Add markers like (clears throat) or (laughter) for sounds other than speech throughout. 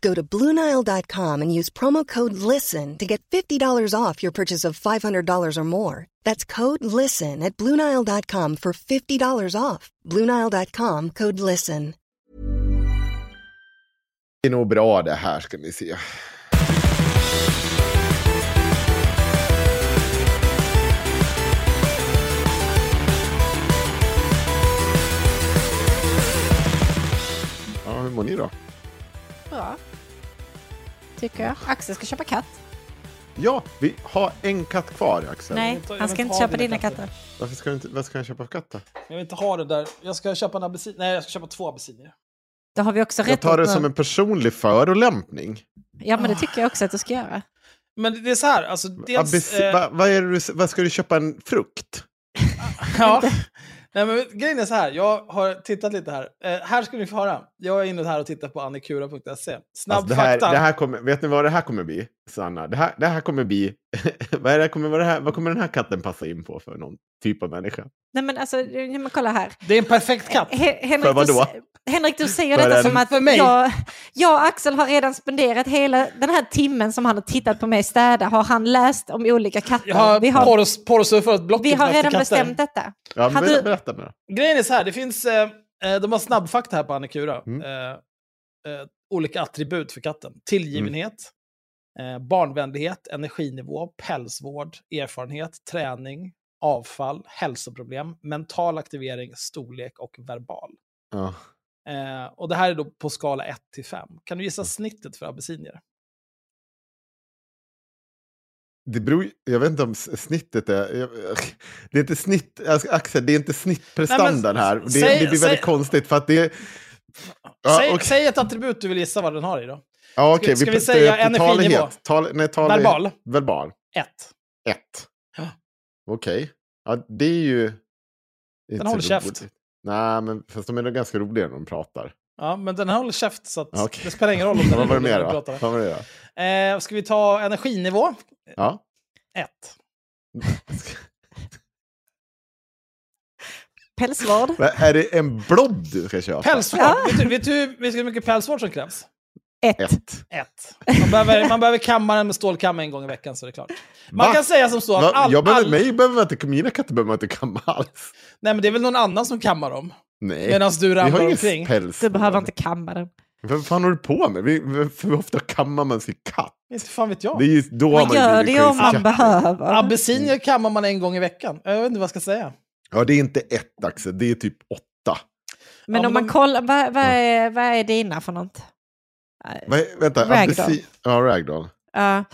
Go to BlueNile.com and use promo code LISTEN to get $50 off your purchase of $500 or more. That's code LISTEN at BlueNile.com for $50 off. BlueNile.com code LISTEN. Det är nog bra det här ska ni se. Ja, hur mår ni då? Bra. Tycker jag. Axel ska köpa katt. Ja, vi har en katt kvar Axel. Nej, jag han ska inte köpa dina katter. katter. Varför ska du inte, vad ska han köpa för katt då? Jag vill inte ha det där. Jag ska köpa en abessin. Nej, jag ska köpa två abessinier. Då har vi också Jag rätt tar det som en personlig förolämpning. Ja, men det tycker jag också att du ska göra. Men det är så här, alltså dels... Abes, eh, va, vad, är det, du- vad ska du köpa en frukt? (laughs) ja. Nej, men grejen är så här, jag har tittat lite här. Eh, här ska ni få höra. Jag är inne här och tittar på annikura.se. Snabb Alltså, det, här, fakta. det här kommer, vet ni vad det här kommer bli, Sanna? Det här, det här kommer bli... (laughs) vad, är det, kommer, vad, det här, vad kommer den här katten passa in på för någon typ av människa? Nej, men alltså, men kolla här. Det är en perfekt katt. He- Henrik, För vadå? Du, Henrik, du säger För detta som att för mig. Jag, jag och Axel har redan spenderat hela den här timmen som han har tittat på mig städa, har han läst om olika katter. Jag har vi har, blocket vi har redan katter. bestämt detta. Ja, men Hade- berätta, då. Grejen är så här, det finns... Eh, eh, de har snabbfakta här på Annikura. Mm. Eh, eh, olika attribut för katten. Tillgivenhet, eh, barnvänlighet, energinivå, pälsvård, erfarenhet, träning, avfall, hälsoproblem, mental aktivering, storlek och verbal. Ja. Eh, och det här är då på skala 1 till 5. Kan du gissa snittet för abessinier? Det beror, jag vet inte om snittet är... jag- Det är inte snitt... alltså, Axel, det är inte snittprestandan här. Det, säg- det blir väldigt säg- konstigt för att det... Ja, säg, okej. säg ett attribut du vill gissa vad den har i då. Ja, okej. ska vi pr- säga är energinivå? Tal, nej, tal, Verbal? Verbal. 1. Ett. Ja. Okej. Ja, det är ju... inte Den håller käft. Nej, men fast de är nog ganska roliga när de pratar. Ja, men den håller käft så att okej. det spelar ingen roll om (laughs) den Vad var det rolig mer när då? du pratar. Vad var det då? Eh, ska vi ta energinivå? Ja. 1. (laughs) Pälsvård. Är det en blodd du ska köpa? Pälsvård. Ja. Vet, du, vet du vet du hur mycket pälsvård som krävs? Ett. Ett. Ett. Man behöver, man behöver kamma den med stålkam en gång i veckan så är det klart. Man Va? kan säga som så att all, jag behöver, all, mig behöver man inte, mina katter behöver man inte kamma alls. Nej men det är väl någon annan som kammar dem? Nej, Medan du vi har ramlar omkring. päls. Du behöver inte kamma den. Vad fan håller du på med? För ofta kammar man sin katt. Inte fan vet jag. Det är ju då har Man man gör det om man katter. behöver. Abessinier kammar man en gång i veckan. Jag vet inte vad jag ska säga. Ja, det är inte ett Axel, det är typ åtta. Men Ja, om man de- kollar, vad, vad, är, vad är dina för något? Är- vänta, Ragdoll. abesi- Ja, ragdoll. Ja,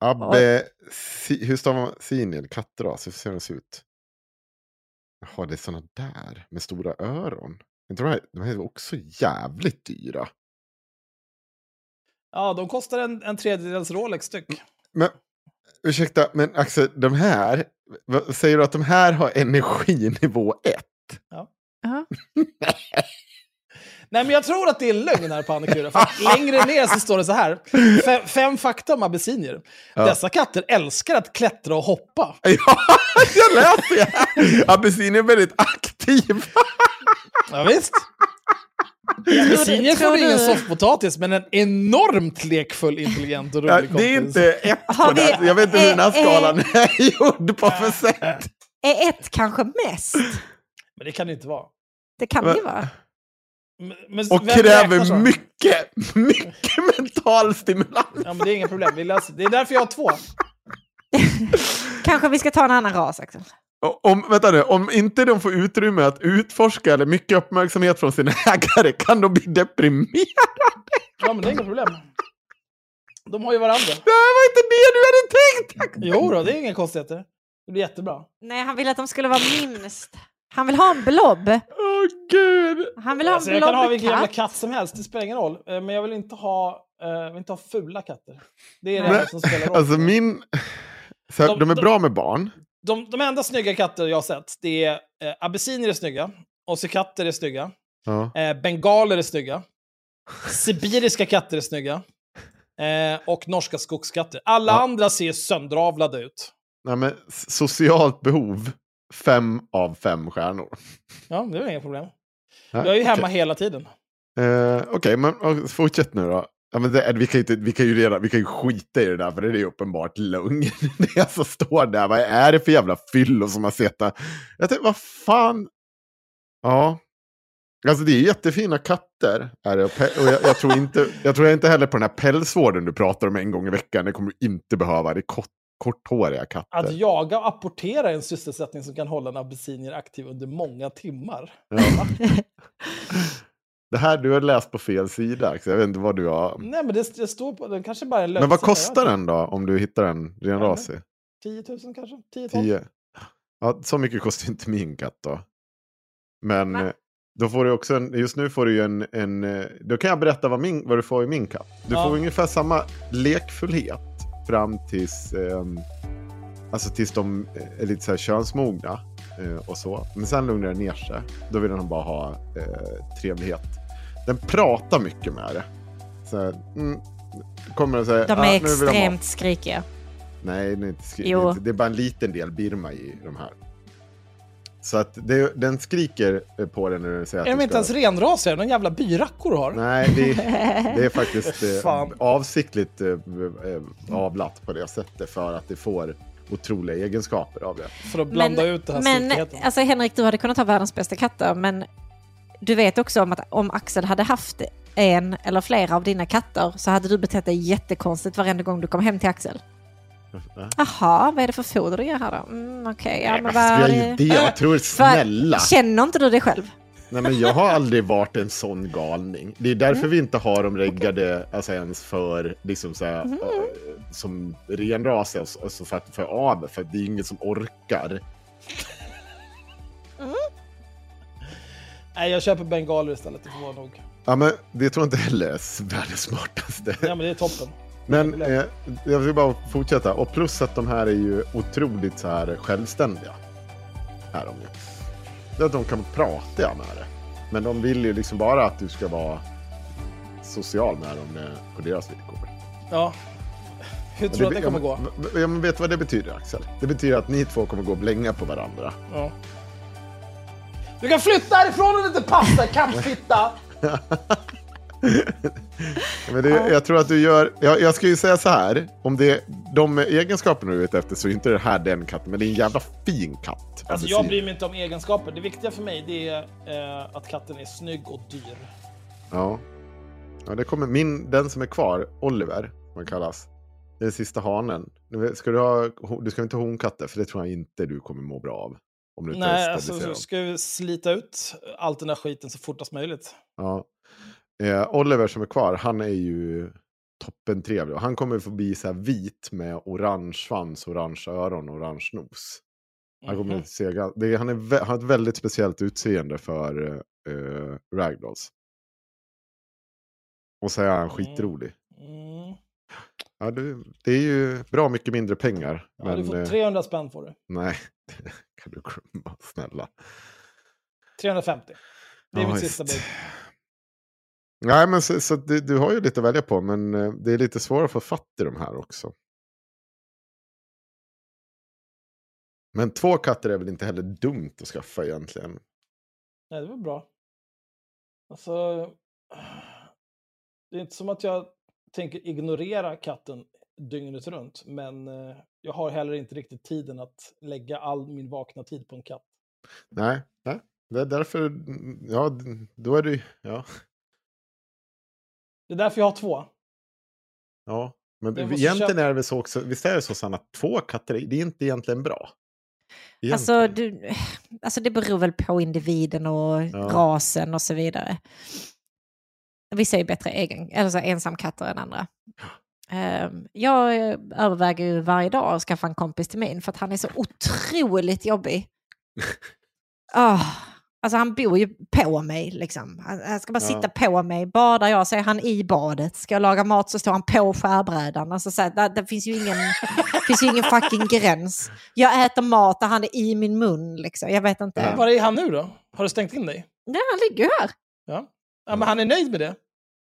Abbe... Si, hur stavar man siniel? Kattras? Hur ser den se ut? Jaha, det är såna där med stora öron. Inte de, här, de här är också jävligt dyra. Ja, de kostar en, en tredjedels Rolex styck. Men ursäkta, men Axel, de här, säger du att de här har energinivå 1? ja. (laughs) (laughs) Nej, men jag tror att det är lögn här på Annikura. För längre ner så står det så här. Fem, fem fakta om abessinier. Ja. Dessa katter älskar att klättra och hoppa. (laughs) Ja, jag läste det! Abessinier är väldigt aktiv. Ja, visst. Abessinier tror får ingen soffpotatis, men en enormt lekfull, intelligent och rolig Ja, kompis. det är inte ett på det. Jag vet inte hur den här skalan är gjord på för sätt. Är ett kanske mest? Men det kan det inte vara. Det kan Men- det vara. Men, Och kräver mycket, (laughs) mycket mental stimulans. Ja, men det är inga problem. Vi löser. Det är därför jag har två. (laughs) Kanske vi ska ta en annan ras, Axel. Och Om, vänta nu, om inte de får utrymme att utforska eller mycket uppmärksamhet från sina (laughs) ägare kan de bli deprimerade. Ja, men det är inga problem. De har ju varandra. Det här var inte det du hade tänkt! Jo då, det är inga konstigheter. Det blir jättebra. Nej, han vill att de skulle vara minst. Han vill ha en blob. Åh gud! Han vill ha Alltså, en jag kan ha vilken jävla katt som helst, det spelar ingen roll. Eh, Men jag vill inte ha, eh, jag vill inte ha fula katter. Det är det enda som spelar roll. Alltså min... Så här, De- de är de- bra med barn. de, de enda snygga katter jag har sett, det är eh, abessinier är snygga, ossekatter är snygga, Ja. eh, bengaler är snygga, sibiriska katter är snygga eh, och norska skogskatter. Alla Ja. andra ser sönderavlade ut. Nej, men socialt behov, fem av fem stjärnor. Ja, det är inga problem. Nej, Jag är ju hemma okej. hela tiden. Eh, Okej, men och fortsätt nu då. Ja, men det, vi, kan ju inte, vi, kan ju redan, vi kan ju skita i det där, för det är uppenbart lögn. (laughs) det är som står där, vad är det för jävla fyllo som har sett det? Jag tänkte, vad fan? Ja. Alltså det är jättefina katter. Är det, och jag, jag, tror inte, jag tror inte heller på den här pälsvården du pratar om en gång i veckan. Det kommer du inte behöva. Det korthåriga katter. Att jaga och apportera är en sysselsättning som kan hålla en abessinier aktiv under många timmar. Ja. (laughs) det här du har läst på fel sida. Jag vet inte vad du har... Nej, men det, det står på, den kanske bara är. Men vad kostar den då om du hittar en ren Ja, men- rasig? 10 000 kanske? 10 12 10. Ja, så mycket kostar inte min katt då. Men eh, då får du också en, just nu får du ju en, en eh, då kan jag berätta vad, min, vad du får i min katt. Du Ja. får ungefär samma lekfullhet fram tills, ehm, alltså tills de är lite så här könsmogna eh, och så. Men sen lugnar det ner sig. Då vill den bara ha eh, trevlighet. Den pratar mycket med det. Så här, mm, kommer och säger, De "Ah, är ha mat." extremt skrikiga. Nej, det är, inte skri- Jo. det är inte- det är bara en liten del Birma i de här. Så att det, den skriker eh, på den när den säger att Är de du inte ens renrasiga? Någon jävla byrackor du har? Nej, det, (laughs) det är faktiskt eh, avsiktligt eh, avlat på det sättet för att det får otroliga egenskaper av det. För att blanda ut den här men alltså Henrik, du hade kunnat ha världens bästa katter, men du vet också om att om Axel hade haft en eller flera av dina katter så hade du betett dig jättekonstigt varenda gång du kom hem till Axel. Ja. Jaha, vad är det för foder du ger här då? Mm, Okej, ja Nej, men men vad... är det? Jag tror (laughs) snälla. Känner inte du det själv? Nej, men jag har (laughs) aldrig varit en sån galning. Det är därför vi inte har dem reggade alltså ens för, liksom så här, eh, som renrasiga, alltså alltså för, att- för avel, för det är ingen som orkar. Nej, jag köper bengaler istället. Det får vara nog. Ja, men det tror jag inte heller är världens smartaste. Ja, men det är toppen. Men eh, jag vill bara fortsätta. Och plus att de här är ju otroligt så här självständiga. Är de ju. Att de kan prata med det. Men de vill ju liksom bara att du ska vara social med dem eh, på deras villkor. Ja. Hur tror du att det kommer gå? Ja, men- ja, men vet du vad det betyder Axel? Det betyder att ni två kommer gå och blänga på varandra. Ja. Du kan flytta härifrån om det inte passar, kampfitta! (laughs) Men det, Jag tror att du gör... Jag, jag ska ju säga så här. Om det de egenskaperna du är ute efter så är inte det här den katten. Men det är en jävla fin katt. Alltså, jag bryr mig inte om egenskaper. Det viktiga för mig det är eh, att katten är snygg och dyr. Ja. ja det kommer min, den som är kvar, Oliver, som han kallas. Det är den sista hanen. Nu Ska du, ha, du ska inte ha honkatter, för det tror jag inte du kommer må bra av. Om du Nej, alltså ska vi slita ut allt den där skiten så fortast möjligt. Ja. Eh, Oliver som är kvar, han är ju toppen trevlig. Han kommer få bli så vit med orange svans, orange öron och orange nos. Han, kommer Mhm. se, gan- det han, är, han har ett väldigt speciellt utseende för uh, ragdolls. Och så är han Mm. skitrolig. Mm. Ja, du, det är ju bra mycket mindre pengar. Ja, men du får eh, 300 spänn får du. nej, (laughs) kan du glömma, snälla. 350. Det är Ja, mitt sista bud. Nej, men så, så du, du har ju lite att välja på, men eh, det är lite svårare att få fatt i de här också. Men två katter är väl inte heller dumt att skaffa egentligen. Nej, det var bra. Alltså, det är inte som att jag tänker ignorera katten dygnet runt, men eh, jag har heller inte riktigt tiden att lägga all min vakna tid på en katt. Nej, nej. det är därför, ja, då är det ja. Det är därför jag har två. Ja, men egentligen köpa- är det väl så också, visst är det så Sanna, att två katter, det är inte egentligen bra. Alltså, du, alltså det beror väl på individen och Ja. rasen och så vidare. Vissa är bättre egen, eller så ensamkatter än andra. Ehm, Jag överväger ju varje dag att skaffa en kompis till min för att han är så otroligt jobbig. (laughs) Ah, alltså han bor ju på mig liksom. Han, ska bara Ja. sitta på mig. Badar jag så är han i badet. Ska jag laga mat så står han på skärbrädan. Alltså, så här, det, det finns ju ingen, (laughs) finns ju ingen fucking gräns. Jag äter mat och han är i min mun liksom. Jag vet inte. Ja. Var är han nu då? Har du stängt in dig? Nej, han ligger ju här. Ja. ja men han är nöjd med det.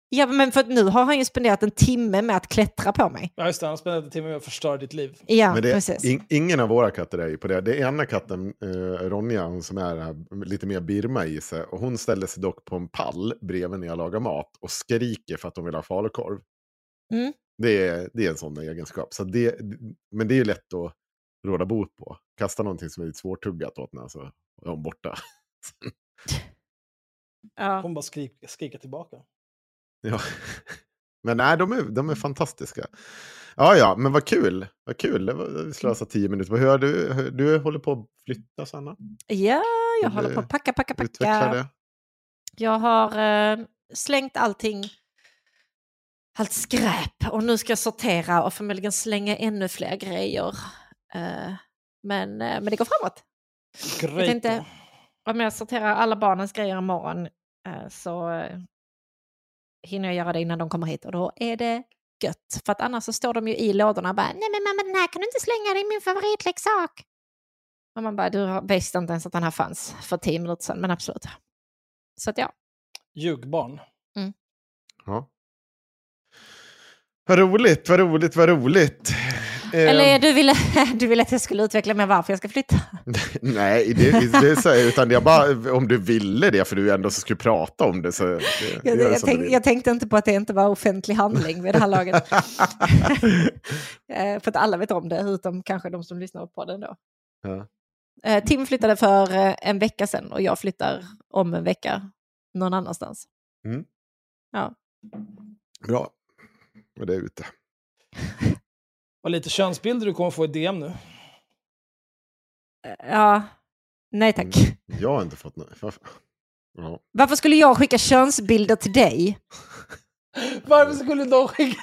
Ja, men för att nu har han ju spenderat en timme med att klättra på mig. Ja, just det. Han har spenderat en timme med att förstöra ditt liv. Ja, Men det, precis. in, ingen av våra katter är ju på det. Det är ena katten, eh, Ronja, hon som är här, lite mer Birma i sig. Och hon ställer sig dock på en pall bredvid när jag lagar mat och skriker för att hon vill ha falukorv. Mm. Det, är, det är en sån egenskap. Så det, men det är ju lätt att råda bot på. Kasta någonting som är lite svårtuggat åt henne så är hon borta. (laughs) Ja. Hon bara skrik, skrika tillbaka. Ja. (laughs) Men nej, de är, de är fantastiska. Ja, ja, men vad kul. Vad kul. Det var- Vi slösar tio minuter. Hur har du, hur- du håller på att flytta, Sanna? ja, jag håller på att packa, packa, packa. det. Jag har eh, slängt allting, allt skräp och nu ska jag sortera och förmodligen slänga ännu fler grejer. Eh, men, eh, men det går framåt. Great. tänkte- Om jag sorterar alla barnens grejer imorgon eh, så eh, hinner jag göra det innan de kommer hit och då är det gött. För att annars så står de ju i lådorna och bara nej men mamma den här kan du inte slänga, det är min favoritleksak. Och man bara du har- visste inte ens att den här fanns för tio minuter sedan men absolut. Så att ja. Ljugbarn. Ja. Vad roligt, vad roligt, vad roligt. Eller Eh, du ville, (laughs) du ville att jag skulle utveckla mig varför jag ska flytta? (laughs) Nej, det, det är här, utan jag bara, om du ville det, för du ändå så skulle prata om det. Så det, (laughs) Jag, gör jag, tänk, jag tänkte inte på att det inte var offentlig handling vid det här laget. Eh, för att alla vet om det, utom kanske de som lyssnar på den då. Ja. Eh, Tim flyttade för en vecka sedan och jag flyttar om en vecka någon annanstans. Mm. Ja. Bra, med det ute. Vad lite könsbilder du kommer få i DM nu. Ja, nej tack. Mm. Jag har inte fått något. Varför? Ja. Varför skulle jag skicka könsbilder till dig? Varför skulle de skicka...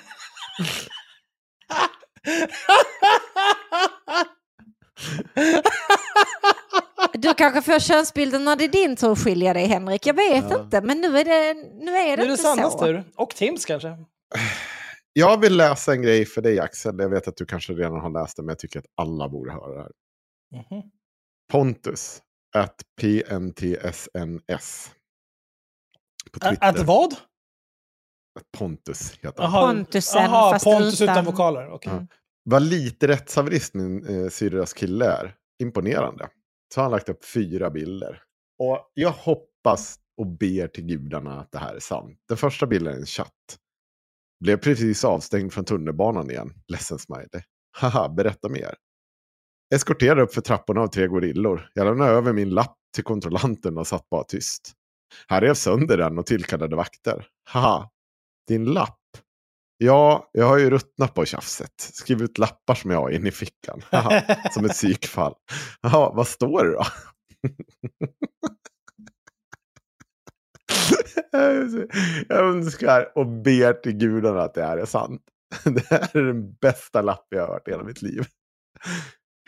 Du kanske får könsbilder när det är din tur att skilja dig Henrik. Jag vet Ja. inte, men nu är det, nu är det Nu är det inte Sannas så. tur. Och Tims kanske. Jag vill läsa en grej för dig Axel. Jag vet att du kanske redan har läst det, men jag tycker att alla borde höra det här. Mhm. Pontus, at PNTSNS. På Twitter. Att vad? Pontus heter han. Pontusen, Jaha, fast Pontus utan, utan- vokaler. Okej. Ja. Vad lite rättshaverist min eh, syrras kille är. Imponerande. Så har han lagt upp fyra bilder. Och jag hoppas och ber till gudarna att det här är sant. Den första bilden är en chatt. Blev precis avstängd från tunnelbanan igen. Ledsen smiley. Haha, berätta mer. Eskorterade upp för trapporna av tre gorillor. Jag lämnade över min lapp till kontrollanten och satt bara tyst. Han rev sönder den och tillkallade vakter. Haha, din lapp? Ja, jag har ju ruttnat på tjafset. Skriv ut lappar som jag har in i fickan. Haha, som ett psykfall. Jaha, vad står det då? (laughs) jag önskar och ber till gudarna att det här är sant. (laughs) Det här är den bästa lapp jag har hört i hela mitt liv.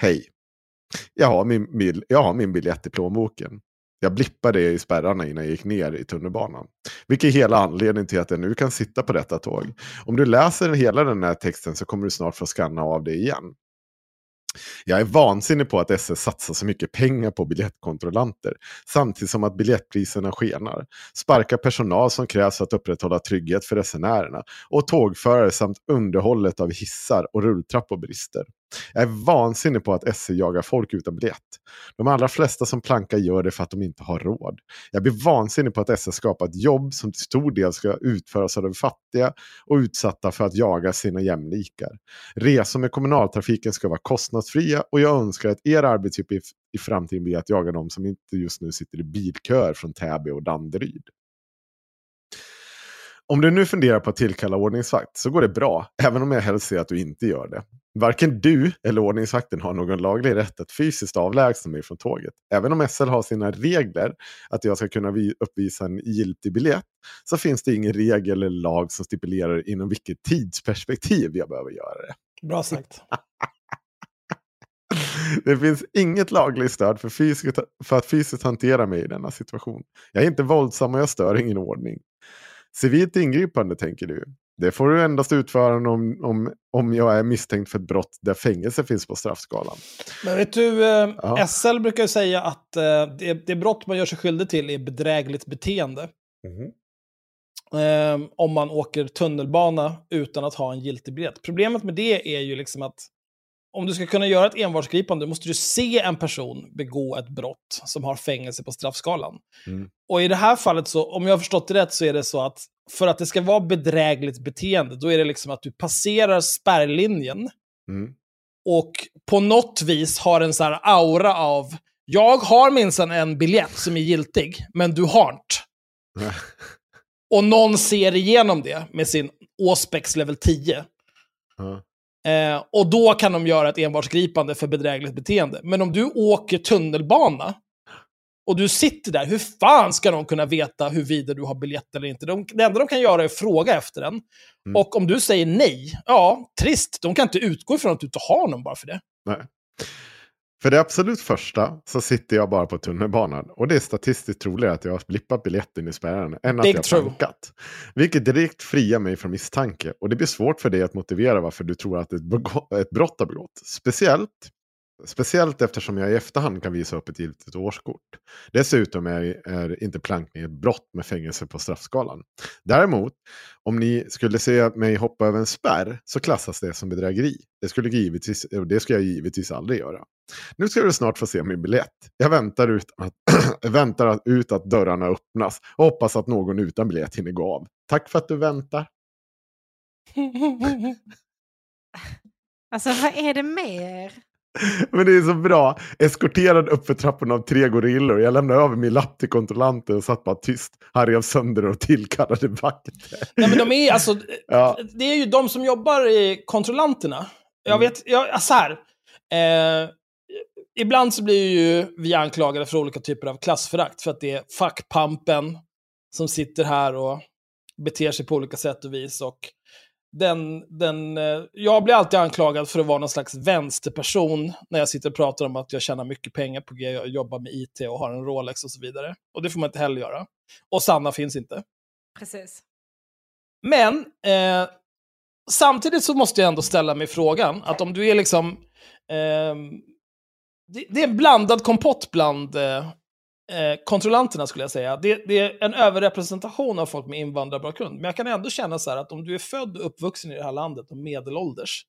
Hej. Jag har min, bil- jag har min biljett i plånboken. Jag blippade det i spärrarna innan jag gick ner i tunnelbanan. Vilket är hela anledningen till att jag nu kan sitta på detta tåg. Om du läser hela den här texten så kommer du snart få skanna av det igen. Jag är vansinnig på att SS satsar så mycket pengar på biljettkontrollanter samtidigt som att biljettpriserna skenar. Sparkar personal som krävs för att upprätthålla trygghet för resenärerna och tågförare samt underhållet av hissar och rulltrappor brister. Jag är vansinnig på att SE jagar folk utan biljett. De allra flesta som plankar gör det för att de inte har råd. Jag blir vansinnig på att SE skapar ett jobb som till stor del ska utföras av de fattiga och utsatta för att jaga sina jämlikar. Resor med kommunaltrafiken ska vara kostnadsfria och jag önskar att er arbetsuppgift i framtiden blir att jaga de som inte just nu sitter i bilköer från Täby och Danderyd. Om du nu funderar på att tillkalla ordningsvakt så går det bra, även om jag helst ser att du inte gör det. Varken du eller ordningsvakten har någon laglig rätt att fysiskt avlägsna mig från tåget. Även om SL har sina regler att jag ska kunna uppvisa en giltig biljett så finns det ingen regel eller lag som stipulerar inom vilket tidsperspektiv jag behöver göra det. Bra sagt. (laughs) Det finns inget lagligt stöd för, fysiskt, för att fysiskt hantera mig i denna situation. Jag är inte våldsam och jag stör ingen ordning. Civilt ingripande tänker du. Det får du endast utföra om, om, om jag är misstänkt för ett brott där fängelse finns på straffskalan. Men vet du, eh, ja. SL brukar ju säga att eh, det, det brott man gör sig skyldig till är bedrägligt beteende. Mm. Eh, om man åker tunnelbana utan att ha en giltig biljett. Problemet med det är ju liksom att om du ska kunna göra ett envarsgripande måste du se en person begå ett brott som har fängelse på straffskalan. Mm. Och i det här fallet, så, om jag har förstått det rätt, så är det så att för att det ska vara bedrägligt beteende, då är det liksom att du passerar spärrlinjen mm. och på något vis har en så här aura av jag har minsann en biljett som är giltig, men du har inte. (laughs) och någon ser igenom det med sin Auspex level 10. Eh, och då kan de göra ett envarsgripande för bedrägligt beteende. Men om du åker tunnelbana och du sitter där, hur fan ska de kunna veta huruvida du har biljett eller inte? De, det enda de kan göra är att fråga efter den. Mm. Och om du säger nej, ja, trist. De kan inte utgå ifrån att du inte har någon bara för det. Nej. För det absolut första så sitter jag bara på tunnelbanan. Och det är statistiskt troligare att jag har blippat biljetten i spärren än Big att jag har tankat. Vilket direkt friar mig från misstanke. Och det blir svårt för dig att motivera varför du tror att ett brott har begått. Speciellt Speciellt eftersom jag i efterhand kan visa upp ett giltigt årskort. Dessutom är, är inte plankning ett brott med fängelse på straffskalan. Däremot, om ni skulle se mig hoppa över en spärr så klassas det som bedrägeri. Det skulle, givetvis, det ska jag givetvis aldrig göra. Nu ska du snart få se min biljett. Jag väntar ut att, (clears throat) väntar ut att dörrarna öppnas och hoppas att någon utan biljett hinner gå av. Tack för att du väntar. (laughs) Alltså vad är det med er? Men det är så bra. Eskorterad upp för trapporna av tre gorillor. Jag lämnade över min lapp till kontrollanten och satt bara tyst. Han rev sönder och tillkallade vakter. Nej, men de är alltså... (laughs) Ja. Det är ju de som jobbar i kontrollanterna. Jag mm. vet, jag, så här. Eh, ibland så blir ju vi anklagade för olika typer av klassförakt. För att det är fackpampen som sitter här och beter sig på olika sätt och vis. Och den, den, eh, jag blir alltid anklagad för att vara någon slags vänsterperson när jag sitter och pratar om att jag tjänar mycket pengar på G, jag jobbar med IT och har en Rolex och så vidare. Och det får man inte heller göra. Och Sanna finns inte. Precis. Men eh, samtidigt så måste jag ändå ställa mig frågan att om du är liksom... Eh, det, det, är en blandad kompott bland eh, eh, kontrollanterna skulle jag säga. Det, det, är en överrepresentation av folk med invandrarbakgrund. Men jag kan ändå känna så här att om du är född och uppvuxen i det här landet och medelålders,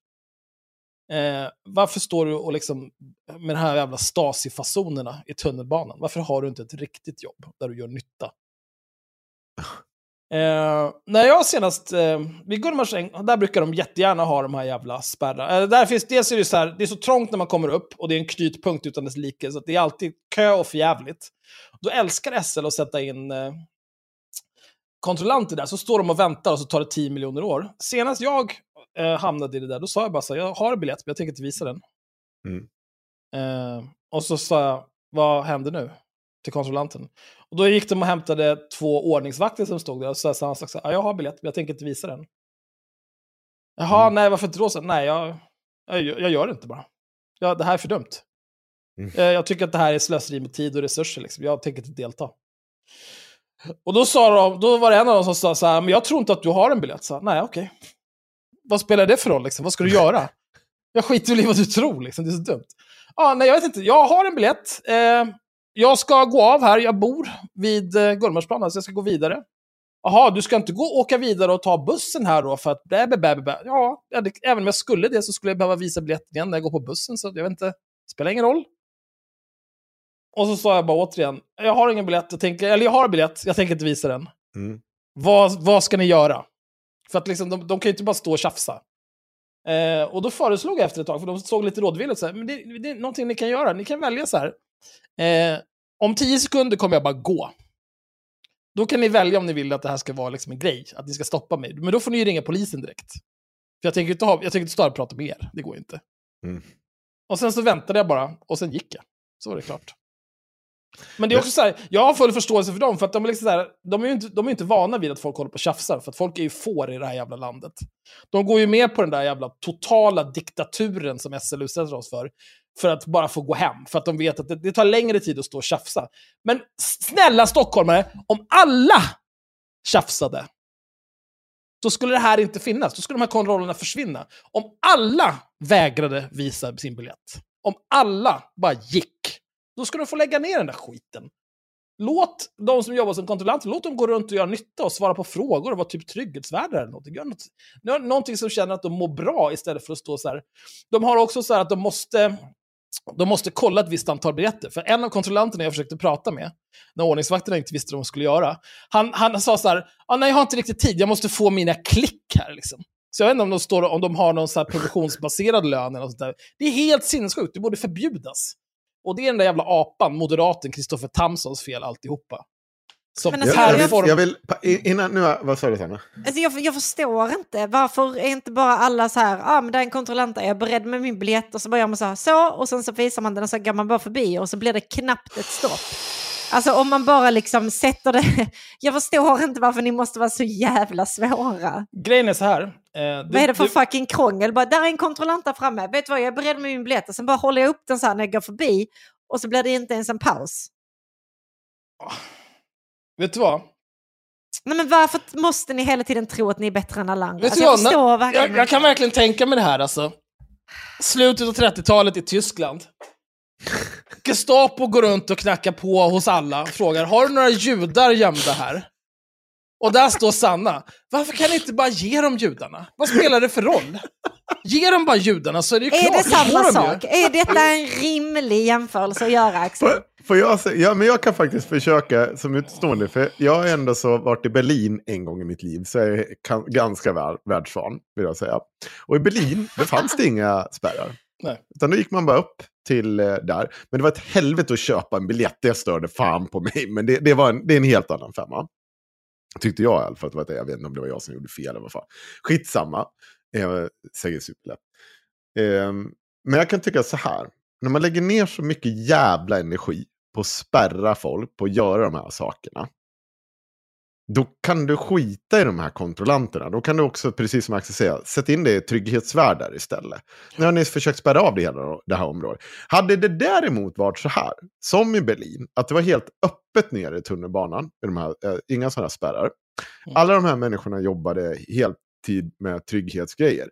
eh, varför står du och liksom med de här jävla Stasi-fasonerna i tunnelbanan? Varför har du inte ett riktigt jobb där du gör nytta? (laughs) Eh, när jag senast, eh, vid Gullmarsäng, där brukar de jättegärna ha de här jävla spärrarna. Eh, där finns, dels är det så här, det är så trångt när man kommer upp och det är en knytpunkt utan dess like, så det är alltid kö och förjävligt. Då älskar SL att sätta in eh, kontrollanter där, så står de och väntar och så tar det 10 miljoner år. Senast jag eh, hamnade i det där, då sa jag bara så här, jag har en biljett men jag tänker inte visa den. Mm. Eh, och så sa jag, vad händer nu? Till kontrollanten. Och då gick de och hämtade två ordningsvakter som stod där och sa samma sak, jag har biljett men jag tänker inte visa den. Jaha, mm. nej varför inte då? Så, nej, jag, jag, jag gör det inte bara. Ja, det här är för dumt. Mm. Eh, jag tycker att det här är slöseri med tid och resurser. Liksom. Jag tänker inte delta. Och då, sa de, då var det en av dem som sa så här, men jag tror inte att du har en biljett. Så, Nej, okej. Okay. Vad spelar det för roll? Liksom? Vad ska du göra? Jag skiter i vad du tror, liksom. det är så dumt. Ja, nej, jag vet inte. Jag har en biljett. Eh, jag ska gå av här. Jag bor vid eh, Gullmarsplan, så jag ska gå vidare. Jaha, du ska inte gå åka vidare och ta bussen här då för att bä, bä, bä, bä. Ja, det, även om jag skulle det så skulle jag behöva visa biljetten igen när jag går på bussen, så jag vet inte. Spelar ingen roll. Och så sa jag bara återigen, jag har ingen biljett, jag tänker, eller jag har biljett, jag tänker inte visa den. Mm. Vad, vad ska ni göra? För att liksom, de, de kan ju inte bara stå och tjafsa. Eh, och då föreslog jag efter ett tag, för de såg lite rådvilligt, så här, men det, det är någonting ni kan göra. Ni kan välja så här. Eh, om tio sekunder kommer jag bara gå. Då kan ni välja om ni vill att det här ska vara liksom en grej, att ni ska stoppa mig. Men då får ni ju ringa polisen direkt. För jag tänker inte, ha, jag tänker inte stå här och prata med er, det går inte. Mm. Och sen så väntade jag bara, och sen gick jag. Så var det klart. Men det är också så här, jag har full förståelse för dem, för att de är, liksom så här, de är ju inte, de är inte vana vid att folk håller på och tjafsar, för att folk är ju får i det här jävla landet. De går ju med på den där jävla totala diktaturen som SL utsätter oss för, för att bara få gå hem, för att de vet att det, det tar längre tid att stå och tjafsa. Men snälla stockholmare, om alla tjafsade, då skulle det här inte finnas. Då skulle de här kontrollerna försvinna. Om alla vägrade visa sin biljett, om alla bara gick, då ska de få lägga ner den där skiten. Låt de som jobbar som kontrollanter, låt dem gå runt och göra nytta och svara på frågor och vara typ trygghetsvärdar eller någonting. Gör något, någonting som känner att de mår bra istället för att stå så här. De har också så här att de måste, de måste kolla ett visst antal biljetter. För en av kontrollanterna jag försökte prata med, när ordningsvakterna inte visste vad de skulle göra, han, han sa så här, ah, nej jag har inte riktigt tid, jag måste få mina klick här liksom. Så jag vet inte om de, står, om de har någon så här provisionsbaserad lön eller något sånt där. Det är helt sinnessjukt, det borde förbjudas. Och det är den där jävla apan, moderaten Kristoffer Tamsons fel alltihopa. Som Men alltså, Jag, jag, jag- vill, innan, nu, vad sa du Sanna? Alltså jag, jag förstår inte, varför är inte bara alla så här, ah, men det är en kontrollant, där, jag är beredd med min biljett och så börjar man så här, så, och sen så visar man den och så går man bara förbi och så blir det knappt ett stopp. Alltså om man bara liksom sätter det, (laughs) jag förstår inte varför ni måste vara så jävla svåra. Grejen är så här. Eh, Vad är det för fucking krångel? Bara, där är en kontrollant där framme, vet du vad, jag är beredd med min biljett och sen bara håller jag upp den så här när jag går förbi och så blir det inte ens en paus. Vet du vad? Nej men varför måste ni hela tiden tro att ni är bättre än alla andra? Alltså, du jag förstår jag, jag kan verkligen tänka mig det här alltså. Slutet av 30-talet i Tyskland. Gestapo går runt och knackar på hos alla och frågar har du några judar gömda här? Och där står Sanna. Varför kan ni inte bara ge dem judarna? Vad spelar det för roll? Ge dem bara judarna så är det ju Är klart. det då samma de ju. sak? Är detta en rimlig jämförelse att göra Axel? Får, får jag, säga- ja, men jag kan faktiskt försöka som utstående, för jag har ändå så varit i Berlin en gång i mitt liv, så jag är kan, ganska väl, världsvan, vill jag säga. Och i Berlin, det fanns det inga spärrar. Nej. Utan då gick man bara upp till eh, där. Men det var ett helvete att köpa en biljett, det störde fan på mig. Men det, det, var en, det är en helt annan femma. Tyckte jag i alla fall. att det. Jag vet inte om det var jag som gjorde fel eller vad fan. Skitsamma. Eh, säger superlätt. Eh, men jag kan tycka så här. När man lägger ner så mycket jävla energi på att spärra folk, på att göra de här sakerna. Då kan du skita i de här kontrollanterna. Då kan du också, precis som Axel säger, sätta in det i trygghetsvärdar istället. Nu har ni försökt spärra av det hela det här området. Hade det däremot varit så här, som i Berlin, att det var helt öppet nere i tunnelbanan, i de här, eh, inga sådana spärrar. Mm. Alla de här människorna jobbade heltid med trygghetsgrejer.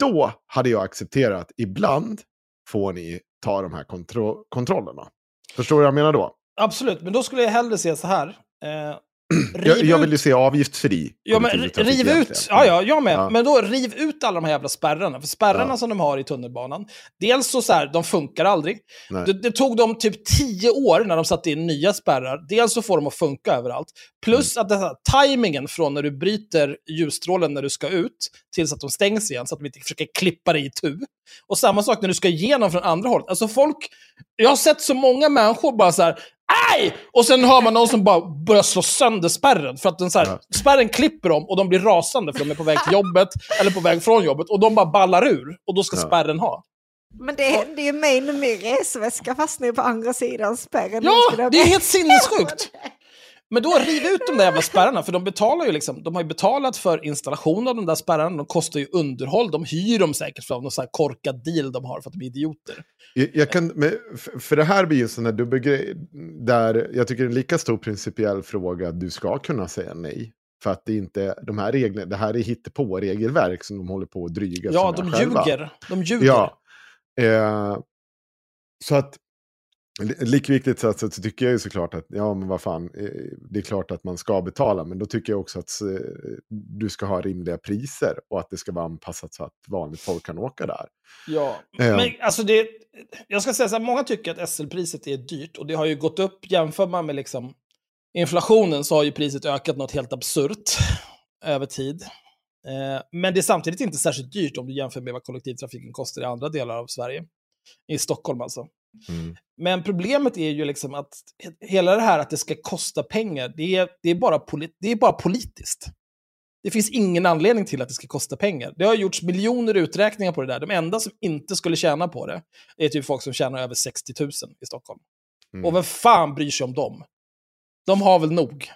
Då hade jag accepterat att ibland får ni ta de här kontro- kontrollerna. Förstår du vad jag menar då? Absolut, men då skulle jag hellre se så här. Eh, (clears throat) Jag, jag vill ju se avgiftsfri Ja, men riv ut, ja, ja, jag med. Ja. Men då riv ut alla de här jävla spärrarna. För spärrarna Ja. som de har i tunnelbanan, dels så, så här, de funkar aldrig. Det, det tog dem typ tio år när de satte in nya spärrar. Dels så får de att funka överallt. Plus Mm. att den här tajmingen från när du bryter ljusstrålen när du ska ut, tills att de stängs igen, så att de inte försöker klippa dig i tu. Och samma sak när du ska igenom från andra hållet. Alltså folk, jag har sett så många människor bara så här, Aj! Och sen hör man någon som bara börjar slå sönder spärren. För att den så här, spärren klipper dem och de blir rasande för de är på väg till jobbet eller på väg från jobbet. Och de bara ballar ur. Och då ska Ja. spärren ha. Men det hände ju mig när min resväska fastnade på andra sidan spärren. Ja, det är helt sinnessjukt! Men då riv ut de där jävla spärrarna, för de betalar ju liksom, de har ju betalat för installation av de där spärrarna, de kostar ju underhåll, de hyr dem säkert för någon sån här korkad deal de har för att de är idioter. Jag, jag kan, för det här blir ju en sån här dubbelgrej, där jag tycker det är en lika stor principiell fråga att du ska kunna säga nej För att det inte, de här reglerna, det här är hittepå-regelverk som de håller på att dryga Ja, de själva. ljuger. De ljuger. Ja. Eh, så att, li- lika viktigt så, så, tycker jag ju såklart att, ja men vad fan, eh, det är klart att man ska betala, men då tycker jag också att eh, du ska ha rimliga priser och att det ska vara anpassat så att vanligt folk kan åka där. Ja, Ja. men alltså det, jag ska säga så här, många tycker att SL-priset är dyrt och det har ju gått upp, jämför man med liksom inflationen så har ju priset ökat något helt absurt över tid. Eh, men det är samtidigt inte särskilt dyrt om du jämför med vad kollektivtrafiken kostar i andra delar av Sverige. I Stockholm alltså. Men problemet är ju liksom att he- hela det här att det ska kosta pengar, det är, det är, bara, poli- det är bara politiskt. Det finns ingen anledning till att det ska kosta pengar. Det har gjorts miljoner uträkningar på det där. De enda som inte skulle tjäna på det är typ folk som tjänar över 60 000 i Stockholm. Mm. Och vem fan bryr sig om dem? De har väl nog.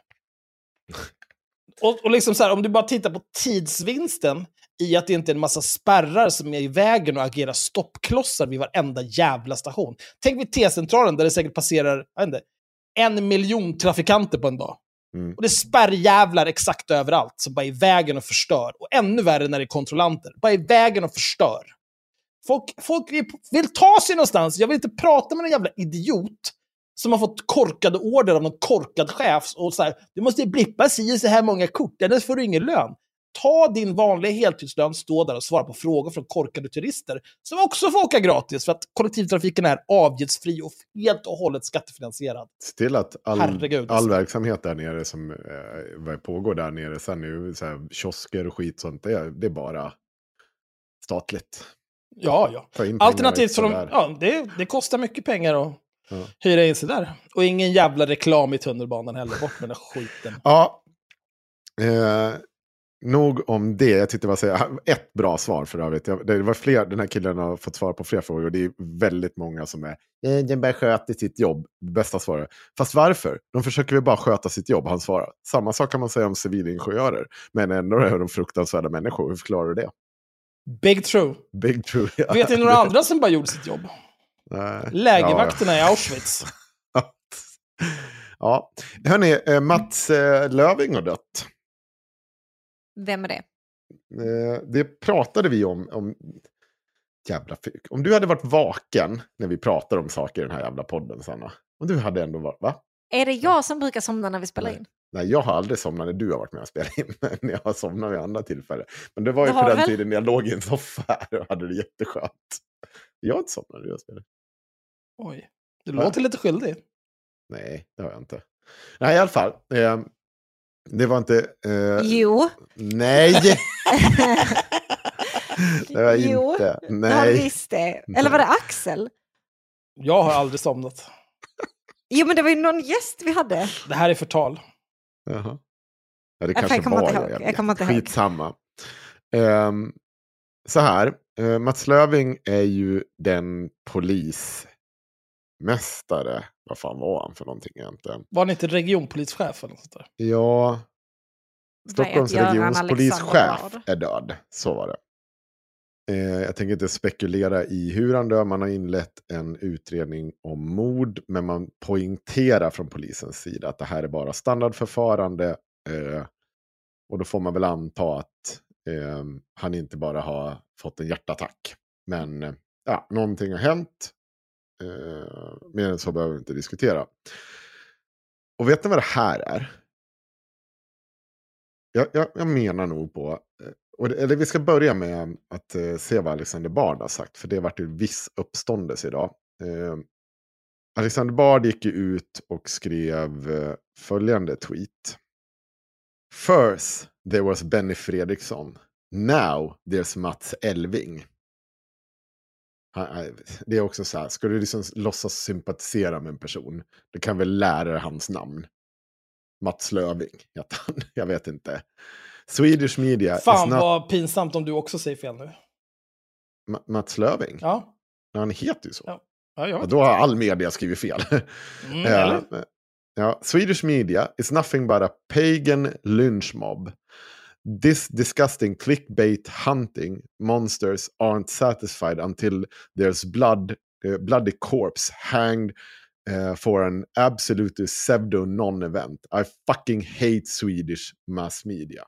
(laughs) Och, och liksom så här, om du bara tittar på tidsvinsten i att det inte är en massa spärrar som är i vägen och agerar stoppklossar vid varenda jävla station. Tänk vid T-centralen där det säkert passerar inte, en miljon trafikanter på en dag. Mm. Och det är spärrjävlar exakt överallt som bara är i vägen och förstör. Och ännu värre när det är kontrollanter. Bara i vägen och förstör. Folk, folk vill, ta sig någonstans. Jag vill inte prata med någon jävla idiot som har fått korkade order av någon korkad chef. Och så här, du måste blippa si så här många kort, annars får du ingen lön. Ta din vanliga heltidslön, stå där och svara på frågor från korkade turister som också får åka gratis för att kollektivtrafiken är avgiftsfri och helt och hållet skattefinansierad. Se till att all, Herregud, all alltså. verksamhet där nere som eh, pågår där nere, sen nu så här, kiosker och skit sånt, det är, det är bara statligt. Ja, ja. Alternativt för de, ja, det, det kostar mycket pengar att Ja. hyra in sig där. Och ingen jävla reklam i tunnelbanan heller. Bort med den skiten. Ja. Eh, nog om det. Jag tyckte så här, ett bra svar för övrigt. Det var fler, den här killen har fått svar på fler frågor. och Det är väldigt många som är eh, den bara sköter sitt jobb. Bästa svaret. Fast varför? De försöker väl bara sköta sitt jobb, han svarar. Samma sak kan man säga om civilingenjörer. Men ändå är de fruktansvärda människor. Hur förklarar du det? Big true. Big true. Vet ni några andra som bara gjorde sitt jobb? Nej. Lägervakterna i Auschwitz. (laughs) Ja. ja. Hörni, eh, Mats eh, Löving har dött. Vem är det? Eh, det pratade vi om. om jävla fyk. Om du hade varit vaken när vi pratar om saker i den här jävla podden, Sanna. Om du hade ändå varit, va? Är det jag som brukar somna när vi spelar Nej. in? Nej, jag har aldrig somnat när du har varit med och spelat in. (laughs) Men jag har somnat vid andra tillfällen. Men det var ju på den väl? tiden när jag låg i en soffa här och hade det jätteskönt. Jag har inte somnat när du har spelat. Oj. Du låter lite skyldig. Nej, det har jag inte. Nej, i alla fall. Eh, det var inte... Eh, Jo. nej! (laughs) det var Jo, inte. Det har Nej. visst det. Eller var det Axel? Jag har aldrig somnat. Jo, men det var ju någon gäst vi hade. Det här är förtal. Jaha. Ja, det Jag kanske kommer var inte jag. Jag, Jag kommer inte ihåg. Skitsamma. Ehm, så här, uh, Mats Löving är ju den polismästare. Vad fan var han för någonting egentligen? Var ni inte regionpolischef eller något sånt där? Ja, Stockholms regionspolischef Bard. är död. Så var det. Eh, jag tänker inte spekulera i hur han dör. Man har inlett en utredning om mord. Men man poängterar från polisens sida att det här är bara standardförfarande. Eh, och då får man väl anta att eh, han inte bara har fått en hjärtattack. Men eh, ja, någonting har hänt. Eh, mer än så behöver vi inte diskutera. Och vet ni vad det här är? Jag, jag, jag menar nog på, eh, och det, eller vi ska börja med att eh, se vad Alexander Bard har sagt, för det varit en viss uppståndelse idag. Eh, Alexander Bard gick ju ut och skrev eh, följande tweet. First there was Benny Fredriksson. Now there's Mats Elving. Det är också så här, ska du liksom låtsas sympatisera med en person, du kan väl lära dig hans namn. Mats Löving heter han. (laughs) Jag vet inte. Swedish media Fan not... vad pinsamt om du också säger fel nu. Ma- Mats Löving? Ja. Han heter ju så. Ja. ja, då har all media skrivit fel. (laughs) Mm, eller? ja, Swedish media is nothing but a pagan lynch mob. This disgusting clickbait hunting monsters aren't satisfied until there's blood, uh, bloody corpse hanged uh, for an absolutely pseudo non-event. I fucking hate Swedish mass media.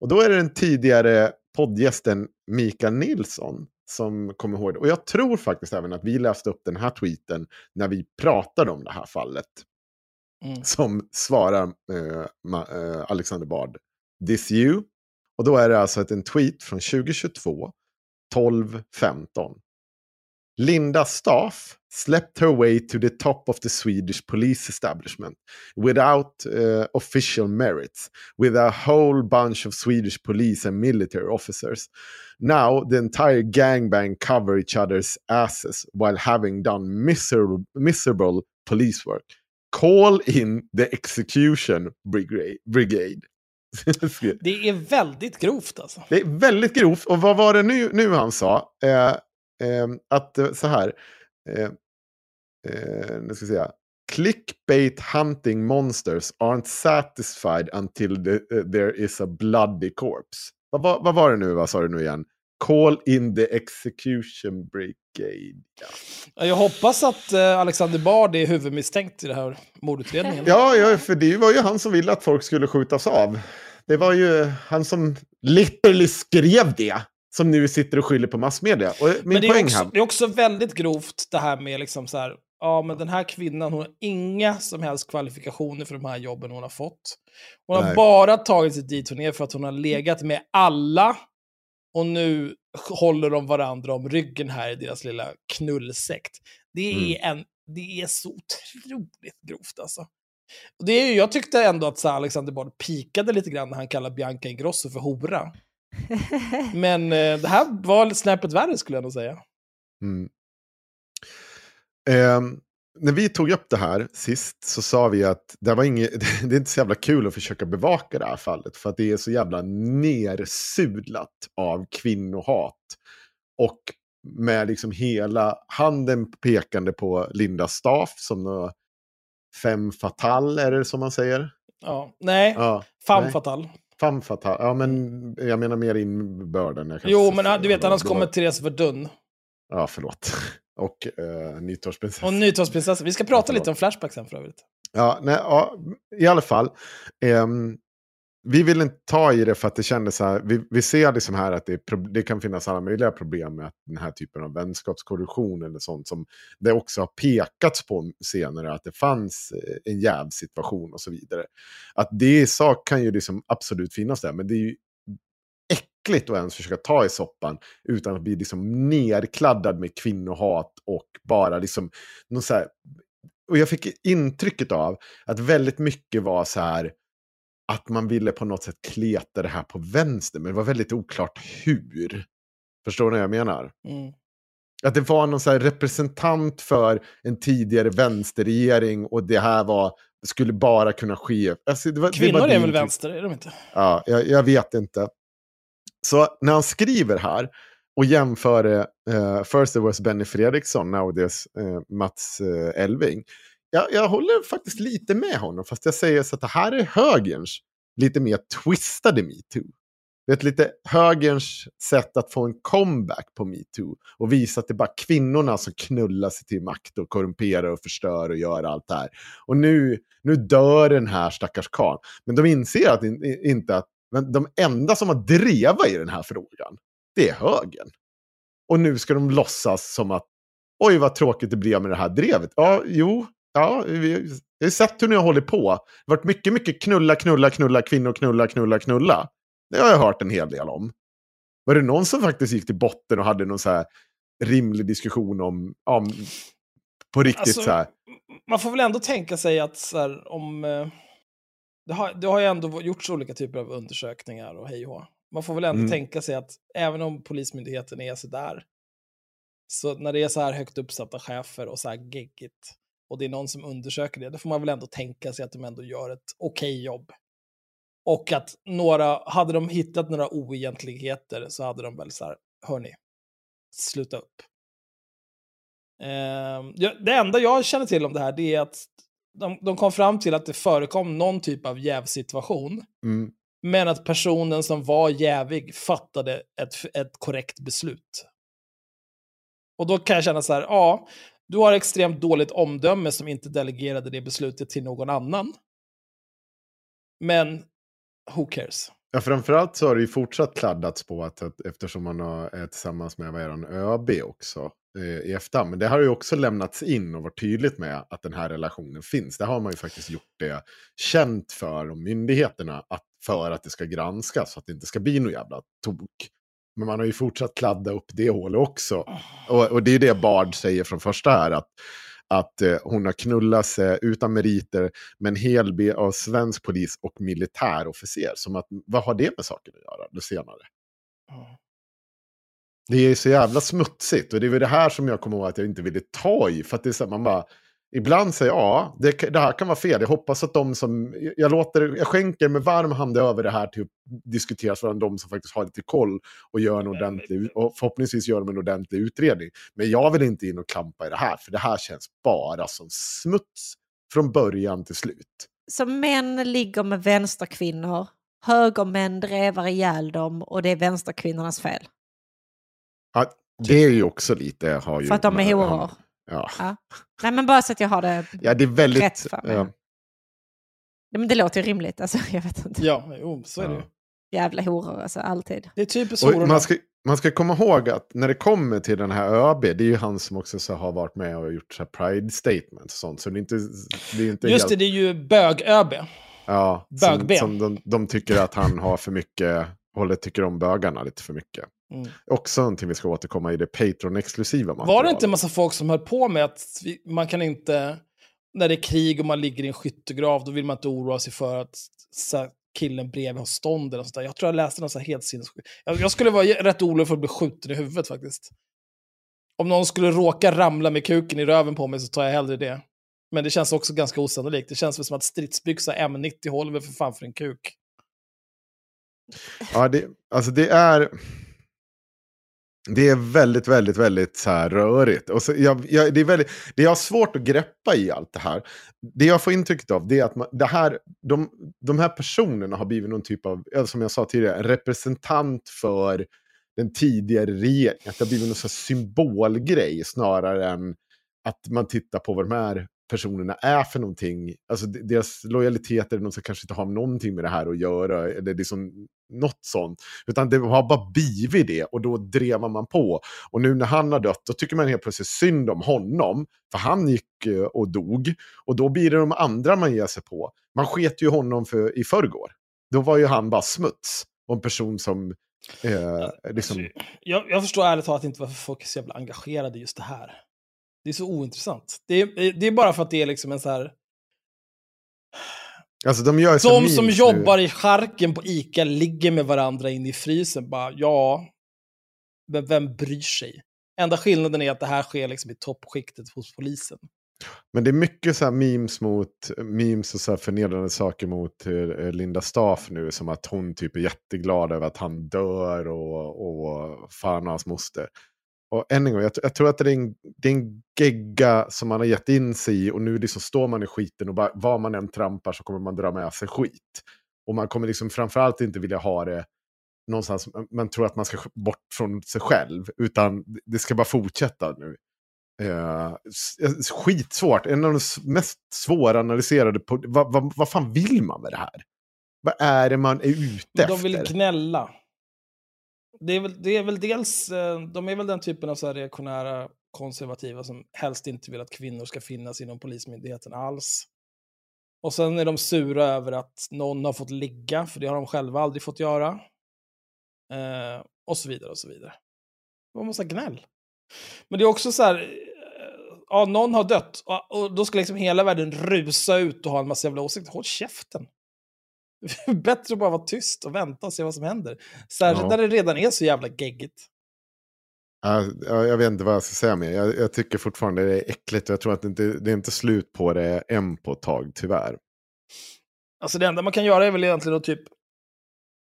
Och då är det den tidigare poddgästen Mikael Nilsson som kommer ihåg det. Och jag tror faktiskt även att vi läste upp den här tweeten när vi pratade om det här fallet. Mm. Som svarar uh, uh, Alexander Bard, this you? Och då är det alltså en tweet från 2022, 12.15. Linda Staff slept her way to the top of the Swedish police establishment without uh, official merits, with a whole bunch of Swedish police and military officers. Now the entire gangbang cover each other's asses while having done miserable, miserable police work. Call in the execution brigade. (laughs) Det är väldigt grovt alltså. Det är väldigt grovt. Och vad var det nu, nu han sa? Eh, eh, att så här. Eh, eh, nu ska vi säga. Clickbait hunting monsters aren't satisfied until the, uh, there is a bloody corpse. Vad, vad, vad var det nu? Vad sa du nu igen? Call in the execution brigade. Ja. Jag hoppas att eh, Alexander Bard är huvudmisstänkt i den här mordutredningen. Ja, ja, för det var ju han som ville att folk skulle skjutas av. Det var ju han som literally skrev det. Som nu sitter och skyller på massmedia. Och min men det är, poäng också, här... det är också väldigt grovt det här med liksom så här, ja men den här kvinnan hon har inga som helst kvalifikationer för de här jobben hon har fått. Hon har Nej. bara tagit sig dit hon är för att hon har legat med alla och nu håller de varandra om ryggen här i deras lilla knullsekt. Det är, Mm. en, det är så otroligt grovt alltså. Och det är ju, jag tyckte ändå att så Alexander Bard pikade lite grann när han kallade Bianca Ingrosso för hora. (laughs) Men eh, det här var snäppet värre skulle jag nog säga. Mm. Ehm, när vi tog upp det här sist så sa vi att det, var inget, (laughs) det är inte så jävla kul att försöka bevaka det här fallet. För att det är så jävla nersudlat av kvinnohat. Och med liksom hela handen pekande på Linda Staff som några femme fatale, är det som man säger? Ja, nej, Ja, femme nej. fatale. femme fatale. Ja, men jag menar mer kanske Jo, men du vet, annars kommer Therese Verdun. Ja, förlåt. (laughs) Och uh, Nytorgsprinsessan. Och Nytorgsprinsessan. Vi ska prata förlåt. lite om Flashback sen för övrigt. Ja, nej, ja, i alla fall. Ehm, vi vill inte ta i det för att det kändes så här. Vi, vi ser liksom här att det, det kan finnas alla möjliga problem med att den här typen av vänskapskorruption eller sånt som det också har pekats på senare att det fanns eh, en jävsituation och så vidare. Att det i sak kan ju liksom absolut finnas där, men det är ju äckligt att ens försöka ta i soppan utan att bli liksom nerkladdad med kvinnohat och bara liksom någon så här och jag fick intrycket av att väldigt mycket var så här att man ville på något sätt kleta det här på vänster, men det var väldigt oklart hur. Förstår ni vad jag menar? Mm. Att det var någon så här representant för en tidigare vänsterregering och det här var, skulle bara kunna ske. Alltså, var, Kvinnor är väl typ- vänster, är de inte? Ja, jag, jag vet inte. Så när han skriver här och jämför det, eh, first it was Benny Fredriksson, nowadays uh, Mats uh, Elving. Jag, jag håller faktiskt lite med honom, fast jag säger så att det här är högerns lite mer twistade metoo. Det är ett lite högerns sätt att få en comeback på metoo och visa att det är bara kvinnorna som knullar sig till makt och korrumperar och förstör och gör allt det här. Och nu, nu dör den här stackars karln. Men de inser att, in, inte att men de enda som har dreva i den här frågan, det är högern. Och nu ska de låtsas som att oj vad tråkigt det blev med det här drevet. Ja, jo, ja, vi jag har sett hur ni har hållit på. Det har varit mycket, mycket knulla, knulla, knulla, kvinnor, knulla, knulla, knulla. Det har jag hört en hel del om. Var det någon som faktiskt gick till botten och hade någon så här rimlig diskussion om, om på riktigt Alltså, så här. Man får väl ändå tänka sig att så här, om... eh, Det har, det har ju ändå gjorts olika typer av undersökningar och hej och. Man får väl ändå Mm. tänka sig att även om Polismyndigheten är så där så när det är så här högt uppsatta chefer och så här geggigt och det är någon som undersöker det, då får man väl ändå tänka sig att de ändå gör ett okej jobb. Och att några, hade de hittat några oegentligheter så hade de väl så här, hörni, sluta upp. Ja, det enda jag känner till om det här det är att de, de kom fram till att det förekom någon typ av jävsituation, Mm, men att personen som var jävig fattade ett, ett korrekt beslut. Och då kan jag känna så här, ja, du har extremt dåligt omdöme som inte delegerade det beslutet till någon annan. Men who cares? Ja, framförallt så har det ju fortsatt kladdats på att, att eftersom man har, är tillsammans med vad är det, ÖB också eh, i efterhand. Men det har ju också lämnats in och varit tydligt med att den här relationen finns. Det har man ju faktiskt gjort det känt för de myndigheterna att, för att det ska granskas så att det inte ska bli något jävla tok. Men man har ju fortsatt kladda upp det hålet också. Och, och det är det Bard säger från första här, att att eh, hon har knullat sig utan meriter med en hel del av svensk polis och militärofficer. Som att, vad har det med saken att göra, det senare? Det är så jävla smutsigt och det är väl det här som jag kommer ihåg att jag inte ville ta i. För att det är så att man bara, ibland säger ja, det, det, här kan vara fel. Jag hoppas att de som, jag, låter, jag skänker med varm hand över det här till att diskuteras från de som faktiskt har lite koll och gör en ordentlig, och förhoppningsvis gör de en ordentlig utredning. Men jag vill inte in och klampa i det här, för det här känns bara som smuts från början till slut. Så män ligger med vänsterkvinnor, högermän drevar ihjäl dem och det är vänsterkvinnornas fel. Ja, det är ju också lite... Har ju, För att de är horor. Ja. Ja. Nej men bara så att jag har det ja, det är väldigt... rätt för mig. Ja. Ja, men det låter ju rimligt, alltså, jag vet inte. Ja, jo, så är det ju. Jävla horor, alltså alltid. Det är typiskt hororna. man, ska, man ska komma ihåg att när det kommer till den här ÖB, det är ju han som också så har varit med och gjort så pride statements och sånt. Så det är inte, det är inte Just helt, det, det är ju bög-ÖB. ja, som, bög-B. som de, de tycker att han har för mycket, håller tycker om bögarna lite för mycket. Mm. Också någonting vi ska återkomma i det Patreon-exklusiva Var det materialet. inte en massa folk som höll på med att man kan inte, när det är krig och man ligger i en skyttegrav, då vill man inte oroa sig för att killen bredvid har stånd eller sånt där. Jag tror jag läste något så helt sinnessjukt. Jag, jag skulle vara rätt orolig för att bli skjuten i huvudet faktiskt. Om någon skulle råka ramla med kuken i röven på mig så tar jag hellre det. Men det känns också ganska osannolikt. Det känns väl som att stridsbyxa M90 håller väl för fan för en kuk. Ja, det, alltså det är... Det är väldigt, väldigt, väldigt så här rörigt. Och så, jag, jag, det, är väldigt, det jag har svårt att greppa i allt det här, det jag får intrycket av det är att man, det här, de, de här personerna har blivit någon typ av, som jag sa tidigare, representant för den tidigare regeringen. Att det har blivit någon så här symbolgrej snarare än att man tittar på vad de här personerna är för någonting. Alltså de- deras lojaliteter, de som kanske inte har någonting med det här att göra, eller liksom något sånt. Utan det har bara blivit det och då drevar man på. Och nu när han har dött, då tycker man helt plötsligt synd om honom. För han gick eh, och dog. Och då blir det de andra man ger sig på. Man sket ju honom för, i förrgår. Då var ju han bara smuts. Och en person som... Eh, liksom, Alltså, jag, jag förstår ärligt talat inte varför folk är så jävla engagerade i just det här. Det är så ointressant. Det är, det är bara för att det är liksom en så här... alltså de gör De som jobbar nu. i charken på ICA ligger med varandra inne i frysen. Bara, ja, men vem bryr sig? Enda skillnaden är att det här sker liksom i toppskiktet hos polisen. Men det är mycket så här memes mot memes och så här förnedrande saker mot eh, Linda Staff nu. Som att hon typ är jätteglad över att han dör och, och fan och hans moster. Och än en gång, jag, jag tror att det är, en, det är en gegga som man har gett in sig i. Och nu liksom står man i skiten och bara, var man än trampar så kommer man dra med sig skit. Och man kommer liksom framförallt inte vilja ha det någonstans, man tror att man ska bort från sig själv. Utan det ska bara fortsätta nu. Eh, s- skitsvårt, en av de mest svåranalyserade. Vad, vad, vad fan vill man med det här? Vad är det man är ute De vill efter? gnälla. Det är, väl, det är väl dels, eh, de är väl den typen av så här reaktionära konservativa som helst inte vill att kvinnor ska finnas inom polismyndigheten alls. Och sen är de sura över att någon har fått ligga, för det har de själva aldrig fått göra. Eh, och så vidare och så vidare. Det var en massa gnäll. Men det är också så här, eh, ja, någon har dött och, och då ska liksom hela världen rusa ut och ha en massa jävla åsikter. Håll käften! (laughs) Bättre att bara vara tyst och vänta och se vad som händer. Särskilt Ja. när det redan är så jävla geggigt. Ja, ja, jag vet inte vad jag ska säga mer. Jag, jag tycker fortfarande det är äckligt. Jag tror att det inte det är inte slut på det än på ett tag, tyvärr. Alltså det enda man kan göra är väl egentligen att typ...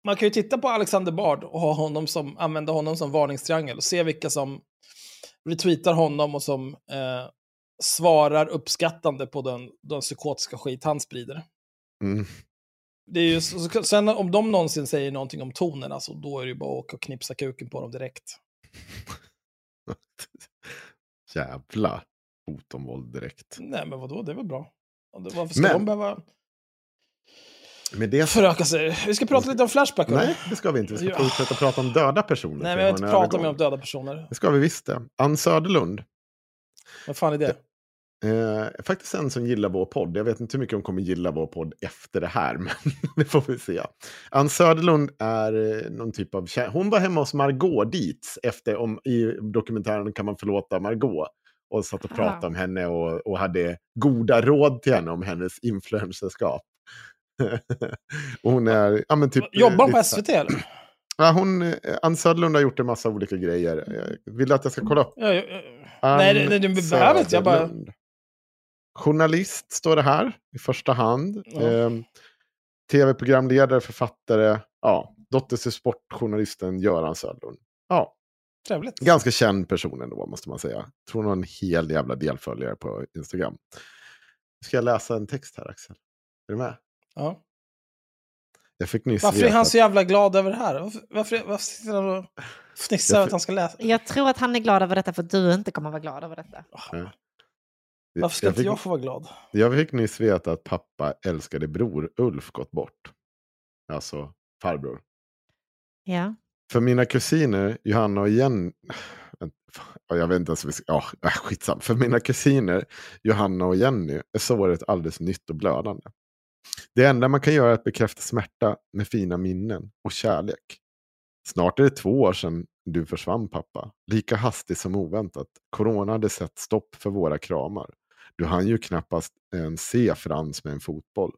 Man kan ju titta på Alexander Bard och ha honom som, använda honom som varningstriangel och se vilka som retweetar honom och som eh, svarar uppskattande på den, den psykotiska skit han sprider. Mm. Det är ju, sen om de någonsin säger någonting om tonen, alltså, då är det ju bara att åka och knipsa kuken på dem direkt. (laughs) Jävlar. hot om våld direkt. Nej, men vadå, det är väl bra. Varför ska Men- de behöva Med det föröka sig? Vi ska prata lite om Flashback. eller? Nej, det ska vi inte. Vi ska Ja. fortsätta prata om döda personer. Nej, men jag vill inte prata mer om döda personer. Det ska vi visst det. Ann Söderlund. Vad fan är det? Eh, faktiskt en som gillar vår podd. Jag vet inte hur mycket hon kommer gilla vår podd efter det här, (laughs) men det får vi se. Ann Söderlund är eh, någon typ av... Hon var hemma hos Margot Dietz efter, om, i dokumentären Kan man förlåta Margot? Och satt och pratade Aha. om henne och, och hade goda råd till henne om hennes influencerskap. (laughs) och hon är... Ja, men typ, eh, Jobbar lite på SVT eller? (clears throat) Ja, hon, eh, Ann Söderlund har gjort en massa olika grejer. Vill att jag ska kolla upp Ja, ja, ja. Nej, det, det, det behöver inte. Jag bara... Journalist står det här i första hand. Ja. Ehm, Tv-programledare, författare. Ja, dotter till sportjournalisten Göran Söderlund. Ja, Trevligt. ganska känd person ändå måste man säga. Tror hon har en hel jävla del följare på Instagram. Ska jag läsa en text här Axel? Är du med? Ja. Jag fick nyss Varför är han att- så jävla glad över det här? Varför, varför, varför sitter han och fnissar Jag över att han ska läsa? Jag tror att han är glad över detta för att du inte kommer vara glad över detta. Varför ska jag inte fick, jag få vara glad? jag fick nyss veta att pappa älskade bror Ulf gått bort. Alltså farbror. Ja. För mina kusiner, Johanna och Jenny... Jag vet inte ens... ska- Ja, äh, skitsam. För mina kusiner, Johanna och Jenny, är såret alldeles nytt och blödande. Det enda man kan göra är att bekräfta smärta med fina minnen och kärlek. Snart är det två år sedan du försvann pappa. Lika hastigt som oväntat. Corona hade sett stopp för våra kramar. Du hann ju knappast ens se Frans med en fotboll.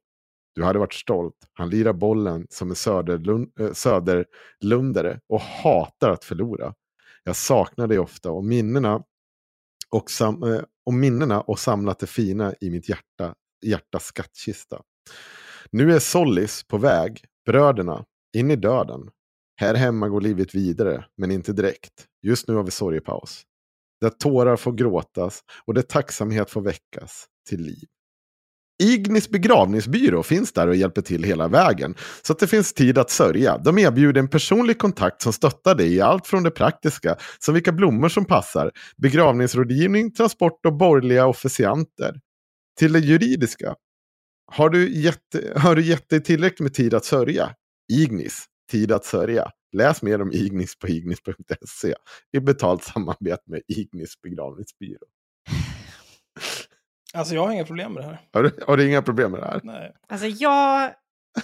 Du hade varit stolt. Han lirar bollen som en söderlund, äh, söderlundare och hatar att förlora. Jag saknar dig ofta och minnena och, sam, eh, och minnena och samlat det fina i mitt hjärta, hjärtas skattkista. Nu är Sollis på väg, bröderna, in i döden. Här hemma går livet vidare, men inte direkt. Just nu har vi sorgepaus. Där tårar får gråtas och där tacksamhet får väckas till liv. Ignis begravningsbyrå finns där och hjälper till hela vägen, så att det finns tid att sörja. De erbjuder en personlig kontakt som stöttar dig i allt från det praktiska, som vilka blommor som passar, begravningsrådgivning, transport och borgerliga officianter, till det juridiska. Har du, gett, har du gett dig tillräckligt med tid att sörja? Ignis, tid att sörja. Läs mer om Ignis på ignis.se i betalt samarbete med Ignis begravningsbyrå. (sighs) Alltså jag har inga problem med det här. Har du, har du inga problem med det här? Nej. Alltså jag...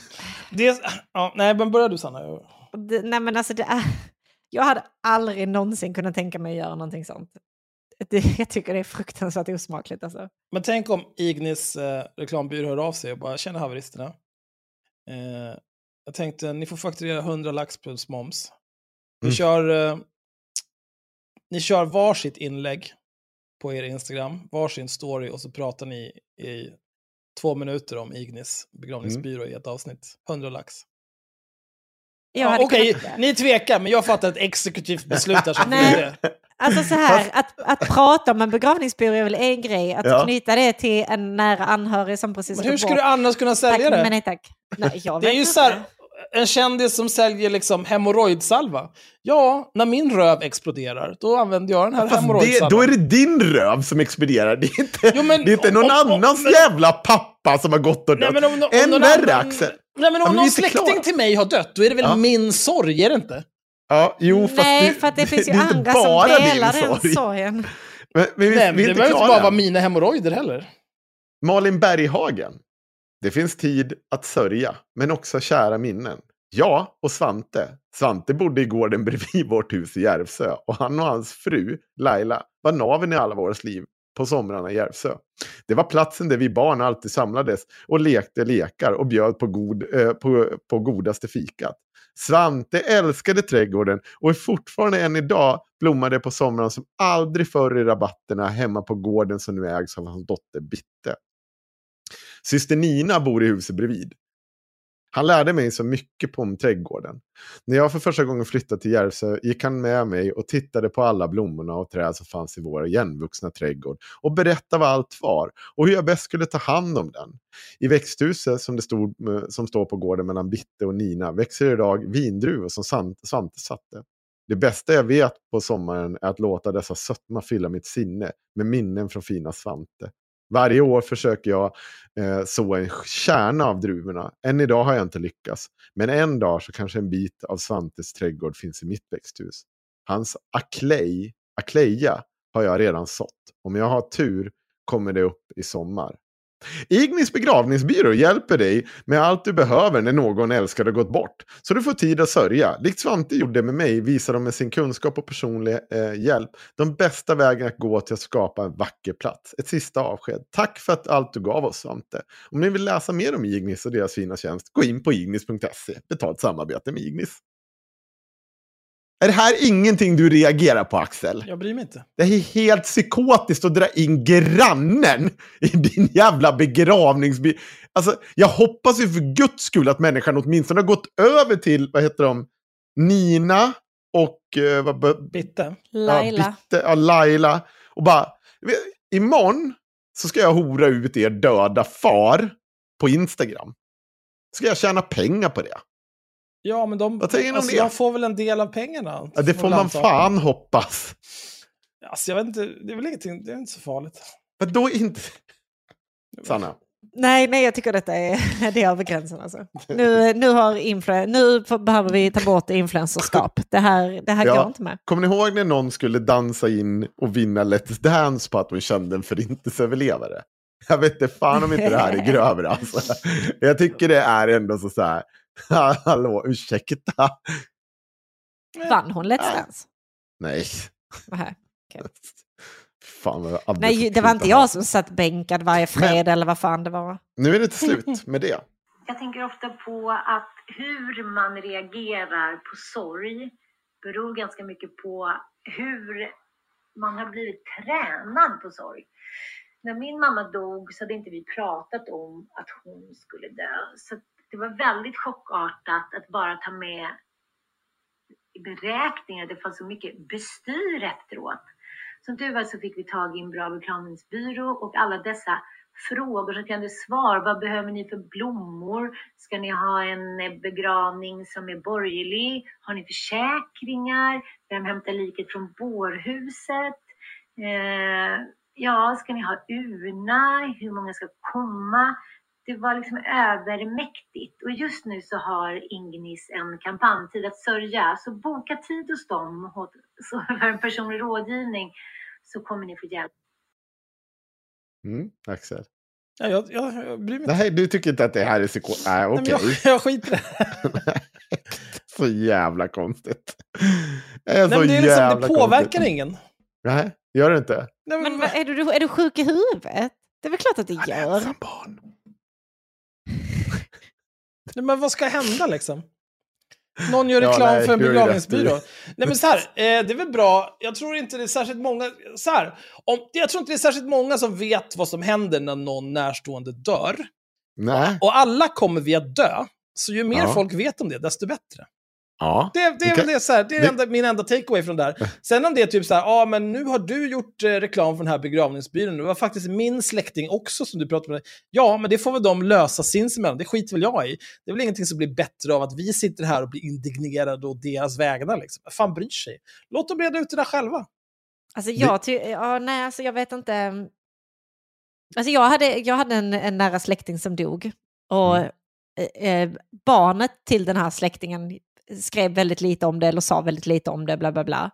(sighs) Det är, ja, nej, men börja du Sanna. Jag- Det, nej men alltså det är... (laughs) Jag hade aldrig någonsin kunnat tänka mig att göra någonting sånt. Det, (laughs) jag tycker det är fruktansvärt osmakligt alltså. Men tänk om Ignis eh, reklambyrå hör av sig och bara känner haveristerna. Eh, jag tänkte, ni får fakturera 100 lax plus moms. Ni, Mm. kör, eh, ni kör varsitt inlägg på er Instagram, varsin story och så pratar ni i två minuter om Ignis begravningsbyrå i ett avsnitt. 100 lax. Ja, Okej, kunnat- ni tvekar, men jag fattar ett exekutivt beslut här. som Nej. det. Alltså så här, att, att prata om en begravningsbyrå är väl en grej. Att Ja. knyta det till en nära anhörig som precis Men hur ska du annars kunna Tack, sälja det? men nej tack. Nej, jag Det är ju så här, en kändis som säljer liksom hemorrojdsalva. Ja, när min röv exploderar, då använder jag den här hemorrojdsalvan. då är det din röv som exploderar. Det är inte, Jo, men det är inte någon om- om- annans men- jävla pappa som har gått och dött. Än värre, Axel. Nej, men om någon släkting klara. till mig har dött, då är det väl Ja. min sorg, är det inte? Ja, jo, fast Nej, det, för att det finns ju inte andra som delar den sorg. sorgen. Men, men vi, Nej, men vi det behöver inte bara vara mina hemorrojder heller. Malin Berghagen. Det finns tid att sörja, men också kära minnen. Ja, och Svante. Svante bodde i gården bredvid (laughs) vårt hus i Järvsö och han och hans fru, Laila, var naven i alla våras liv på somrarna i Järvsö. Det var platsen där vi barn alltid samlades och lekte lekar och bjöd på, god, eh, på, på godaste fikat. Svante älskade trädgården och är fortfarande än idag blommade på somrarna som aldrig förr i rabatterna hemma på gården som nu ägs av hans dotter Bitte. Syster Nina bor i huset bredvid. Han lärde mig så mycket på om trädgården. När jag för första gången flyttade till Järvsö gick han med mig och tittade på alla blommorna och träd som fanns i vår igenvuxna trädgård och berättade vad allt var och hur jag bäst skulle ta hand om den. I växthuset som, det stod, eh, som står på gården mellan Bitte och Nina växer idag vindruvor som Svante satte. Det bästa jag vet på sommaren är att låta dessa sötma fylla mitt sinne med minnen från fina Svante. Varje år försöker jag eh, så en kärna av druvorna. Än idag har jag inte lyckats. Men en dag så kanske en bit av Svantes trädgård finns i mitt växthus. Hans aklej, akleja har jag redan sått. Om jag har tur kommer det upp i sommar. Ignis begravningsbyrå hjälper dig med allt du behöver när någon älskar har gått bort. Så du får tid att sörja. Likt Svante gjorde med mig visar de med sin kunskap och personliga eh, hjälp de bästa vägarna att gå till att skapa en vacker plats. Ett sista avsked. Tack för att allt du gav oss Svante. Om ni vill läsa mer om Ignis och deras fina tjänst, gå in på ignis.se. Betalt samarbete med Ignis. Är det här ingenting du reagerar på Axel? Jag bryr mig inte. Det är helt psykotiskt att dra in grannen i din jävla begravningsby. Alltså, jag hoppas ju för guds skull att människan åtminstone har gått över till, vad heter de, Nina och... Eh, vad, Bitte. Laila. Ja, Bitte, ja, Laila. Och bara, imorgon så ska jag hora ut er döda far på Instagram. Ska jag tjäna pengar på det? Ja, men de, alltså, de får väl en del av pengarna. Ja, det får man anta. fan hoppas. Alltså, jag vet inte, det är väl ingenting, det är inte så farligt. Men då inte... (laughs) Sanna. Nej, nej, jag tycker detta är, (laughs) det är över gränsen. Alltså. Nu, nu, har influ- nu behöver vi ta bort influencerskap. Det här, det här Ja. går inte med. Kommer ni ihåg när någon skulle dansa in och vinna Let's Dance på att hon kände en förintelseöverlevare? Jag vet inte fan om inte det här är (laughs) grövre alltså. Jag tycker det är ändå så, så här. (laughs) Hallå, ursäkta? Vann hon Let's Dance? Nej. Nähä. (laughs) Fan jag aldrig Nej, det var inte jag som satt bänkad varje fredag eller vad fan det var. Nu är det till slut (laughs) med det. Jag tänker ofta på att hur man reagerar på sorg beror ganska mycket på hur man har blivit tränad på sorg. När min mamma dog så hade inte vi pratat om att hon skulle dö. Så det var väldigt chockartat att bara ta med i beräkningen att det fanns så mycket bestyr efteråt. Som tur var så fick vi tag i en bra begravningsbyrå och alla dessa frågor så kan du svara. Vad behöver ni för blommor? Ska ni ha en begravning som är borgerlig? Har ni försäkringar? Vem hämtar liket från bårhuset? Eh, ja, ska ni ha urna? Hur många ska komma? Det var liksom övermäktigt. Och just nu så har Ingnis en kampanjtid att sörja. Så boka tid hos dem och- så för en personlig rådgivning så kommer ni få hjälp. Mm, Axel. Ja, jag, jag, jag bryr mig inte. Nej, du tycker inte att det här är psyko... Nej, okej. men jag, jag skiter i det. (laughs) så jävla konstigt. Det är Nej, så men det, är liksom, jävla det påverkar konstigt. ingen. Nej, gör det inte? Nej, Men vad, är, du, är du sjuk i huvudet? Det är väl klart att det gör. Ensam barn. Nej, men vad ska hända liksom? Någon gör Ja, reklam nej, för en begravningsbyrå. Nej men så här, eh, det är väl bra. Jag tror inte det är särskilt många, så här, om, jag tror inte det är särskilt många som vet vad som händer när någon närstående dör. Nej. Och alla kommer vi att dö. Så ju mer Ja. folk vet om det, desto bättre. Ja. Det, det är Det kan- det, så här, det är det- enda, min enda takeaway från det där. Sen om det är typ så här, ja men nu har du gjort eh, reklam för den här begravningsbyrån, det var faktiskt min släkting också som du pratade med. Ja, men det får väl de lösa sinsemellan, det skiter väl jag i. Det är väl ingenting som blir bättre av att vi sitter här och blir indignerade och deras vägnar liksom. Fan bryr sig? Låt dem reda ut det där själva. Alltså jag, ty- ja, nej, alltså jag vet inte. Alltså jag hade, jag hade en, en nära släkting som dog. Och Mm. eh, eh, barnet till den här släktingen skrev väldigt lite om det eller sa väldigt lite om det, bla bla bla.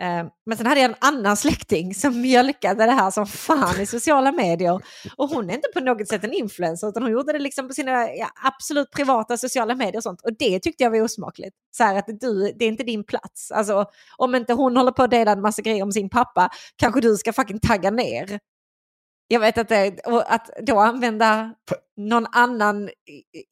Eh, men sen hade jag en annan släkting som mjölkade det här som fan i sociala medier. Och hon är inte på något sätt en influencer utan hon gjorde det liksom på sina ja, absolut privata sociala medier och sånt. Och det tyckte jag var osmakligt. Så här att du, det är inte din plats. Alltså om inte hon håller på att dela en massa grejer om sin pappa kanske du ska fucking tagga ner. Jag vet att det, och att då använda någon annan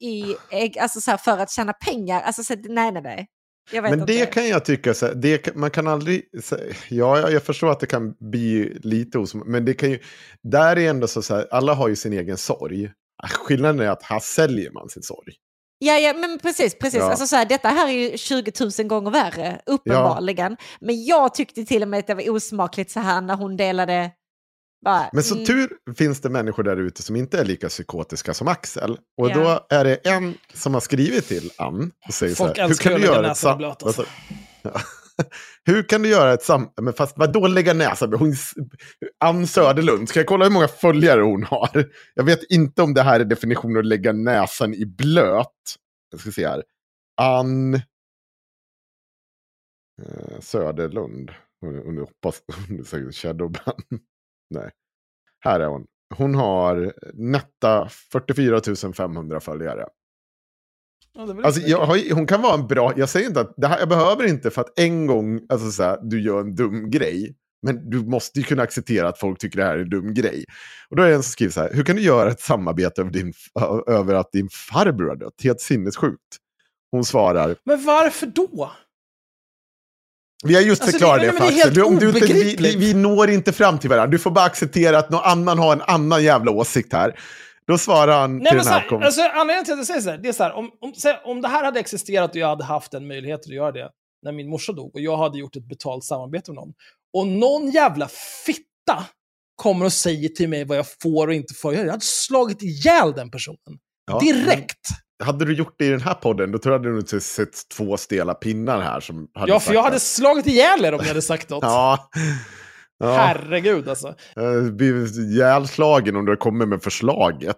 i, i alltså så här, för att tjäna pengar, alltså så, nej nej nej. Men inte. det kan jag tycka, så här, det, man kan aldrig... här, Ja, jag- jag förstår att det kan bli lite os... Men det kan ju... Där är ändå så, så här, alla har ju sin egen sorg. Skillnaden är att här säljer man sin sorg. Ja, ja, men precis. precis. Ja. Alltså, så här, detta här är ju 20 000 gånger värre, uppenbarligen. Men jag tyckte till och med att det var osmakligt så här när hon delade... Bara, Men som mm, tur finns det människor där ute som inte är lika psykotiska som Axel. Och Ja. då är det en som har skrivit till Ann och säger Folk så här, hur älskar kan att du lägga göra ett näsan i sam- blöt, alltså. Ja. Hur kan du göra ett sam... Men fast vadå lägga näsan? Hon... Ann Söderlund, ska jag kolla hur många följare hon har? Jag vet inte om det här är definitionen att lägga näsan i blöt. Jag ska se här. Ann eh, Söderlund. Hon, hon hoppas hon är säkert shadowban. Nej. Här är hon. Hon har nätta 44 500 följare. Ja, Alltså, jag, har- hon kan vara en bra, jag säger inte att det här, jag behöver inte för att en gång, alltså så här, du gör en dum grej. Men du måste ju kunna acceptera att folk tycker det här är en dum grej. Och då är det en som skriver så här, hur kan du göra ett samarbete över, din, över att din farbror har dött? Helt sinnessjukt. Hon svarar, Men varför då? Vi har just Alltså, förklarat det- det, helt Du, du inte, vi, vi, når inte fram till varandra. Du får bara acceptera att någon annan har en annan jävla åsikt här. Då svarar han Nej, till men den så här här, alltså, anledningen till att jag säger så här, det är så här, om, om, om det här hade existerat och jag hade haft en möjlighet att göra det när min morsa dog och jag hade gjort ett betalt samarbete med någon och någon jävla fitta kommer och säger till mig vad jag får och inte får göra, jag hade slagit ihjäl den personen. Ja, Direkt! Hade du gjort det i den här podden, då tror jag du nog inte sett två stela pinnar här som hade Ja, för jag hade att- slagit ihjäl er om jag hade sagt något. (laughs) Ja. ja. Herregud alltså. Jag blir ihjälslagen om du kommer med förslaget.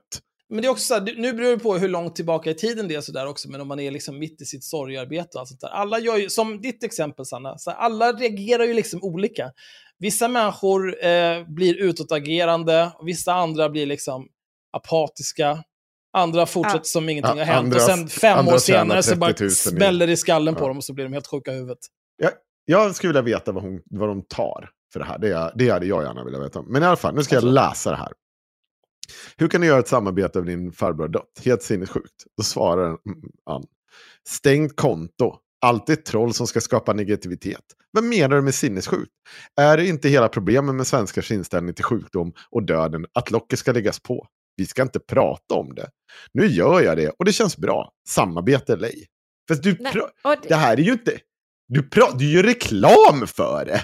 Men det är också så här, du- nu beror det på hur långt tillbaka i tiden det är sådär också, men om man är liksom mitt i sitt sorgarbete och allt sånt där. Alla gör ju, som ditt exempel Sanna, så här, alla reagerar ju liksom olika. Vissa människor eh, blir utåtagerande, och vissa andra blir liksom apatiska. Andra fortsätter Ja. som ingenting Ja, har hänt andra- och sen fem år senare så 30 bara 000 i- smäller det i skallen på Ja. dem och så blir de helt sjuka i huvudet. Jag, jag skulle vilja veta vad, hon, vad de tar för det här. Det, det hade jag gärna velat veta. Men i alla fall, nu ska jag läsa det här. Hur kan du göra ett samarbete över din farbror dött? Helt sinnessjukt. Då svarar mm, han. Stängt konto. Alltid ett troll som ska skapa negativitet. Vad menar du med sinnessjukt? Är det inte hela problemet med svenskars inställning till sjukdom och döden att locket ska läggas på? Vi ska inte prata om det. Nu gör jag det och det känns bra. Samarbete eller ej. Fast du, Nej, det det, här är ju inte... Du, pra- du gör reklam för det.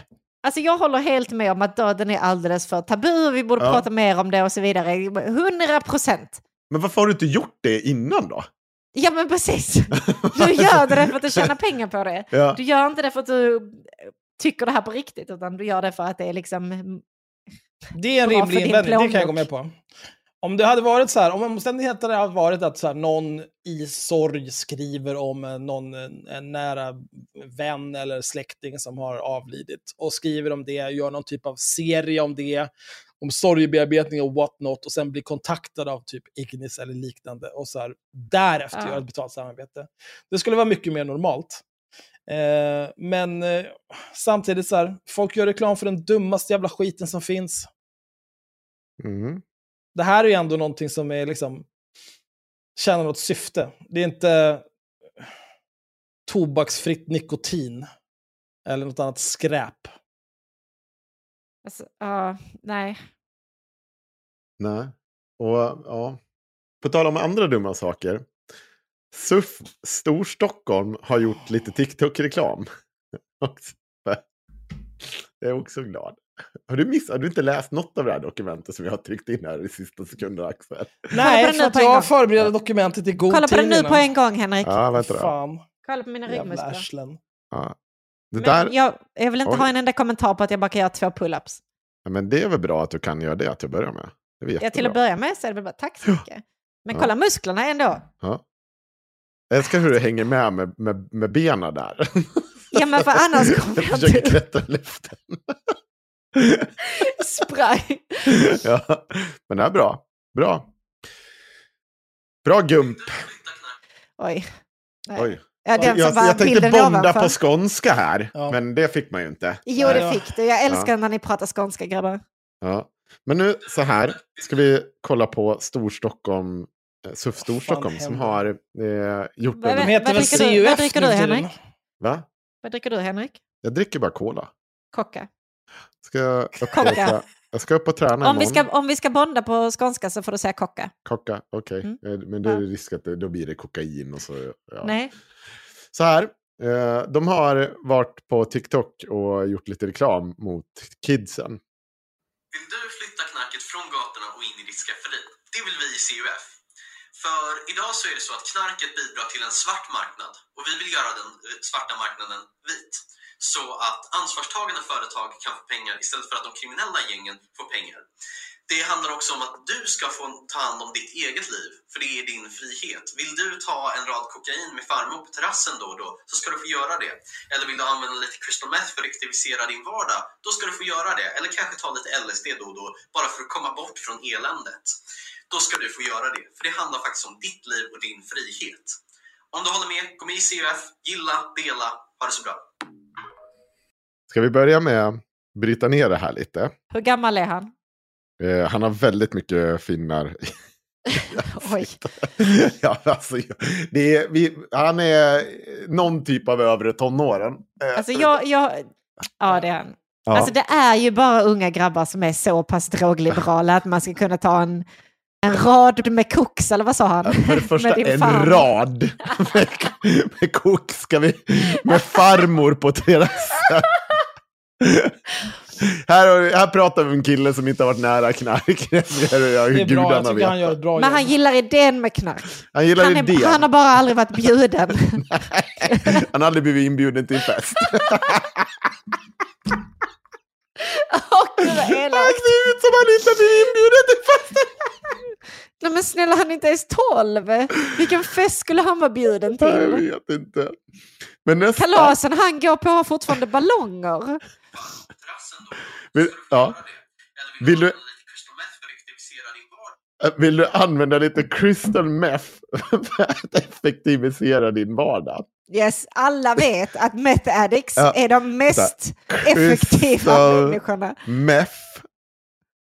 alltså jag håller helt med om att döden är alldeles för tabu och vi borde Ja. prata mer om det och så vidare. 100 procent. Men varför har du inte gjort det innan då? Ja men precis. (laughs) Du gör det för att du tjänar pengar på det. Ja. Du gör inte det för att du eh, tycker det här på riktigt utan du gör det för att det är liksom... Det är en rimlig för invändning, det kan jag gå med på. Om det hade varit så här, om omständigheterna hade varit att så här, någon i sorg skriver om någon en, en nära vän eller släkting som har avlidit och skriver om det, gör någon typ av serie om det, om sorgebearbetning och what not och sen blir kontaktad av typ Ignis eller liknande och så här, därefter Ja. gör ett betalt samarbete. Det skulle vara mycket mer normalt. Eh, men eh, samtidigt så här, folk gör reklam för den dummaste jävla skiten som finns Mm. Det här är ju ändå någonting som är liksom tjänar något syfte. Det är inte tobaksfritt nikotin eller något annat skräp. Alltså, ja, nej. Nej. Och ja. På tal om andra dumma saker. SUF Storstockholm har gjort lite TikTok-reklam. (laughs) Jag är också glad. Har du, miss, har du inte läst något av det här dokumentet som jag har tryckt in här i sista sekunden, Axel? (laughs) Nej, för att jag gång. förberedde dokumentet i god Kolla på tid den nu på en gång Henrik. Ja, vänta då. Fan, Kolla på mina ryggmuskler. Ja. Det, där, jag, jag vill inte Oj. ha en enda kommentar på att jag bara kan göra två pull-ups. ja, men det är väl bra att du kan göra det till att börja med. Det är Ja, till att börja med så är det väl bara tack så mycket. Men Ja. kolla musklerna ändå. Ja. Jag älskar hur du hänger med med, med, med benen där. Ja men för (laughs) annars kommer jag jag försöker inte klättra luften. Spray. ja, men det är bra. Bra. Bra gump. Oj. Nej. Oj. Ja, den Jag, som jag tänkte bonda på skånska här, Ja. men det fick man ju inte. Jo, det ja. fick du. Jag älskar när ni pratar skånska grabbar. Ja. Men nu så här ska vi kolla på Storstockholm, eh, SUF Storstockholm som händer? har eh, gjort Vad- en... De vad- dricker du- vad dricker du. Henrik? Va? Vad dricker du Henrik? Jag dricker bara cola. Kocka. Ska jag, upp och Kocka. jag ska upp och träna Om vi, imorgon. ska, om vi ska bonda på skånska så får du säga kocka. Kocka, okej. Mm. Eh, Men det är Ja. risk att det, då blir det kokain och så. Ja. Nej. Så här, eh, de har varit på TikTok och gjort lite reklam mot kidsen. Vill du flytta knarket från gatorna och in i ditt skafferi? Det vill vi i CUF. För idag så är det så att knarket bidrar till en svart marknad och vi vill göra den eh, svarta marknaden vit så att ansvarstagande företag kan få pengar istället för att de kriminella gängen får pengar. Det handlar också om att du ska få ta hand om ditt eget liv, för det är din frihet. Vill du ta en rad kokain med farmor på terrassen då och då, så ska du få göra det. Eller vill du använda lite crystal meth för att aktivisera din vardag, då ska du få göra det. Eller kanske ta lite LSD då och då, bara för att komma bort från eländet. Då ska du få göra det, för det handlar faktiskt om ditt liv och din frihet. Om du håller med, gå med i CUF, gilla, dela, ha det så bra. Ska vi börja med att bryta ner det här lite? Hur gammal är han? Eh, han har väldigt mycket finnar. (laughs) Oj. (laughs) ja, alltså, det är, vi, han är någon typ av övre tonåren. Eh, Alltså jag, jag, ja det är han. ja. Alltså det är ju bara unga grabbar som är så pass drogliberala att man ska kunna ta en, en rad med koks, eller vad sa han? För det första, en rad med, med kok ska vi, med farmor på terrassen. (laughs) Här, här pratar vi om en kille som inte har varit nära knark. (laughs) Det jag är bra, jag tycker han gör ett bra Men han jobb. gillar idén med knark. Han gillar Han, idén. är, han har bara aldrig varit bjuden. (laughs) Han har aldrig blivit inbjuden till en fest. Åh, gud vad ser ut som han inte blivit inbjuden till festen. Nej men snälla, han är inte ens tolv. Vilken fest skulle han vara bjuden Jag till? vet inte. Men nästa... Kalasen han går på har fortfarande ballonger. Terrassen då Vill, ja. Eller Vill du du- använda lite crystal meth för att aktivisera din vardag? Vill du använda lite crystal meth för att effektivisera din vardag? Yes, alla vet att meth addicts Ja. är de mest effektiva människorna. Meth.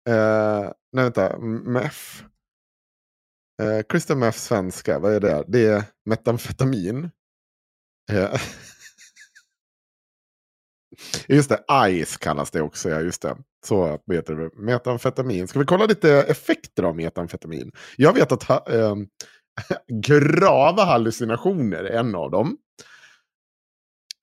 Eh, nej, vänta. Meth. Eh, crystal meth svenska, vad är det? Det är metamfetamin. Eh, just det, ICE kallas det också. Ja, just det. Så heter det. Metamfetamin. Ska vi kolla lite effekter av metamfetamin? Jag vet att ha, äh, (laughs) grava hallucinationer är en av dem.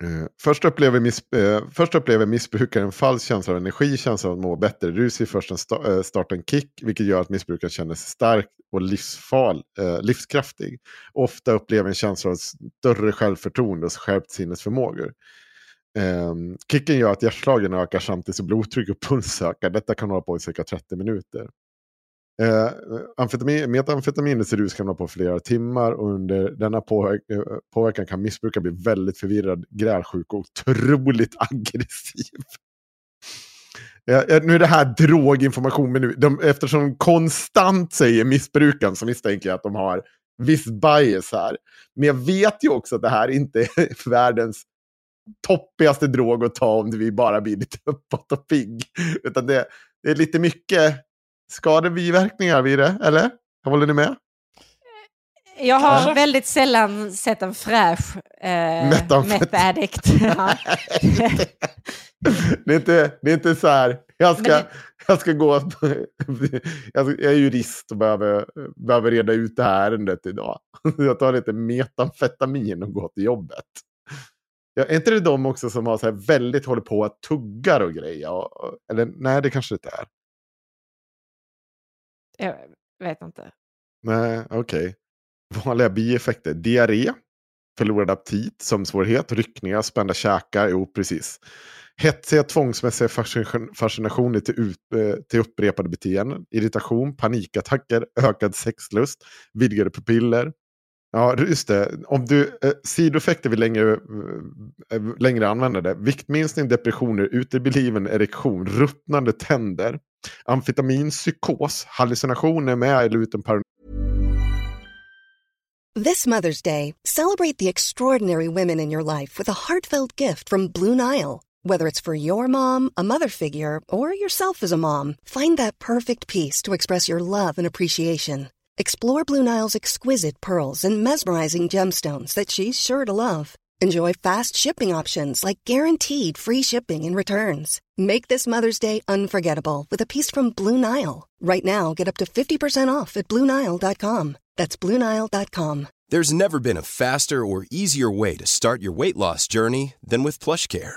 Uh, först, upplever miss, uh, först upplever missbrukaren en falsk känsla av energi, känsla av att må bättre. Rus i först eh, en sta, uh, starten kick, vilket gör att missbrukaren känner sig stark och livsfal, livskraftig. Ofta upplever en känsla av större självförtroende och skärpt sinnesförmågor. Um, kicken gör att hjärtslagen ökar samtidigt som blodtryck och puls ökar. Detta kan hålla på i cirka 30 minuter. Uh, amfetamin, metamfetaminets rus kan hålla på flera timmar och under denna påverk, eh, påverkan kan missbrukaren bli väldigt förvirrad, grälsjuk och otroligt (laughs) aggressiv. Ja, nu är det här droginformation, men nu, de, eftersom de konstant säger missbrukaren så misstänker jag att de har viss bias här. Men jag vet ju också att det här inte är (laughs) världens toppigaste drog att ta om vi bara blir lite uppåt och pigg. Utan det, det är lite mycket skadebiverkningar vid det, eller? Håller ni med? Jag har Kanske. väldigt sällan sett en fräsch eh, Metamfet- meth addict. (laughs) Ja. det, är inte, det är inte så här, jag ska, det- jag ska gå, jag är jurist och behöver, behöver reda ut det här ärendet idag. Jag tar lite metamfetamin och går till jobbet. Ja, är inte det de också som har så här väldigt håller på att tuggar och grejer? Eller nej, det kanske det inte är. Jag vet inte. Nej, okej. Vanliga bieffekter. Diarré, förlorad aptit, sömnsvårighet, ryckningar, spända käkar. Jo, precis. Hetsiga tvångsmässiga fascin- fascinationer till, ut, eh, till upprepade beteenden. Irritation, panikattacker, ökad sexlust, vidgade pupiller. Ja, just det. Om du, eh, sidoeffekter vid längre, eh, längre användande. Viktminskning, depressioner, utebliven erektion, ruttnande tänder, amfetamin, psykos, hallucinationer med eller utan paranoia. This Mother's Day, celebrate the extraordinary women in your life with a heartfelt gift from Blue Nile. Whether it's for your mom, a mother figure, or yourself as a mom, find that perfect piece to express your love and appreciation. Explore Blue Nile's exquisite pearls and mesmerizing gemstones that she's sure to love. Enjoy fast shipping options like guaranteed free shipping and returns. Make this Mother's Day unforgettable with a piece from Blue Nile. Right now, get up to 50% off at BlueNile.com. That's BlueNile.com. There's never been a faster or easier way to start your weight loss journey than with PlushCare.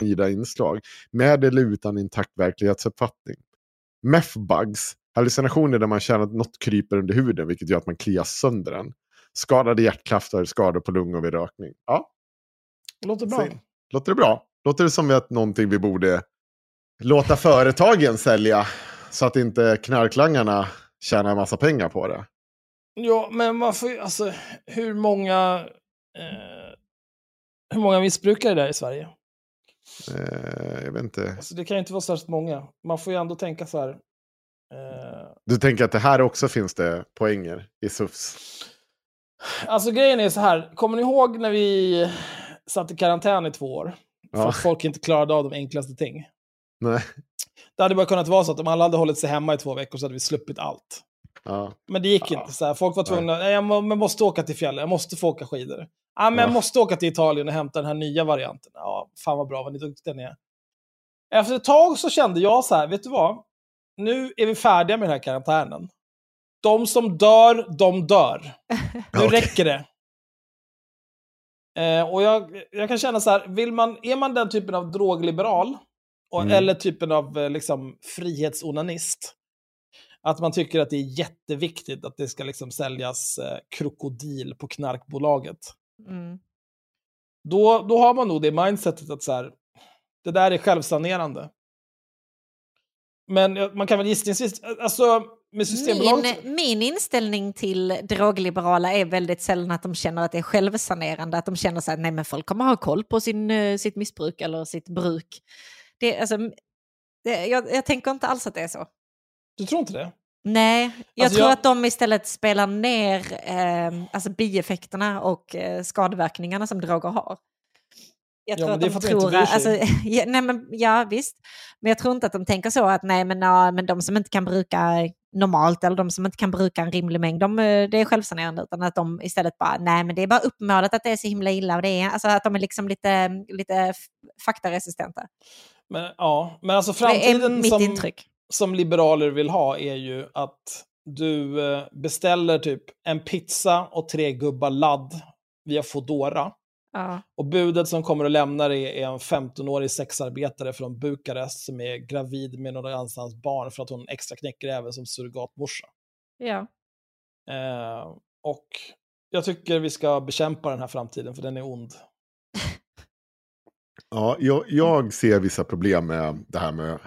Nya inslag. Med eller utan intakt verklighetsuppfattning. Meth-bugs, hallucinationer där man känner att något kryper under huden vilket gör att man kliar sönder den. Skadade hjärtkrafter, skador på lungor vid rökning. Ja, Låter bra. Låter det bra? Låter det som att någonting vi borde låta företagen sälja så att inte knarklangarna tjänar en massa pengar på det? Ja, men man får ju, alltså, hur många... Eh, hur många missbrukare det är i Sverige? Eh, jag vet inte. Alltså, det kan ju inte vara särskilt många. Man får ju ändå tänka så här. Eh, Du tänker att det här också finns det poänger i SUFs? alltså grejen är så här, kommer ni ihåg när vi satt i karantän i två år? För Ja. att folk inte klarade av de enklaste ting. Nej. Det hade bara kunnat vara så att om alla hade hållit sig hemma i två veckor så hade vi sluppit allt. Ja. Men det gick Ja. inte. Så här, folk var tvungna, nej. jag måste åka till fjällen, jag måste få åka skidor. Ja, men jag Ja. måste åka till Italien och hämta den här nya varianten. Ja, fan vad bra, vad ni duktiga ni är. Efter ett tag så kände jag så här, vet du vad? Nu är vi färdiga med den här karantänen. De som dör, de dör. Nu (laughs) räcker det. Eh, och jag, jag kan känna så här, vill man, är man den typen av drogliberal, och, Mm. eller typen av eh, liksom, frihetsonanist, att man tycker att det är jätteviktigt att det ska liksom säljas eh, krokodil på knarkbolaget, Mm. då, då har man nog det mindsetet att så här, det där är självsanerande. Men man kan väl gissningsvis, alltså med Systembolaget... Min, min inställning till drogliberala är väldigt sällan att de känner att det är självsanerande, att de känner så här, nej men folk kommer ha koll på sin, eh, sitt missbruk eller sitt bruk. Det, alltså, det, jag, jag tänker inte alls att det är så. Du tror inte det? Nej, jag Alltså, tror jag- att de istället spelar ner eh, alltså bieffekterna och eh, skadeverkningarna som droger har. Jag Ja, tror men att det är för att de tror, sig. alltså, (laughs) ja, nej, men, ja visst, men jag tror inte att de tänker så att nej men, ja, men de som inte kan bruka normalt eller de som inte kan bruka en rimlig mängd, de, eh, det är självsanerande utan att de istället bara, nej men det är bara uppmålat att det är så himla illa och det är, alltså att de är liksom lite, lite faktaresistenta. Men, ja, men alltså Det är framtiden mitt som, intryck. Som liberaler vill ha är ju att du eh, beställer typ en pizza och tre gubbar ladd via Foodora. Ja. Och budet som kommer att lämna dig är en 15-årig sexarbetare från Bukarest som är gravid med någon annans barn för att hon extra knäcker även som surrogatmorsa. Ja. Eh, och jag tycker vi ska bekämpa den här framtiden för den är ond. (laughs) Ja, jag, jag ser vissa problem med det här med,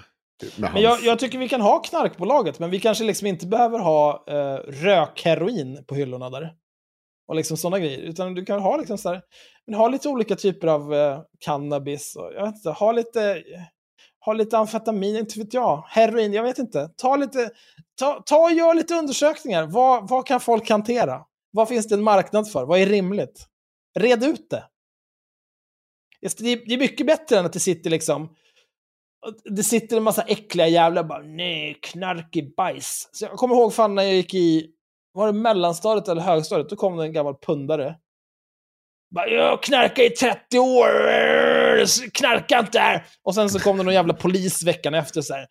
med Men jag, hans... jag tycker vi kan ha knarkbolaget, men vi kanske liksom inte behöver ha eh, rökheroin på hyllorna där. Och liksom sådana grejer. Utan du kan ha liksom så här, men ha lite olika typer av eh, cannabis. Och, jag vet inte, ha lite, ha lite amfetamin, inte vet jag. Heroin, jag vet inte. Ta lite, ta, ta och gör lite undersökningar. Vad, vad kan folk hantera? Vad finns det en marknad för? Vad är rimligt? Red ut det. Det är det är mycket bättre än att det sitter liksom det sitter en massa äckliga jävlar bara nej, knarkig bajs. Så jag kommer ihåg fan när jag gick i, var det mellanstadiet eller högstadiet, då kom det en gammal pundare. Bara, jag knarkar i 30 år, knarka inte här. Och sen så kom det någon jävla polis veckan efter så här.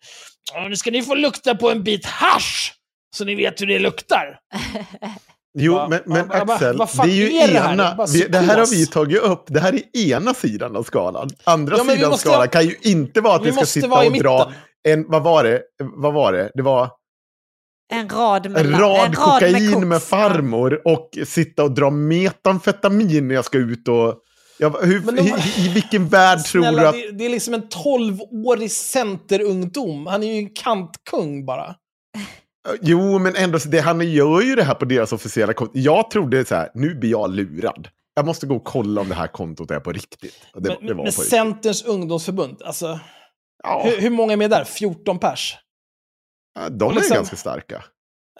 Nu ska ni få lukta på en bit hasch så ni vet hur det luktar. (laughs) Jo, Va- men, men va- va- Axel, fan det är ju är det här? ena... Bara vi, det här har vi tagit upp. Det här är ena sidan av skalan. Andra Ja, sidan av skalan kan ju inte vara att vi, Vi ska sitta och dra en... Vad var det? Vad var det? Det var En rad med, en rad en kokain koks. med, farmor och sitta och dra metamfetamin när jag ska ut och... Ja, hur, de- i, I vilken värld tror Snälla, du att... det, det är liksom en 12-årig centerungdom. Han är ju en kantkung bara. (laughs) Jo, men ändå, det, han gör ju det här på deras officiella konto. Jag trodde så här, nu blir jag lurad. Jag måste gå och kolla om det här kontot är på riktigt. Det, Men, det men. Centerns ungdomsförbund, alltså, Ja, hur, hur många är med där? 14 pers? de är liksom- ganska starka.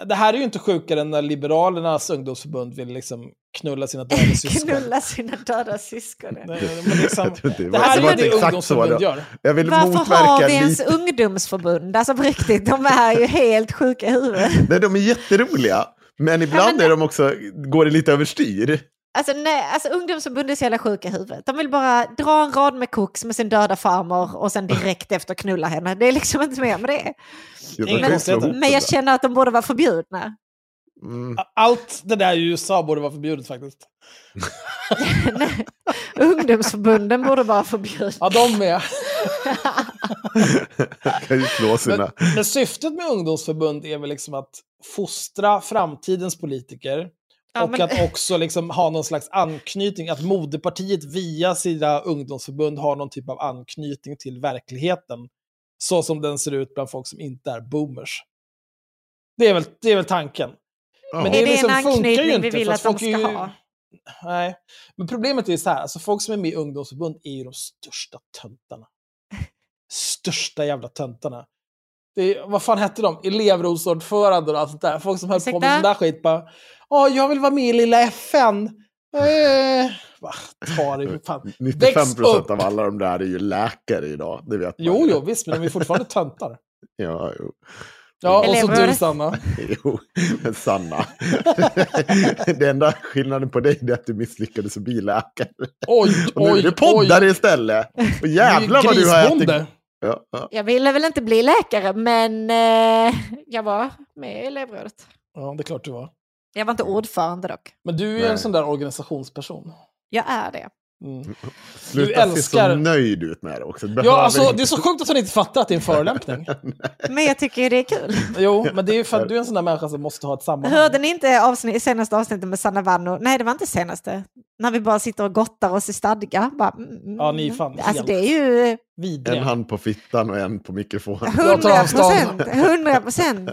Det här är ju inte sjukare än när Liberalernas ungdomsförbund vill liksom knulla sina döda (laughs) syskon. Knulla sina döda syskon. Nej, liksom, (laughs) det var- här är var ju inte det så ungdomsförbund då. gör. Jag vill Varför har vi ens lite. ungdomsförbund? Alltså på riktigt, de är ju helt sjuka i huvudet. Nej, de är jätteroliga. Men ibland men- är de också, går det lite överstyr. Alltså, nej, alltså ungdomsförbundet är så jävla sjuka i huvudet. De vill bara dra en rad med koks med sin döda farmor och sen direkt efter knulla henne. Det är liksom inte mer med det. Men det jag känner att de borde vara förbjudna. Mm. Allt det där i USA borde vara förbjudet faktiskt. (laughs) Nej, Ungdomsförbunden borde vara förbjudna. Ja, de med. (laughs) kan ju slå sina... Men, men syftet med ungdomsförbund är väl liksom att fostra framtidens politiker. Ja, och men- att också liksom ha någon slags anknytning, att moderpartiet via sina ungdomsförbund har någon typ av anknytning till verkligheten. Så som den ser ut bland folk som inte är boomers. Det är väl, det är väl tanken. Ja. Men Är det liksom en funkar ju anknytning inte, vi vill för att de folk är ska ju- ha? Nej, men problemet är så här, alltså folk som är med i ungdomsförbund är ju de största töntarna. Största jävla töntarna. Det är, vad fan hette de? Elevrådsordförande och allt sånt där. Folk som höll på med Ursäkta? sån där skit bara. Åh, jag vill vara med i lilla FN. Eh, va, ta det, fan. 95 Väx procent av alla de där är ju läkare idag. Det vet man Jo, ju. jo, visst, men de är fortfarande (laughs) töntar. Ja, jo. Ja, och så du, Sanna. Jo, men Sanna. (laughs) det enda skillnaden på dig är att du misslyckades som billäkare. Oj, Och nu är oj, du poddare oj. istället. Och jävlar vad du har ätit. Ja, ja. Jag ville väl inte bli läkare, men eh, (laughs) jag var med i elevrådet. Ja, det är klart du var. Jag var inte ordförande dock. Men du är ju Nej. en sån där organisationsperson. Jag är det. Mm. Sluta se älskar- så nöjd ut med det också. Du Ja, alltså, inte- det är så sjukt att han inte fattar att det är en (laughs) förolämpning. Men jag tycker det är kul. Jo, men det är ju för att du är en sån där människa som måste ha ett sammanhang. Hörde ni inte avsnitt, senaste avsnittet med Sanna Vanno? Nej, det var inte senaste. När vi bara sitter och gottar oss i stadga. Bara, mm, Ja, ni är fan Alltså helt- det är ju En Vidriga. hand på fittan och en på mikrofonen. Jag tar 100 avstånd. procent. 100 procent.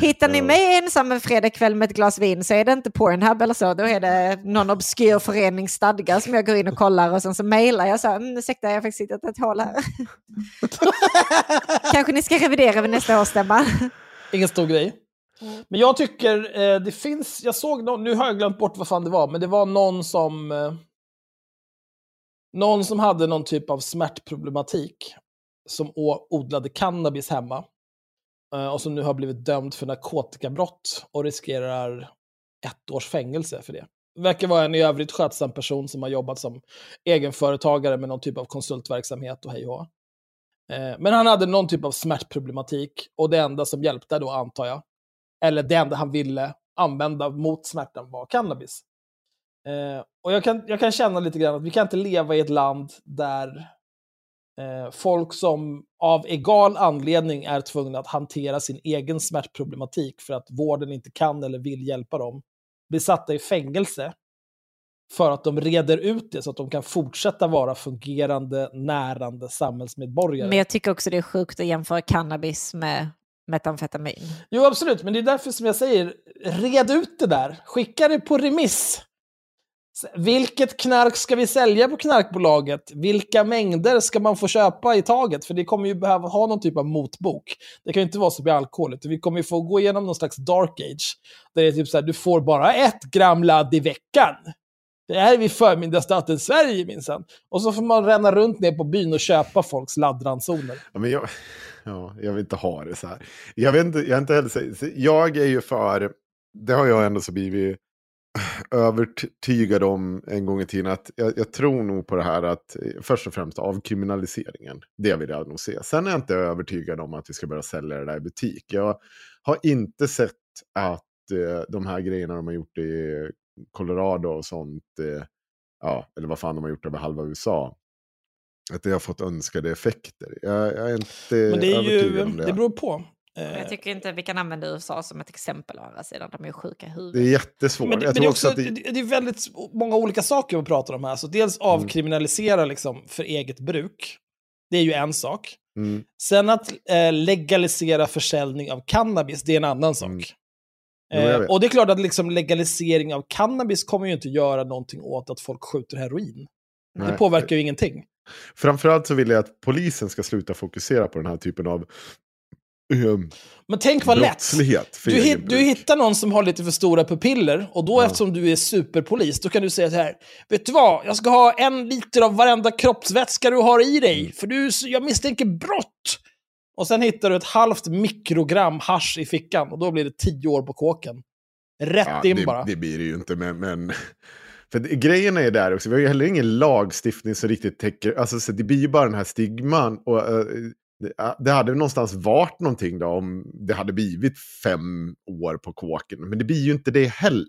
Hittar ni mig ensam en fredagkväll med ett glas vin så är det inte Pornhub eller så. Då är det någon obskyr förenings stadgar som jag går in och kollar och sen så mejlar jag så här, mm, ursäkta jag har faktiskt hittat ett hål här. Kanske ni ska revidera vid nästa årsstämma. Ingen stor grej. Men jag tycker eh, det finns, jag såg någon, nu har jag glömt bort vad fan det var, men det var någon som eh, någon som hade någon typ av smärtproblematik som odlade cannabis hemma Eh, och som nu har blivit dömd för narkotikabrott och riskerar ett års fängelse för det. Verkar vara en i övrigt skötsam person som har jobbat som egenföretagare med någon typ av konsultverksamhet och hej och hå. Eh, Men han hade någon typ av smärtproblematik och det enda som hjälpte då, antar jag, eller det enda han ville använda mot smärtan var cannabis. Eh, och jag kan, jag kan känna lite grann att vi kan inte leva i ett land där folk som av egal anledning är tvungna att hantera sin egen smärtproblematik för att vården inte kan eller vill hjälpa dem, blir satta i fängelse för att de reder ut det så att de kan fortsätta vara fungerande, närande samhällsmedborgare. Men jag tycker också det är sjukt att jämföra cannabis med metamfetamin. Jo, absolut, men det är därför som jag säger, red ut det där. Skicka det på remiss. Vilket knark ska vi sälja på knarkbolaget? Vilka mängder ska man få köpa i taget? För det kommer ju behöva ha någon typ av motbok. Det kan ju inte vara så med alkohol, vi kommer ju få gå igenom någon slags dark age. Där det är typ så här, du får bara ett gram ladd i veckan. Det här är vid förmyndarstaten Sverige minsann. Och så får man ränna runt ner på byn och köpa folks laddransoner. Ja, men jag, ja, jag vill inte ha det så här. Jag, vet inte, jag, är inte heller, jag är ju för, det har jag ändå så blivit övertygad om en gång i tiden. att jag, jag tror nog på det här att eh, först och främst avkriminaliseringen. Det vill jag nog se. Sen är jag inte övertygad om att vi ska börja sälja det där i butik. Jag har inte sett att eh, de här grejerna de har gjort i Colorado och sånt, eh, ja, eller vad fan de har gjort över halva USA, att det har fått önskade effekter. Jag, jag är inte Men det är ju, övertygad om det. det beror på. Eh, Jag tycker inte vi kan använda USA som ett exempel å andra sidan. De är ju sjuka i Det huvudet. är jättesvårt. Men det, men det, också också, det, det, det är väldigt många olika saker vi pratar om här. Så dels avkriminalisera liksom för eget bruk. Det är ju en sak. mm, Sen att eh, legalisera försäljning av cannabis, det är en annan sak. Mm. Eh, och det är klart att liksom legalisering av cannabis kommer ju inte göra någonting åt att folk skjuter heroin. Det nej. påverkar ju ingenting. Framförallt så vill jag att polisen ska sluta fokusera på den här typen av Men tänk vad lätt. Du, hit, du hittar någon som har lite för stora pupiller och då Ja. eftersom du är superpolis, då kan du säga så här. Vet du vad? Jag ska ha en liter av varenda kroppsvätska du har i dig, Mm. för du, jag misstänker brott. Och sen hittar du ett halvt mikrogram hasch i fickan och då blir det tio år på kåken. Rätt Ja, in det, bara. det blir det ju inte, men, men För det- grejen är där också, vi har ju heller ingen lagstiftning som riktigt täcker, alltså så det blir ju bara den här stigman. Och, eh, det, det hade någonstans varit någonting då om det hade blivit fem år på kåken, men det blir ju inte det heller.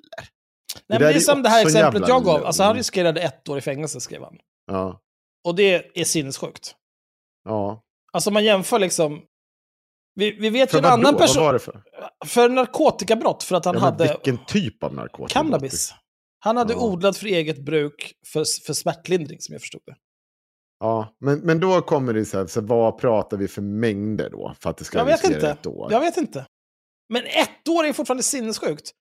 Nej, men där det är som det här exemplet jag gav. Alltså, han riskerade ett år i fängelse, skrev han. Ja, Och det är sinnessjukt. ja. Alltså man jämför liksom... Vi, vi vet För ju en annan Vad person... var det för? För narkotikabrott, för att han Ja, men hade Vilken typ av narkotika? cannabis. Han hade Ja. odlat för eget bruk för, för smärtlindring, som jag förstod det. Ja, men, men då kommer det så här, så vad pratar vi för mängder då? För att det ska Jag vet inte. ett år? Jag vet inte. Men ett år är fortfarande sinnessjukt.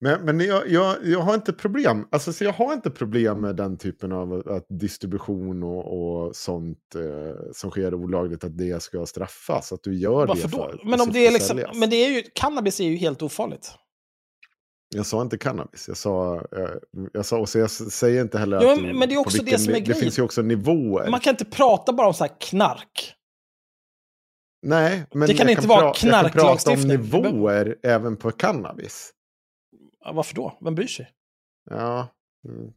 Men, men jag, jag, jag har inte problem. Alltså, så jag har inte problem med den typen av att distribution och, och sånt eh, som sker olagligt, att det ska straffas. Att du gör Varför det då? för Men om det är liksom... Men det är ju... Cannabis är ju helt ofarligt. Jag sa inte cannabis. Jag sa, eh, jag sa och så jag säger inte heller Jo, att... men- det är också det som är ni- Det grejen. finns ju också nivåer. Man kan inte prata bara om så här knark. Nej, men Det kan jag inte vara pra- Jag kan prata om knarklagstiftning. nivåer även på cannabis. Ja, Varför då? Vem bryr sig? Ja, mm.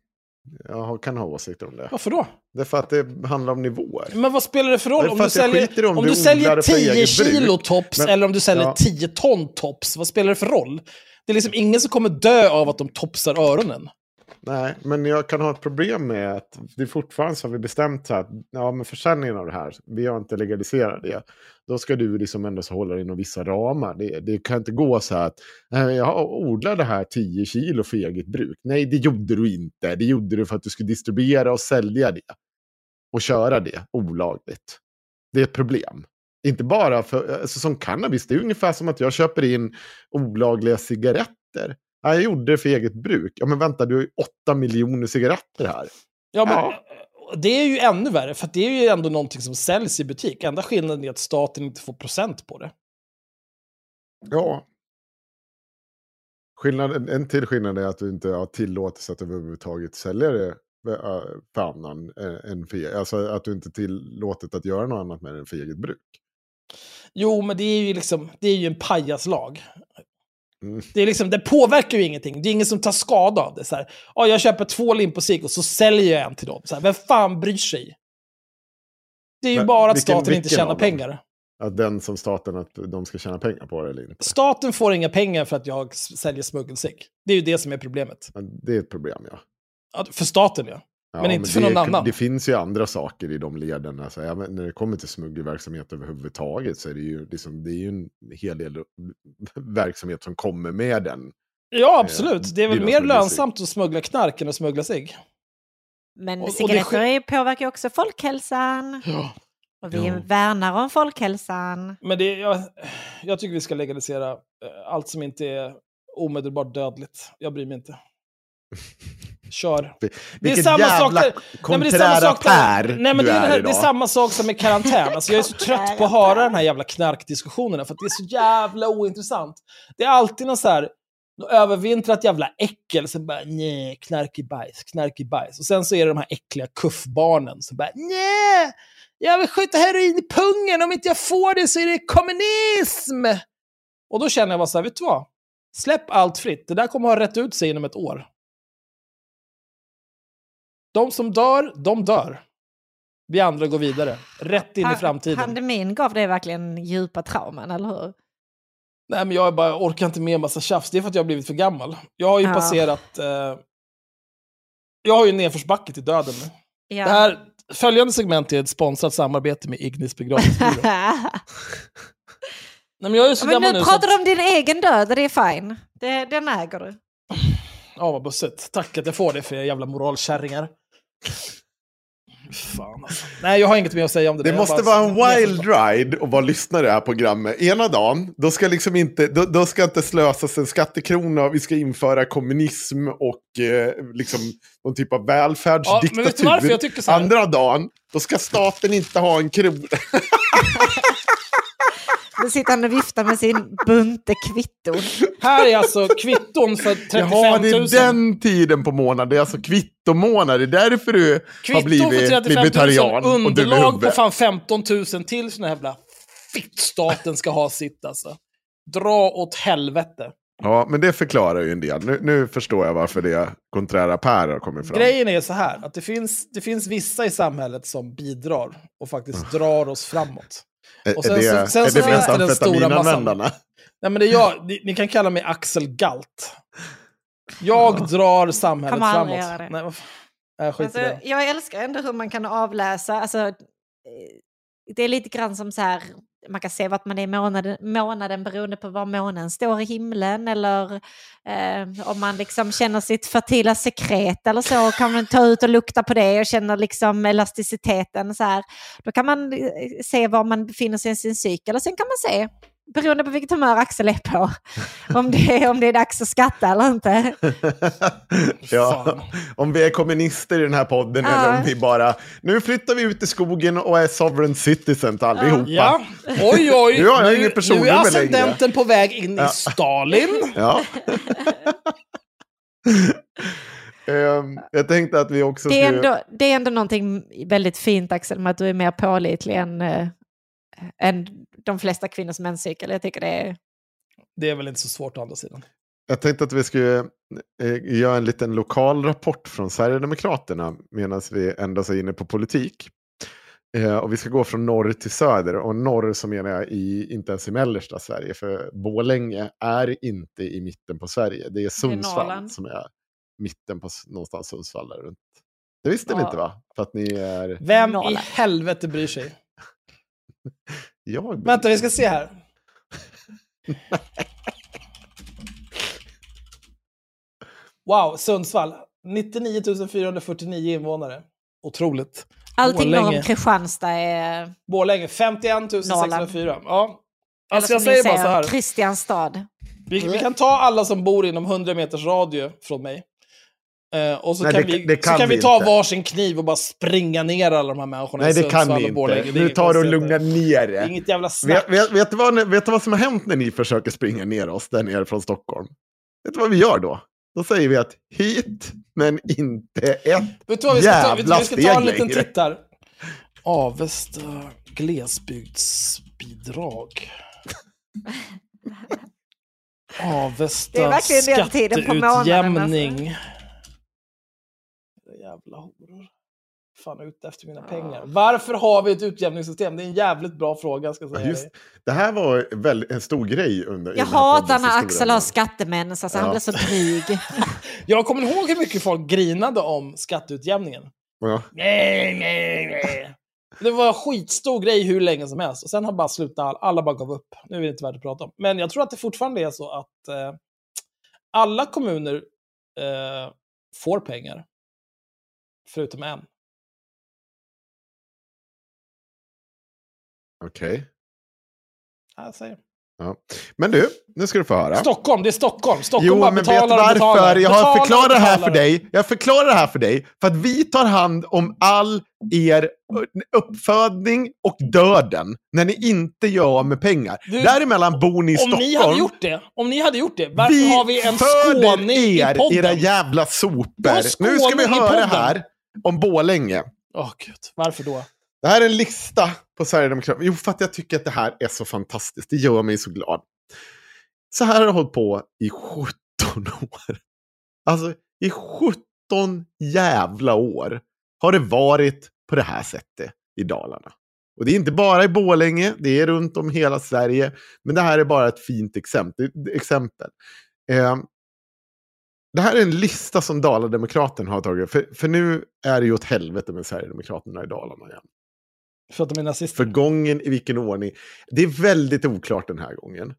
Jag kan ha åsikter om det. Varför då? Det är för att det handlar om nivåer. Men vad spelar det för roll? Det Om du säljer, om om du du säljer odlar det för 10 eget kilo tops eller om du säljer ja. 10 ton tops, vad spelar det för roll? Det är liksom ingen som kommer dö av att de topsar öronen. Nej, men jag kan ha ett problem med att det är fortfarande så har vi bestämt så här att ja, men försäljningen av det här, vi har inte legaliserat det. Då ska du liksom ändå så hålla dig inom vissa ramar. Det, det kan inte gå så här att äh, jag odlar det här 10 kilo för eget bruk. Nej, det gjorde du inte. Det gjorde du för att du skulle distribuera och sälja det. Och köra det olagligt. Det är ett problem. Inte bara för, alltså som cannabis, det är ungefär som att jag köper in olagliga cigaretter. Ja, jag gjorde det för eget bruk. Ja, men vänta, du har ju åtta miljoner cigaretter här. Ja, men Ja. det är ju ännu värre, för det är ju ändå någonting som säljs i butik. Enda skillnaden är att staten inte får procent på det. Ja. Skillnaden, en till skillnad är att du inte har tillåtelse att överhuvudtaget sälja det eh, för annan eh, än för Alltså att du inte tillåtet att göra något annat med det än för eget bruk. Jo, men det är ju liksom, det är ju en pajaslag. Mm. Det, är liksom, det påverkar ju ingenting. Det är ingen som tar skada av det. Så här, "Ja, jag köper två limp och så säljer jag en till dem. Så här, vem fan bryr sig? Det är ju Men bara att vilken- staten inte vilken tjänar av dem? pengar. Att den som staten, att de ska tjäna pengar på det eller inte. Staten får inga pengar för att jag säljer smuggelcigg. Det är ju det som är problemet. Ja, Det är ett problem, ja. Ja, För staten, ja. Ja, Men inte för det, någon annan. Det finns ju andra saker i de leden. Alltså, ja, men när det kommer till smuggelverksamhet överhuvudtaget så är det ju, liksom, det är ju en hel del verksamhet som kommer med den. Ja, absolut. Det är väl mer lönsamt att smuggla knark än att smuggla cigg. Men Och- och det cigaretter sker- påverkar ju också folkhälsan. Ja. Och vi Ja. värnar om folkhälsan. Men det, jag, jag tycker vi ska legalisera eh, allt som inte är omedelbart dödligt. Jag bryr mig inte. (laughs) Kör. Det är samma sak jävla där- Nej, men det är samma konträra sak där- pär Nej, men det, är här, det är samma sak som med karantän. Alltså, jag är så (laughs) trött på att höra den här jävla knarkdiskussionerna, för att det är så jävla ointressant. Det är alltid någon så här, övervintrat jävla äckel som bara nej, knark i bajs, knark i bajs. Och sen så är det de här äckliga kuffbarnen som bara nej, jag vill skjuta heroin i pungen, om inte jag får det så är det kommunism. Och då känner jag bara så här, vet du vad? Släpp allt fritt, det där kommer ha rätt ut sig inom ett år. De som dör, de dör. Vi andra går vidare. Rätt in i framtiden. Pandemin gav dig verkligen djupa trauman, eller hur? Nej, men jag bara, orkar inte med en massa tjafs. Det är för att jag har blivit för gammal. Jag har ju Ja. passerat... Eh, jag har ju nedförsbacke till döden nu. Ja. Det här, följande segment är ett sponsrat samarbete med Ignis begravningsbyrå. (laughs) Nej, men jag är så men gammal nu pratar att, du om din egen död det är fine. Det, den äger du. Ja, vad bussigt. Tack att jag får det för er jävla moralkärringar. Fan alltså. Nej, jag har inget mer att säga om det. Det måste bara- vara en wild ride att vara lyssnare i det här programmet. Ena dagen, då ska, liksom inte, då, då ska inte slösas en skattekrona, vi ska införa kommunism och eh, liksom någon typ av Ja, välfärdsdiktatur. här? Andra dagen, då ska staten inte ha en krona. (laughs) Nu sitter han och viftar med sin bunte kvitton. Här är alltså kvitton för 35 000. Jaha, det är den tiden på månaden. Det är alltså kvittomånad. Det är därför du har Kvitton blivit för 35 000, libertarian. och dum i underlag på fan 15 000 till såna jävla fittstaten ska ha sitt alltså. Dra åt helvete. Ja, men det förklarar ju en del. Nu, nu förstår jag varför det konträra Per har kommit fram. Grejen är så här, att det finns, det finns vissa i samhället som bidrar och faktiskt drar oss framåt. Och sen är det, så- sen är det finns det den stora metamfetaminanvändarna? Nej, men det är jag, ni, ni kan kalla mig Axel Galt. Jag drar samhället aldrig framåt. göra det. Nej, skit i Alltså, det. jag älskar ändå hur man kan avläsa. Alltså, eh, det är lite grann som så här, man kan se vart man är i månaden, månaden beroende på var månen står i himlen eller eh, om man liksom känner sitt fertila sekret eller så kan man ta ut och lukta på det och känna liksom elasticiteten. Så här. Då kan man eh, se var man befinner sig i sin cykel och sen kan man se beroende på vilket humör Axel är på. Om det, om det är dags att skatta eller inte. (laughs) ja, om vi är kommunister i den här podden Ja. eller om vi bara, nu flyttar vi ut i skogen och är sovereign citizens allihopa. Ja, oj oj. Nu har jag nu, ingen nu är personnummer längre. ascendenten på väg in Ja. i Stalin. (laughs) Ja. (laughs) Ehm, jag tänkte att vi också Det är, skulle... ändå, det är ändå någonting väldigt fint Axel med att du är mer pålitlig än, eh, än de flesta kvinnors menscykel. Jag tycker det är... Det är väl inte så svårt å andra sidan. Jag tänkte att vi skulle eh, göra en liten lokal rapport från Sverigedemokraterna medan vi ändå är inne på politik. Eh, och vi ska gå från norr till söder. Och norr så menar jag i, inte ens i mellersta Sverige. För Borlänge är inte i mitten på Sverige. Det är Sundsvall Norrland. som är mitten på någonstans Sundsvall. Där runt. Det visste ni Ja. inte va? För att ni är... Vem i Norrland. helvete bryr sig? (laughs) Jag Vänta, vi ska se här. Wow, Sundsvall. 99 449 invånare. Otroligt. Allting norr om Kristianstad är... Borlänge, 51 604. Ja. Alltså jag eller som säger ni bara så här. Kristianstad. Vi, vi kan ta alla som bor inom 100 meters radie från mig. Eh, och så Nej, kan, det- vi, det så kan kan vi vi ta inte. varsin kniv och bara springa ner alla de här människorna Nej, i det kan Borlänge. inte. Nu tar du och konstigt. lugna ner Det inget jävla snack. Vet, vet, vet, du vad, vet du vad som har hänt när ni försöker springa ner oss där nere från Stockholm? Vet du vad vi gör då? Då säger vi att hit, men inte ett Vet du vad vi ska ta? Jävla vi ska ta en liten längre. titt här. Avesta glesbygdsbidrag. (laughs) Avesta Det är verkligen den tiden på månaden, skatteutjämning. Jävla horor. Fan ute efter mina pengar. Varför har vi ett utjämningssystem? Det är en jävligt bra fråga ska jag Ja, säga. Just, det här var väl en stor grej under Jag den här hatar när. Axel har skattemens, alltså han Ja. blir så dryg. (laughs) Jag kommer ihåg hur mycket folk grinade om skatteutjämningen. Ja. Nej, nej, nej. Det var en skitstor grej hur länge som helst. Och sen har bara slutat, all- alla bara gav upp. Nu är det inte värt att prata om. Men jag tror att det fortfarande är så att eh, alla kommuner eh, får pengar. Förutom en. Okej. Ja, Jag säger. Ja. Men du, nu ska du få höra. Stockholm, det är Stockholm. Stockholm Jo, bara men vet betalar varför? betalar. Jag har Betalar förklarat det här betalar. för dig. Jag förklarar det här för dig för att vi tar hand om all er uppfödning och döden när ni inte gör av med pengar. Du, Däremellan bor ni i Om Stockholm. ni hade gjort det, om ni hade gjort det, varför vi har vi en föder skåning i er, podden? era jävla sopor. Nu ska vi höra här om Borlänge. Åh gud, varför då? Det här är en lista på Sverigedemokraterna. Jo, för att jag tycker att det här är så fantastiskt. Det gör mig så glad. Så här har jag hållit på i 17 (laughs) år. Alltså, i 17 jävla år har det varit på det här sättet i Dalarna. Och det är inte bara i Borlänge, det är runt om hela Sverige. Men det här är bara ett fint exempel. exempel. Eh, det här är en lista som Dalademokraterna har tagit. För, för nu är det ju åt helvete med Sverigedemokraterna i Dalarna igen. För att de är nazister? För gången i vilken ordning. Det är väldigt oklart den här gången.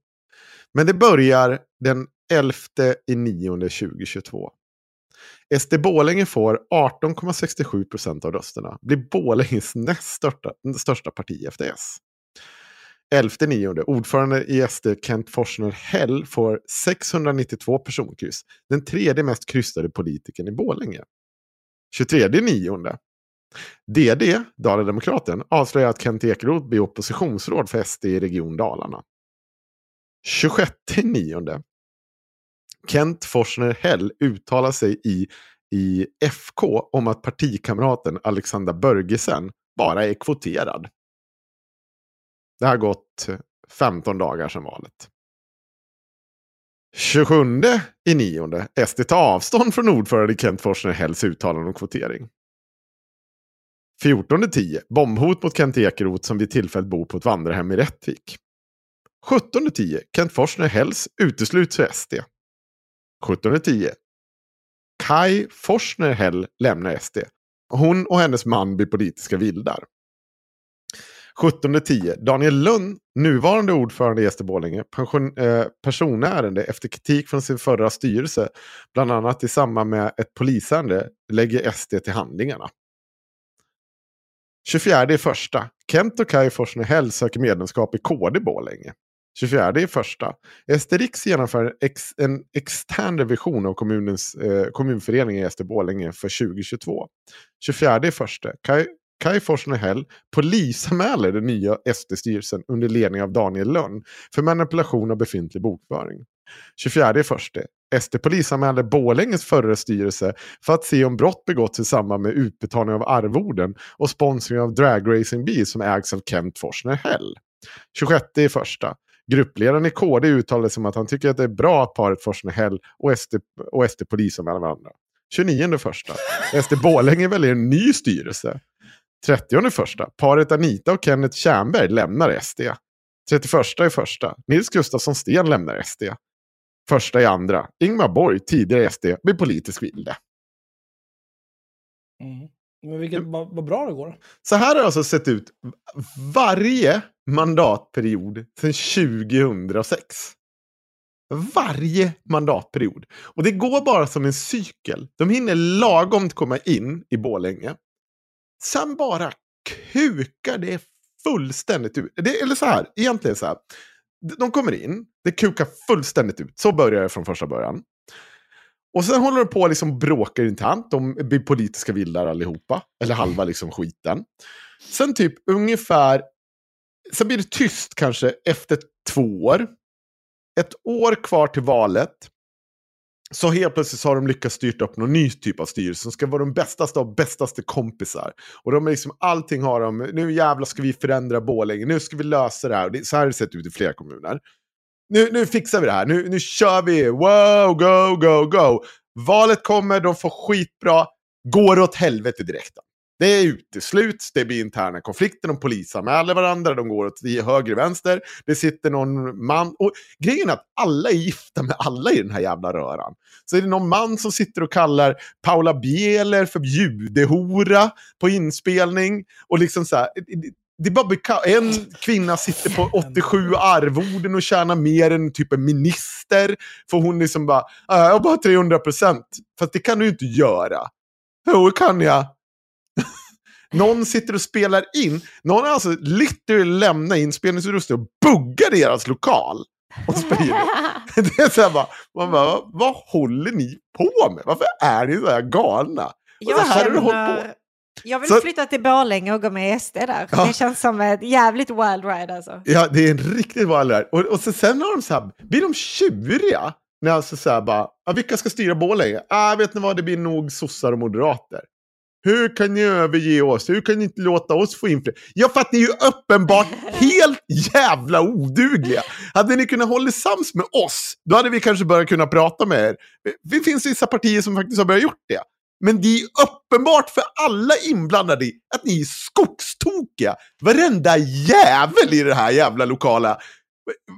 Men det börjar den 11 i 9 2022. SD Borlänge får 18,67 procent av rösterna. Blir Borlänges näst största, största parti efter S. 11 nionde. Ordförande i SD Kent Forsner Hell får 692 personkryss. Den tredje mest kryssade politikern i Borlänge. 23 nionde. DD, Dalademokraten, avslöjar att Kent Ekeroth blir oppositionsråd för SD i Region Dalarna. 26 nionde. Kent Forsner Hell uttalar sig i, i FK om att partikamraten Alexander Börgesen bara är kvoterad. Det har gått 15 dagar sedan valet. 27 i nionde. SD tar avstånd från ordförande Kent Forsner Hells uttalande om kvotering. 14.10. Bombhot mot Kent Ekeroth som vid tillfället bor på ett vandrarhem i Rättvik. 17.10. Kent Forsner Hells utesluts ur SD. 17.10. Kai Forsner Hell lämnar SD. Hon och hennes man blir politiska vildar. 17.10. Daniel Lund, nuvarande ordförande i SD Borlänge, pension, eh, personärende efter kritik från sin förra styrelse, bland annat i samband med ett polisärende, lägger SD till handlingarna. 24 i första. Kent och Kaj Forsner Hell söker medlemskap i KD Borlänge. 24 i första. Esterix genomför ex, en extern revision av kommunens, eh, kommunföreningen i SD Borlänge för 2022. 24 i första. Kai Forsner Hell polisanmäler den nya SD-styrelsen under ledning av Daniel Lönn för manipulation av befintlig bokföring. 24 första. SD polisanmälde Borlänges förra styrelse för att se om brott begåtts i samband med utbetalning av arvoden och sponsring av Dragracingbil som ägs av Kent Forsner Hell. 26 i första. Gruppledaren i KD uttalade sig om att han tycker att det är bra att paret Forsner Hell och SD, och SD polisanmäler varandra. 29 första. SD Borlänge väljer en ny styrelse. 30 första. Paret Anita och Kenneth Tjernberg lämnar SD. 31 i första. Nils Gustafsson Sten lämnar SD. Första i andra. Ingmar Borg, tidigare SD, blir politisk vilde. Mm. Men vilket, vad, vad bra det går. Så här har det alltså sett ut varje mandatperiod sedan 2006. Varje mandatperiod. Och det går bara som en cykel. De hinner lagom komma in i Bålänge. Sen bara kukar det fullständigt ut. Det, eller så här, egentligen så här. De kommer in, det kukar fullständigt ut. Så börjar det från första början. Och sen håller de på och liksom bråkar internt. De blir politiska vildar allihopa. Eller halva liksom skiten. Sen typ ungefär... Sen blir det tyst kanske efter två år. Ett år kvar till valet. Så helt plötsligt så har de lyckats styrt upp någon ny typ av styrelse som ska vara de bästaste av bästaste kompisar. Och de är liksom, allting har de, nu jävlar ska vi förändra Borlänge, nu ska vi lösa det här. Och det, så här har det sett ut i flera kommuner. Nu, nu fixar vi det här, nu, nu kör vi, wow, go, go, go. Valet kommer, de får skitbra, går åt helvete direkt. Det är utesluts, det blir interna konflikter, de polisanmäler varandra, de går åt höger och vänster. Det sitter någon man, och grejen är att alla är gifta med alla i den här jävla röran. Så är det någon man som sitter och kallar Paula Bieler för judehora på inspelning. Och liksom så här, det bara en kvinna sitter på 87 arvoden och tjänar mer än typ en minister. För hon liksom bara, jag har bara 300 procent. Fast det kan du inte göra. Jo, kan jag. Någon sitter och spelar in. Någon har alltså literally lämnat inspelningsutrustning och buggar deras lokal. Och sprider. (laughs) det är så här bara, man bara, vad, vad håller ni på med? Varför är ni så här galna? Jag så här känner, har på. Jag vill Så- flytta till Borlänge och gå med SD där. Ja. Det känns som ett jävligt wild ride alltså. Ja, det är en riktigt bra lärare. Och, och så, sen har de så här, blir de tjuriga. När alltså så här bara, ah, vilka ska styra Borlänge? Ah, vet ni vad, det blir nog sossar och moderater. Hur kan ni överge oss? Hur kan ni inte låta oss få inflytande? Ja, för att ni är ju uppenbart (laughs) helt jävla odugliga. Hade ni kunnat hålla sams med oss, då hade vi kanske börjat kunna prata med er. Det finns vissa partier som faktiskt har börjat gjort det. Men det är uppenbart för alla inblandade att ni är skogstokiga. Varenda jävel i det här jävla lokala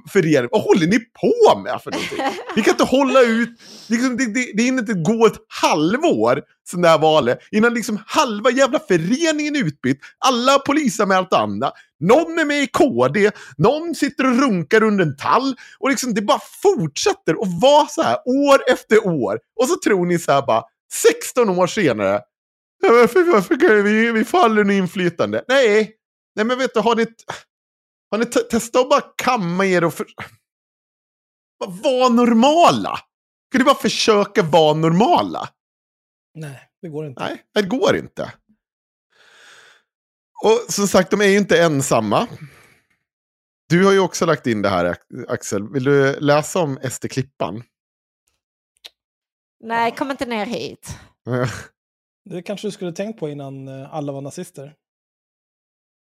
föreningen. Vad håller ni på med för någonting? Ni kan inte hålla ut, liksom, det, det, det hinner inte gå ett halvår sedan det här valet innan liksom halva jävla föreningen är utbytt. Alla har polisanmält andra. Någon är med i KD, någon sitter och runkar under en tall. Och liksom, det bara fortsätter att vara så här år efter år. Och så tror ni så här bara, 16 år senare, varför, varför vi, vi faller i inflytande? Nej, nej men vet du, har ni, har ni te- testat att bara kamma er och för... Var normala? Ska ni bara försöka vara normala? Nej, det går inte. Nej, det går inte. Och som sagt, de är ju inte ensamma. Du har ju också lagt in det här, Axel. Vill du läsa om SD-klippan? Nej, kom inte ner hit. (laughs) Det kanske du skulle tänkt på innan eh, alla var nazister.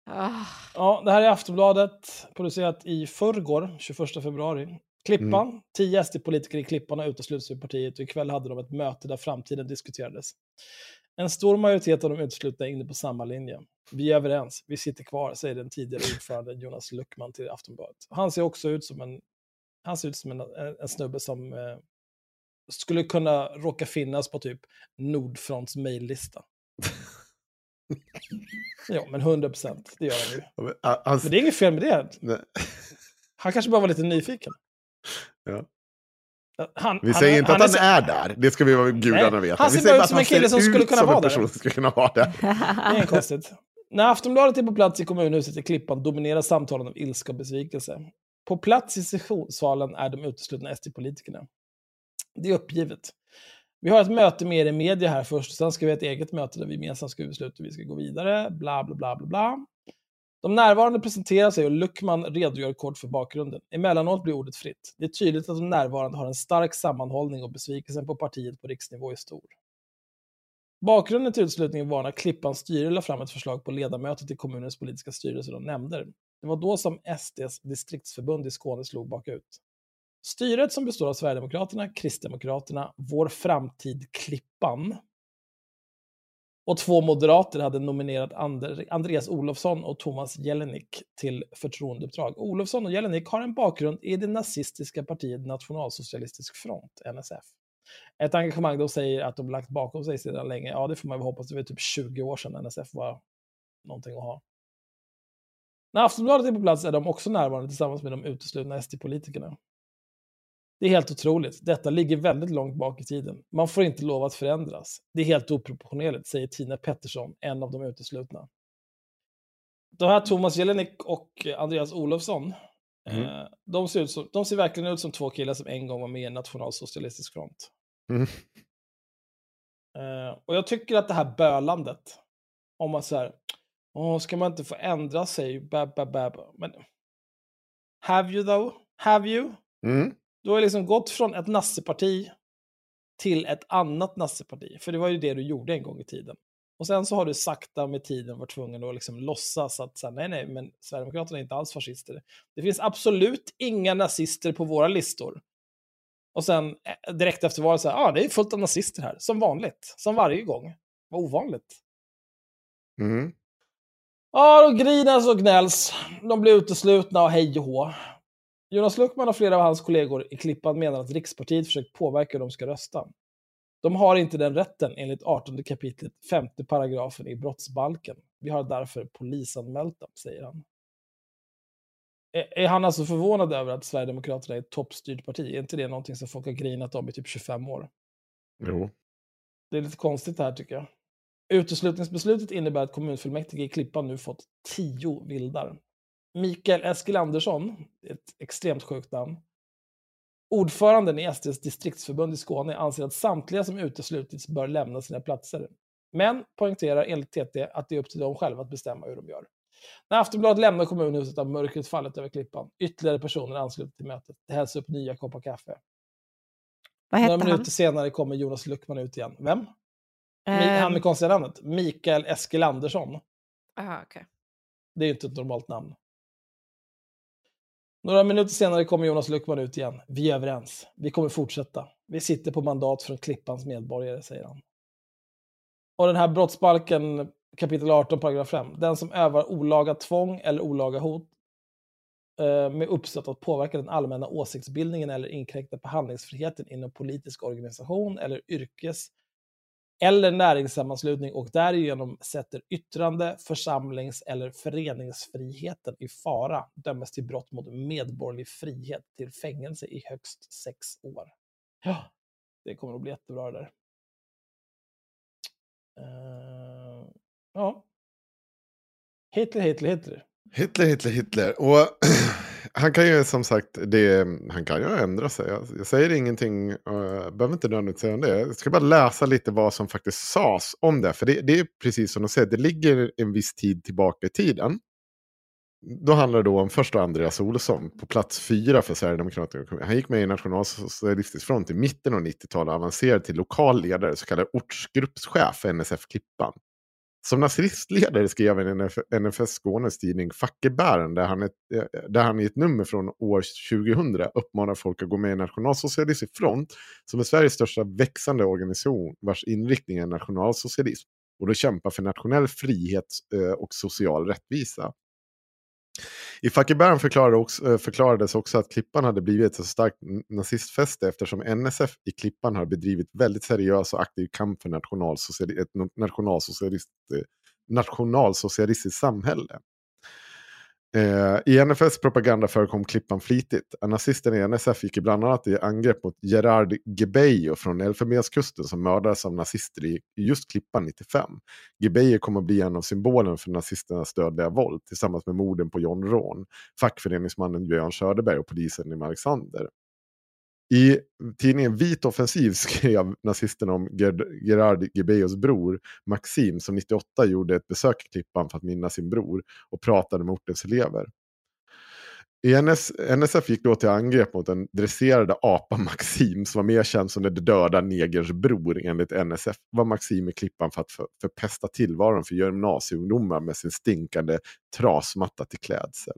Ah, Ja, det här är Aftonbladet, producerat i förrgår, 21 februari. Klippan, tio SD-politiker i Klippan har uteslutits ur partiet och ikväll hade de ett möte där framtiden diskuterades. En stor majoritet av de uteslutna är inne på samma linje. Vi är överens, vi sitter kvar, säger den tidigare ordföranden Jonas Luckman till Aftonbladet. Han ser också ut som en, han ser ut som en, en, en snubbe som eh, skulle kunna råka finnas på typ Nordfronts mejllista. Ja, men 100 procent, det gör han ju. Ja, men, han- Men det är inget fel med det. Nej. Han kanske bara var lite nyfiken. Ja. Han, Vi säger inte att han så- är där, det ska vi vara gudarna veta. han Vi ser säger bara ut som en kille han skulle kunna vara där. som skulle kunna vara där. (laughs) Det är inget konstigt. När Aftonbladet är på plats i kommunhuset i Klippan dominerar samtalen av ilska och besvikelse. På plats i sessionssalen är de uteslutna SD-politikerna. Det är uppgivet. Vi har ett möte med er i media här först, sen ska vi ha ett eget möte där vi gemensamt ska besluta hur vi ska gå vidare, bla bla bla bla bla. De närvarande presenterar sig och Luckman redogör kort för bakgrunden. Emellanåt blir ordet fritt. Det är tydligt att de närvarande har en stark sammanhållning och besvikelsen på partiet på riksnivå är stor. Bakgrunden till utslutningen var när Klippans styre lade fram ett förslag på ledamöter till kommunens politiska styrelser och nämnder. Det var då som SDs distriktsförbund i Skåne slog bakut. Styret som består av Sverigedemokraterna, Kristdemokraterna, Vår framtid Klippan och två moderater hade nominerat Ander- Andreas Olofsson och Thomas Jelinek till förtroendeuppdrag. Olofsson och Jelinek har en bakgrund i det nazistiska partiet Nationalsocialistisk front, NSF. Ett engagemang de säger att de lagt bakom sig sedan länge. Ja, det får man väl hoppas. Det var typ 20 år sedan NSF var någonting att ha. När Aftonbladet är på plats är de också närvarande tillsammans med de uteslutna SD-politikerna. Det är helt otroligt. Detta ligger väldigt långt bak i tiden. Man får inte lov att förändras. Det är helt oproportionerligt, säger Tina Pettersson, en av de uteslutna. De här Thomas Jelinek och Andreas Olofsson, Mm. eh, de, ser ut som, de ser verkligen ut som två killar som en gång var med i en nationalsocialistisk front. Mm. Eh, och jag tycker att det här bölandet, om man säger, åh, ska man inte få ändra sig, bab, bab, bab. Men, have you though? Have you? Mm. Du har liksom gått från ett nasseparti till ett annat nasseparti. För det var ju det du gjorde en gång i tiden. Och sen så har du sakta med tiden varit tvungen att liksom låtsas att så här, nej, nej, men Sverigedemokraterna är inte alls fascister. Det finns absolut inga nazister på våra listor. Och sen eh, direkt efter valet så här, ja, ah, det är fullt av nazister här. Som vanligt. Som varje gång. Vad ovanligt. Mm. Ja, de grinas och gnälls. De blir uteslutna och hej och hå. Jonas Luckman och flera av hans kollegor i Klippan menar att Rikspartiet försökt påverka hur de ska rösta. De har inte den rätten enligt 18 kapitlet, femte paragrafen i brottsbalken. Vi har därför polisanmält dem, säger han. Är, är han alltså förvånad över att Sverigedemokraterna är ett toppstyrt parti? Är inte det någonting som folk har grinat om i typ 25 år? Jo. Det är lite konstigt det här tycker jag. Uteslutningsbeslutet innebär att kommunfullmäktige i Klippan nu fått tio vildar. Mikael Eskil Andersson, ett extremt sjukt namn, ordföranden i SDs distriktsförbund i Skåne anser att samtliga som uteslutits bör lämna sina platser. Men poängterar enligt TT att det är upp till dem själva att bestämma hur de gör. När Aftonbladet lämnar kommunhuset har mörkret fallit över Klippan. Ytterligare personer ansluter till mötet. Det hälls upp nya koppar kaffe. Vad Några hette han? minuter senare kommer Jonas Luckman ut igen. Vem? Ehm, Han med konstiga namnet. Mikael Eskil Andersson. aha, okej. Det är ju inte ett normalt namn. Några minuter senare kommer Jonas Luckman ut igen. Vi är överens. Vi kommer fortsätta. Vi sitter på mandat från Klippans medborgare, säger han. Och den här brottsbalken, kapitel 18, paragraf 5. Den som övar olaga tvång eller olaga hot eh, med uppsåt att påverka den allmänna åsiktsbildningen eller inkräkta på handlingsfriheten inom politisk organisation eller yrkes eller näringssammanslutning och därigenom sätter yttrande, församlings eller föreningsfriheten i fara dömes till brott mot medborgerlig frihet till fängelse i högst sex år. Ja, det kommer att bli jättebra det där. Eh, ja. Hitler, Hitler, Hitler. Hitler, Hitler, Hitler. Och (clears throat) han kan ju som sagt, det, han kan ju ändra sig. Jag, jag säger ingenting, uh, behöver inte nödvändigtvis säga om det. Jag ska bara läsa lite vad som faktiskt sades om det. För det, det är precis som de säger, det ligger en viss tid tillbaka i tiden. Då handlar det då om först Andreas Olsson på plats fyra för Sverigedemokraterna. Han gick med i Nationalsocialistisk front i mitten av 90-talet och avancerade till lokal ledare, så kallad ortsgruppschef för NSF Klippan. Som nazistledare skrev han i NF NFS Skånes tidning Fackebären där han, ett, eh, där han i ett nummer från år 2000 uppmanar folk att gå med i Nationalsocialistisk front som är Sveriges största växande organisation vars inriktning är nationalsocialism och då kämpa för nationell frihet eh, och social rättvisa. I Fackebären förklarade också, eh, förklarades också att Klippan hade blivit ett så starkt nazistfäste eftersom NSF i Klippan har bedrivit väldigt seriös och aktiv kamp för nationalsocialist, ett nationalsocialist, nationalsocialistiskt samhälle. Eh, I NFS propaganda förekom Klippan flitigt. Nazisterna i NSF gick bland annat i angrepp mot Gerard Gebejo från Elfenbenskusten som mördades av nazister i just Klippan 95. Gebejo kom att bli en av symbolen för nazisternas dödliga våld tillsammans med morden på John Rån, fackföreningsmannen Björn Söderberg och polisen i Alexander. I tidningen Vit offensiv (laughs) skrev nazisterna om Gerard Gebeos bror Maxim som 98 gjorde ett besök i Klippan för att minnas sin bror och pratade med ortens elever. I NS, NSF gick då till angrepp mot den dresserade apan Maxim som var mer känd som den döda negerns bror enligt NSF var Maxim i Klippan för att för, förpesta tillvaron för gymnasieungdomar med sin stinkande trasmatta till klädsel.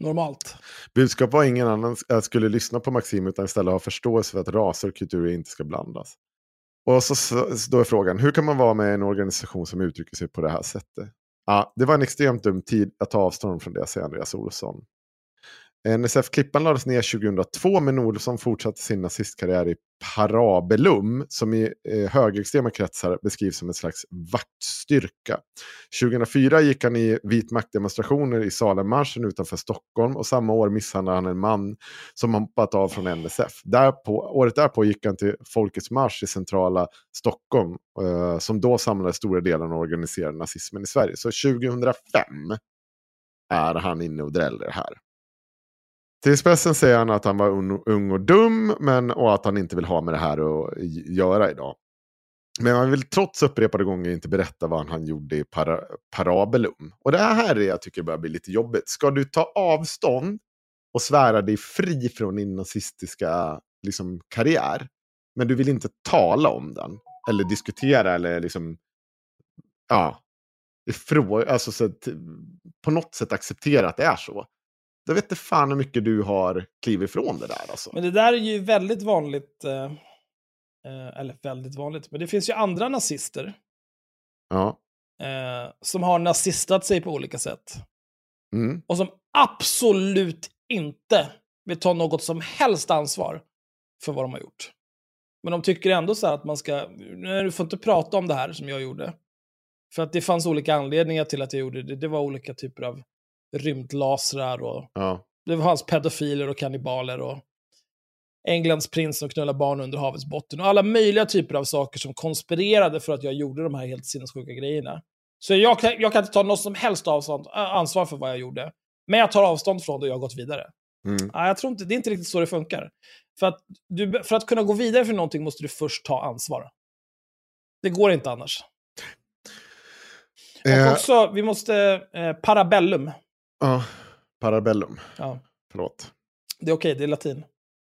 Normalt. Budskap var ingen annan skulle lyssna på Maxim utan istället ha förståelse för att raser och kulturer inte ska blandas. Och så, så, då är frågan, hur kan man vara med i en organisation som uttrycker sig på det här sättet? Ja, det var en extremt dum tid att ta avstånd från det, säger Andreas Olsson. Eh, NSF Klippan lades ner 2002 men Olsson fortsatte sin nazistkarriär i Parabellum som i eh, högerextrema kretsar beskrivs som en slags vaktstyrka. 2004 gick han i vit maktdemonstrationer i Salemmarschen utanför Stockholm och samma år misshandlade han en man som hoppat av från NSF. Därpå, året därpå gick han till Folkets marsch i centrala Stockholm eh, som då samlade stora delar av organiserade nazismen i Sverige. Så 2005 är han inne och dräller här. Till Expressen säger han att han var ung och dum men, och att han inte vill ha med det här att göra idag. Men han vill trots upprepade gånger inte berätta vad han gjorde i para, Parabellum. Och det här är jag tycker börjar bli lite jobbigt. Ska du ta avstånd och svära dig fri från din nazistiska liksom, karriär, men du vill inte tala om den, eller diskutera, eller liksom, ja, ifrå, alltså, så att, på något sätt acceptera att det är så. Jag vet inte fan hur mycket du har klivit ifrån det där alltså. Men det där är ju väldigt vanligt. Eh, eh, eller väldigt vanligt, men det finns ju andra nazister. Ja. Eh, som har nazistat sig på olika sätt. Mm. Och som absolut inte vill ta något som helst ansvar för vad de har gjort. Men de tycker ändå så här att man ska, nej du får inte prata om det här som jag gjorde. För att det fanns olika anledningar till att jag gjorde det. Det var olika typer av rymdlasrar och ja. det fanns pedofiler och kannibaler och Englands prins som knullar barn under havets botten och alla möjliga typer av saker som konspirerade för att jag gjorde de här helt sinnessjuka grejerna. Så jag kan, jag kan inte ta något som helst avstånd, ansvar för vad jag gjorde. Men jag tar avstånd från det och jag har gått vidare. Mm. Ja, jag tror inte, det är inte riktigt så det funkar. För att, du, för att kunna gå vidare för någonting måste du först ta ansvar. Det går inte annars. Eh. Och också, vi måste, eh, parabellum. Ja, Parabellum. Ja. Förlåt. Det är okej, det är latin.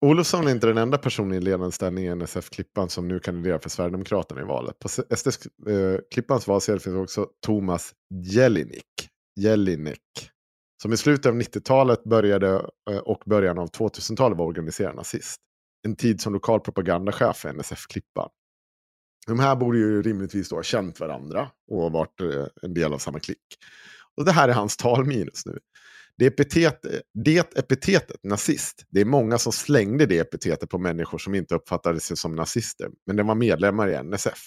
Olofsson är inte den enda personen i ledande ställning i NSF-Klippan som nu kandiderar för Sverigedemokraterna i valet. På SD-Klippans valsedel finns också Thomas Jelinek. Jelinek. Som i slutet av 90-talet började eh, och början av 2000-talet var organiserad nazist. En tid som lokal propagandachef för NSF-Klippan. De här borde ju rimligtvis då ha känt varandra och varit eh, en del av samma klick. Och det här är hans talminus nu. Det, epitet, det epitetet, nazist, det är många som slängde det epitetet på människor som inte uppfattade sig som nazister, men de var medlemmar i NSF.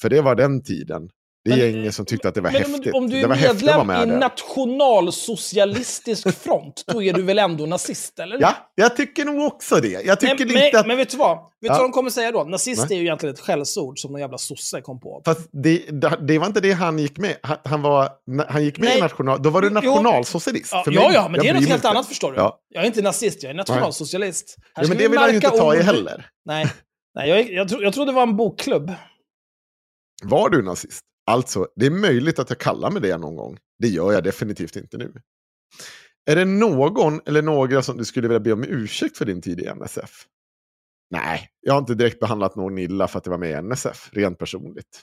För det var den tiden det är gänget som tyckte att det var men, häftigt. Om du är medlem med i det. nationalsocialistisk (laughs) front, då är du väl ändå nazist, eller? Ja, jag tycker nog också det. Jag tycker men, inte men, att... men vet du vad? Vet du Ja. vad de kommer säga då? Nazist Nej. är ju egentligen ett skällsord som någon jävla sosse kom på. Fast det, det var inte det han gick med. Han, han, var, han gick med Nej. i national... Då var du nationalsocialist. Ja, ja, ja, men det är något helt inte. annat förstår du. Ja. Jag är inte nazist, jag är nationalsocialist. Här Ja, men det vill han ju inte ta i heller. Nej, Nej jag, jag, tro, jag trodde det var en bokklubb. Var du nazist? Alltså, det är möjligt att jag kallar mig det någon gång. Det gör jag definitivt inte nu. Är det någon eller några som du skulle vilja be om ursäkt för din tid i NSF? Nej, jag har inte direkt behandlat någon illa för att jag var med i NSF, rent personligt.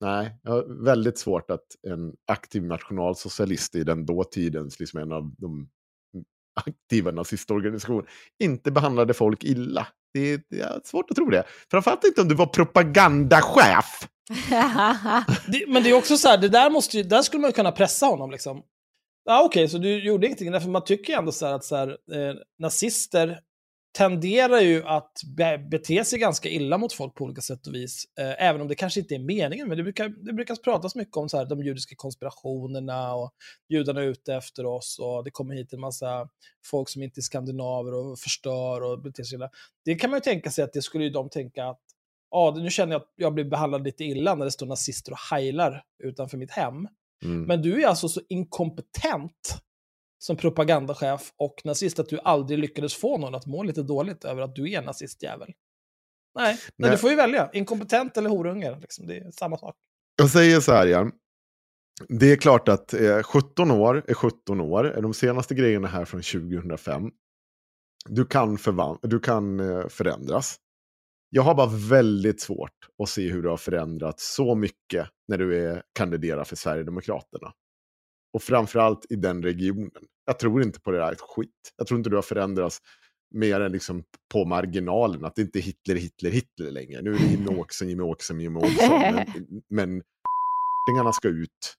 Nej, jag har väldigt svårt att en aktiv nationalsocialist i den dåtidens, liksom en av de aktiva nazistorganisationer, inte behandlade folk illa. Det, det är svårt att tro det. Framförallt inte om du var propagandachef. (laughs) Det, men det är också så här, det där, måste ju, där skulle man ju kunna pressa honom. Liksom. Ja, Okej, så du gjorde ingenting. Därför man tycker ju ändå så här att så här, eh, nazister tenderar ju att be bete sig ganska illa mot folk på olika sätt och vis. Eh, även om det kanske inte är meningen. Men det brukar, det brukar pratas mycket om så här, de judiska konspirationerna och judarna är ute efter oss och det kommer hit en massa folk som inte är skandinaver och förstör och beter sig illa. Det kan man ju tänka sig att det skulle ju de tänka att ja, nu känner jag att jag blir behandlad lite illa när det står nazister och heilar utanför mitt hem. Mm. Men du är alltså så inkompetent som propagandachef och nazist att du aldrig lyckades få någon att må lite dåligt över att du är nazistjävel. Nej, Nej. du får ju välja. Inkompetent eller horunge. Liksom. Det är samma sak. Jag säger så här, Jan. Det är klart att eh, 17 år är 17 år. De senaste grejerna här från 2005. Du kan, du kan eh, förändras. Jag har bara väldigt svårt att se hur du har förändrats så mycket när du är kandiderar för Sverigedemokraterna. Och framförallt i den regionen. Jag tror inte på det där ett skit. Jag tror inte du har förändrats mer än liksom på marginalen. Att det inte är Hitler, Hitler, Hitler längre. Nu är det Jimmie (laughs) Åkesson, Jimmie Åkesson, Jimmie Åkesson. Men, men (laughs) ska ut.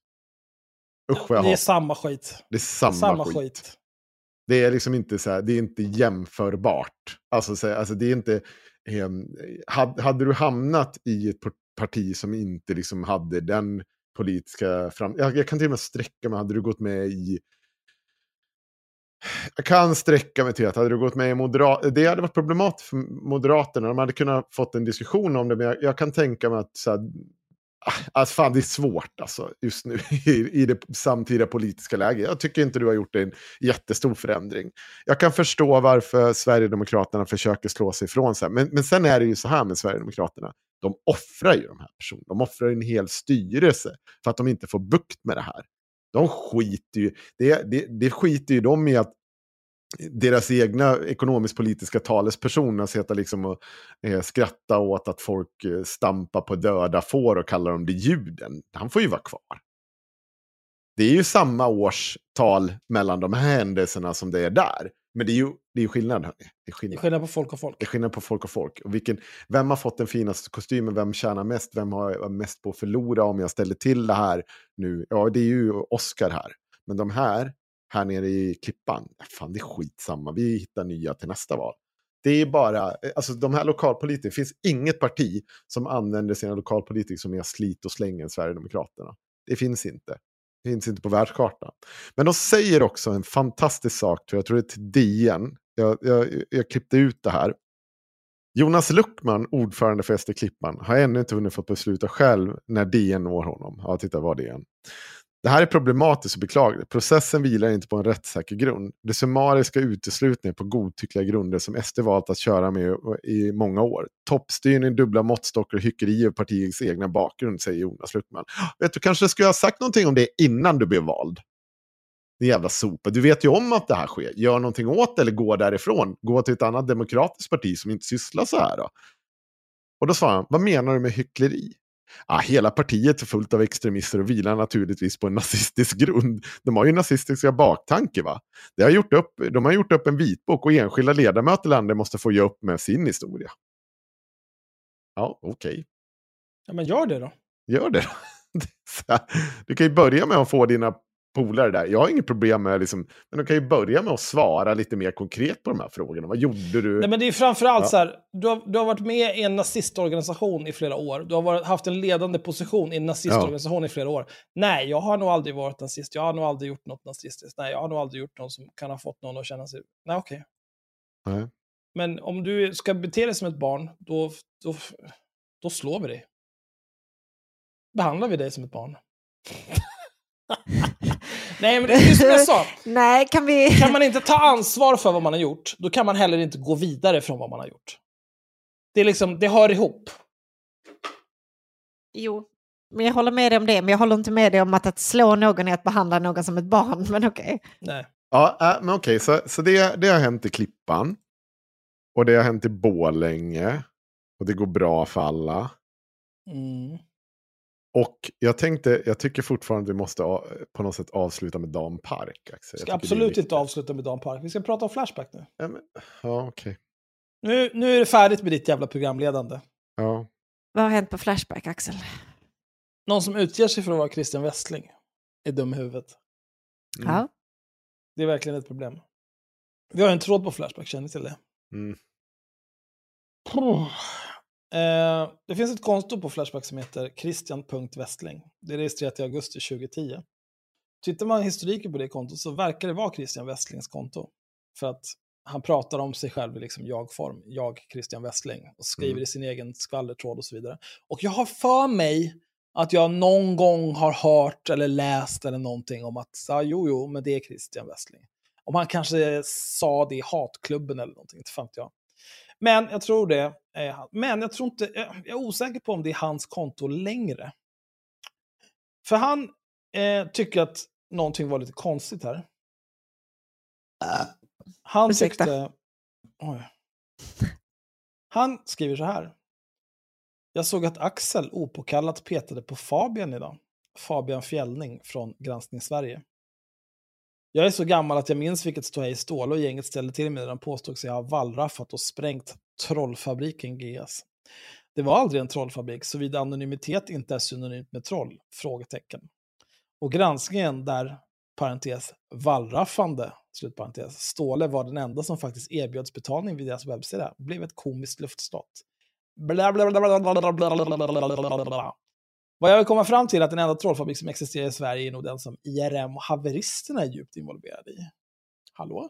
Usch vad jag Det är har. samma skit. Det är samma, Samma skit. skit. Det är liksom inte så här, det är inte jämförbart. Alltså, så, alltså det är inte, eh, hade, hade du hamnat i ett par- parti som inte liksom hade den politiska fram... Jag, jag kan till och med sträcka mig, hade du gått med i... Jag kan sträcka mig till att hade du gått med i Moderaterna, det hade varit problematiskt för Moderaterna, de hade kunnat fått en diskussion om det, men jag, jag kan tänka mig att så här, Alltså fan, det är svårt alltså, just nu (laughs) i, i det samtida politiska läget. Jag tycker inte du har gjort en jättestor förändring. Jag kan förstå varför Sverigedemokraterna försöker slå sig ifrån sig. Men, men sen är det ju så här med Sverigedemokraterna. De offrar ju de här personerna. De offrar en hel styrelse för att de inte får bukt med det här. De skiter ju, det, det, det skiter ju de i att deras egna ekonomisk-politiska talespersoner sitter liksom och eh, skratta åt att folk eh, stampar på döda får och kallar dem det juden. Han får ju vara kvar. Det är ju samma årstal mellan de här händelserna som det är där. Men det är ju det är ju skillnad. Hörni. Det är Det är skillnad. skillnad på folk och folk. Det är skillnad på folk och folk. Och vilken, vem har fått den finaste kostymen? Vem tjänar mest? Vem har mest på att förlora om jag ställer till det här nu? Ja, det är ju Oscar här. Men de här, här nere i Klippan, fan det är skitsamma. Vi hittar nya till nästa val. Det är bara, alltså de här lokalpolitikerna, det finns inget parti som använder sina lokalpolitiker som mer slit och släng än Sverigedemokraterna. Det finns inte. Finns inte på världskartan. Men de säger också en fantastisk sak, tror jag, jag tror det är till DN. Jag, jag, jag klippte ut det här. Jonas Luckman, ordförande för SD Klippan, har ännu inte hunnit få besluta själv när DN når honom. Ja, titta var DN. Det här är problematiskt och beklagligt. Processen vilar inte på en rättssäker grund. Det summariska uteslutningen på godtyckliga grunder som SD valt att köra med i många år. Toppstyrning, dubbla måttstockar och hyckleri av partiets egna bakgrund, säger Jonas Luckman. Ah, vet du, kanske skulle ha sagt någonting om det innan du blev vald. Det jävla sopa. Du vet ju om att det här sker. Gör någonting åt det eller gå därifrån. Gå till ett annat demokratiskt parti som inte sysslar så här. Då. Och då svarar han, vad menar du med hyckleri? Ah, hela partiet är fullt av extremister och vilar naturligtvis på en (laughs) nazistisk grund. De har ju nazistiska baktanke va? De har gjort upp, de har gjort upp en vitbok och enskilda ledamöter i landet måste få ge upp med sin historia. Ja, okej. Ja, men gör det då. Gör det då. (laughs) Du kan ju börja med att få dina polare där. Jag har inget problem med liksom, men du kan ju börja med att svara lite mer konkret på de här frågorna. Vad gjorde du? Nej, men det är framförallt Ja. så här, du har, du har varit med i en nazistorganisation i flera år. Du har varit, haft en ledande position i en nazistorganisation i flera år. Nej, jag har nog aldrig varit nazist. Jag har nog aldrig gjort något nazistiskt. Nej, jag har nog aldrig gjort något som kan ha fått någon att känna sig... Nej, okej. Nej. Men om du ska bete dig som ett barn, då, då, då slår vi dig. Behandlar vi dig som ett barn. (laughs) Nej, men det är som jag sa. (laughs) Nej, kan vi... Kan man inte ta ansvar för vad man har gjort, då kan man heller inte gå vidare från vad man har gjort. Det, är liksom, det hör ihop. Jo, men jag håller med dig om det. Men jag håller inte med dig om att att slå någon är att behandla någon som ett barn. (laughs) Men okej. Nej. Ja, äh, men okej, så, så det, det har hänt i Klippan. Och det har hänt i Bålänge. Och det går bra för alla. Mm. Och jag tänkte, jag tycker fortfarande vi måste på något sätt avsluta med Dan Park. Axel. Jag Ska absolut inte avsluta med Dan Park. Vi ska prata om Flashback nu. Ja, men, ja okej. nu. Nu är det färdigt med ditt jävla programledande. Ja. Vad har hänt på Flashback, Axel? Någon som utger sig för att vara Christian Westling är dum i huvudet. Mm. Ja. Det är verkligen ett problem. Vi har en tråd på Flashback, känner ni till det? Mm. Eh, det finns ett konto på Flashback som heter Christian.Westling. Det är registrerat i augusti 2010. Tittar man historiken på det kontot så verkar det vara Christian Westlings konto. För att han pratar om sig själv i liksom jag-form. Jag, Christian Westling. Och skriver Mm. i sin egen skvallertråd och så vidare. Och jag har för mig att jag någon gång har hört eller läst eller någonting om att, ja, jo, jo, men det är Christian Westling. Om han kanske sa det i hatklubben eller någonting, inte fan jag. Men jag tror det. Men jag tror inte, jag jag är osäker på om det är hans konto längre. För han eh, tycker att någonting var lite konstigt här. Han Ursäkta. tyckte... Oj. Han skriver så här. Jag såg att Axel opåkallat petade på Fabian idag. Fabian Fjällning från Granskning Sverige. Jag är så gammal att jag minns vilket ståhej Ståhle och gänget ställde till med när de påstod sig ha wallraffat och sprängt trollfabriken GS. Det var aldrig en trollfabrik, såvida anonymitet inte är synonymt med troll? Frågetecken. Och granskningen där, parentes, wallraffande, slutparentes, Ståle var den enda som faktiskt erbjöds betalning vid deras webbsida, blev ett komiskt luftslott. Bla, Vad jag vill komma fram till är att den enda trollfabrik som existerar i Sverige är nog den som IRM och haveristerna är djupt involverade i. Hallå?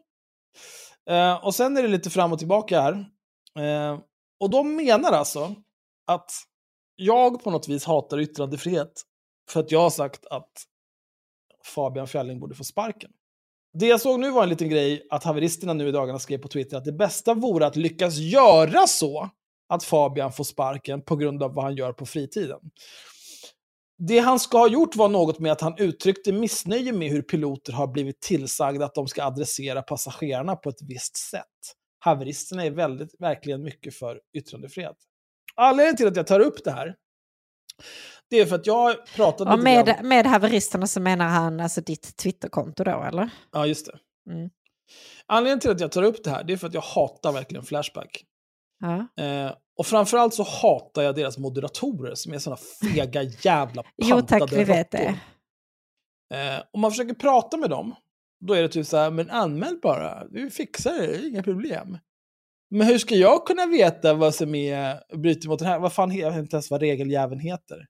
Uh, och sen är det lite fram och tillbaka här. Eh, och de menar alltså att jag på något vis hatar yttrandefrihet för att jag har sagt att Fabian Fjelling borde få sparken. Det jag såg nu var en liten grej att haveristerna nu i dagarna skrev på Twitter att det bästa vore att lyckas göra så att Fabian får sparken på grund av vad han gör på fritiden. Det han ska ha gjort var något med att han uttryckte missnöje med hur piloter har blivit tillsagda att de ska adressera passagerarna på ett visst sätt. Haveristerna är väldigt, verkligen mycket för yttrandefrihet. Anledningen till att jag tar upp det här, det är för att jag pratade Och lite grann- med, med haveristerna så menar han alltså ditt Twitterkonto då, eller? Ja, just det. Mm. Anledningen till att jag tar upp det här, det är för att jag hatar verkligen Flashback. Ja. Eh, och framförallt så hatar jag deras moderatorer som är såna fega jävla (laughs) Jo pantade tack, vi vet det. Eh, om man försöker prata med dem, då är det typ så här, men anmäl bara, du fixar det, inga problem. Men hur ska jag kunna veta vad som är, bryter mot den här, vad fan, jag vet inte ens vad regeljäveln heter.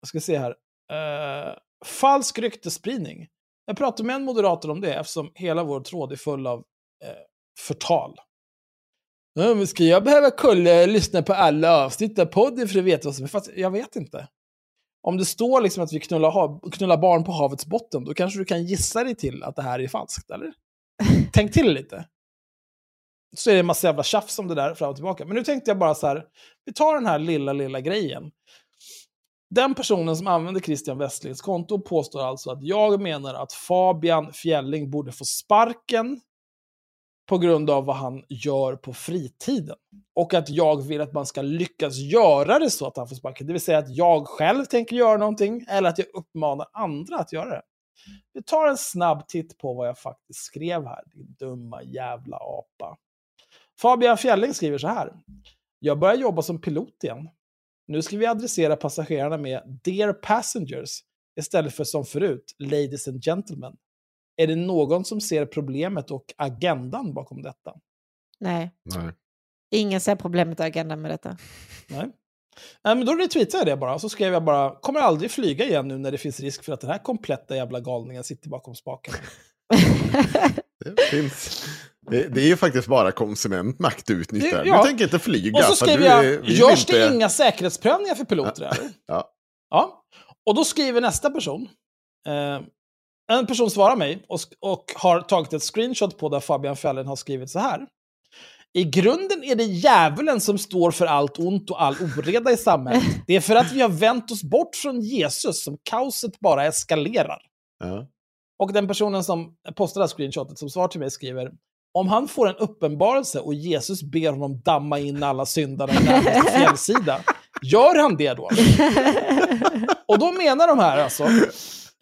Jag ska se här. Uh, falsk ryktesspridning. Jag pratade med en moderator om det eftersom hela vår tråd är full av uh, förtal. Ja, men ska jag behöva kolla, lyssna på alla avsnitt av podden för att veta vad som är fast Jag vet inte. Om det står liksom att vi knullar, hav, knullar barn på havets botten, då kanske du kan gissa dig till att det här är falskt, eller? (laughs) Tänk till lite. Så är det en massa jävla tjafs om det där fram och tillbaka. Men nu tänkte jag bara så här, vi tar den här lilla, lilla grejen. Den personen som använder Christian Westlings konto påstår alltså att jag menar att Fabian Fjälling borde få sparken på grund av vad han gör på fritiden. Och att jag vill att man ska lyckas göra det så att han får sparken. Det vill säga att jag själv tänker göra någonting eller att jag uppmanar andra att göra det. Vi tar en snabb titt på vad jag faktiskt skrev här, din dumma jävla apa. Fabian Fjelling skriver så här. Jag börjar jobba som pilot igen. Nu ska vi adressera passagerarna med “Dear passengers” istället för som förut “Ladies and gentlemen”. Är det någon som ser problemet och agendan bakom detta? Nej, Nej. ingen ser problemet och agendan med detta. Nej. Nej, men då retweetade jag det bara. Så skrev jag bara, kommer aldrig flyga igen nu när det finns risk för att den här kompletta jävla galningen sitter bakom spaken. (laughs) Det finns. Det, det är ju faktiskt bara konsumentmakt du utnyttjar. Det- ja. Du tänker inte flyga. Och så skrev jag, är- görs inte... det inga säkerhetsprövningar för piloter? eller? Ja. Ja. Och då skriver nästa person, eh, en person svarar mig och, och har tagit ett screenshot på där Fabian Fällen har skrivit så här. I grunden är det djävulen som står för allt ont och all oreda i samhället. (laughs) Det är för att vi har vänt oss bort från Jesus som kaoset bara eskalerar. Ja. Och den personen som postade det här screenshotet som svar till mig skriver om han får en uppenbarelse och Jesus ber honom damma in alla syndare i närmaste (laughs) fjällsida Gör han det då? (laughs) Och då menar de här alltså,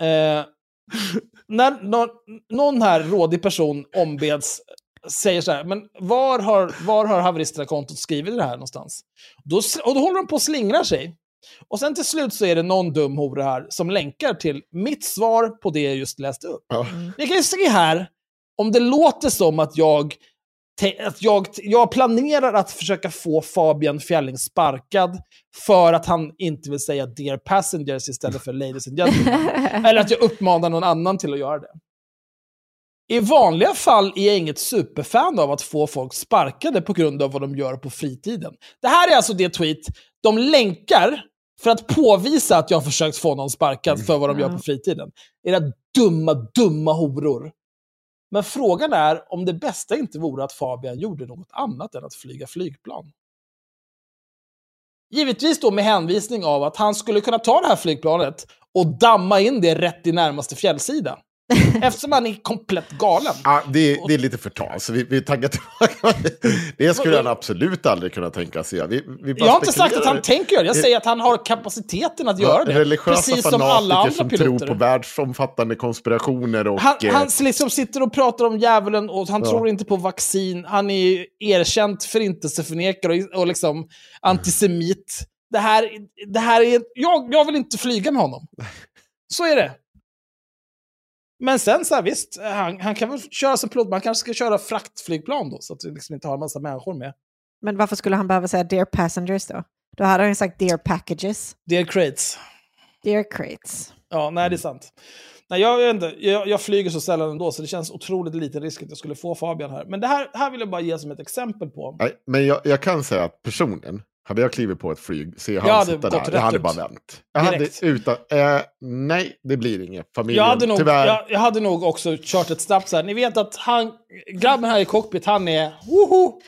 eh, när någon, någon här rådig person ombeds, säger så här, men var har, var har haveristerna-kontot skrivit det här någonstans? Då, och då håller de på och slingrar sig. Och sen till slut så är det någon dum hora här som länkar till mitt svar på det jag just läste upp. Ja. Ni kan ju se här om det låter som att jag, att jag, jag planerar att försöka få Fabian Fjälling sparkad för att han inte vill säga dear passengers istället för ladies and gentlemen. (laughs) Eller att jag uppmanar någon annan till att göra det. I vanliga fall är jag inget superfan av att få folk sparkade på grund av vad de gör på fritiden. Det här är alltså det tweet de länkar för att påvisa att jag har försökt få någon sparkad för vad de gör på fritiden. Era dumma, dumma horor. Men frågan är om det bästa inte vore att Fabian gjorde något annat än att flyga flygplan. Givetvis då med hänvisning av att han skulle kunna ta det här flygplanet och damma in det rätt i närmaste fjällsida. (laughs) Eftersom han är komplett galen. Ja, det, det är lite förtal, så vi, vi taggar tillbaka. (laughs) Det skulle han absolut aldrig kunna tänka sig. Vi, vi bara Jag har inte sagt att han tänker göra det, jag säger att han har kapaciteten att göra det. Religiösa Precis som alla andra som piloter. tror på världsomfattande konspirationer och... Han, eh, han liksom sitter och pratar om djävulen och han Ja. tror inte på vaccin. Han är erkänt förintelseförnekare och, och liksom antisemit. Det här, det här är... Jag, jag vill inte flyga med honom. (laughs) Så är det. Men sen så här, visst, han, han kan väl köra som pilot, men han kanske ska köra fraktflygplan då, så att vi liksom inte har en massa människor med. Men varför skulle han behöva säga dear passengers då? Då hade han ju sagt dear packages, Dear crates. dear crates. Ja, nej det är sant. Nej, jag, vet inte, jag, jag flyger så sällan ändå, så det känns otroligt liten risk att jag skulle få Fabian här. Men det här, här vill jag bara ge som ett exempel på. Nej, men jag, jag kan säga att personen, hade jag klivit på ett flyg, se Jag han sitta där, jag hade ut. bara vänt. Jag hade utan, eh, nej, det blir inget. Familjen, Jag hade, nog, tyvärr. jag, jag hade nog också kört ett snabbt så här. Ni vet att han, grabben här i cockpit, han är woho!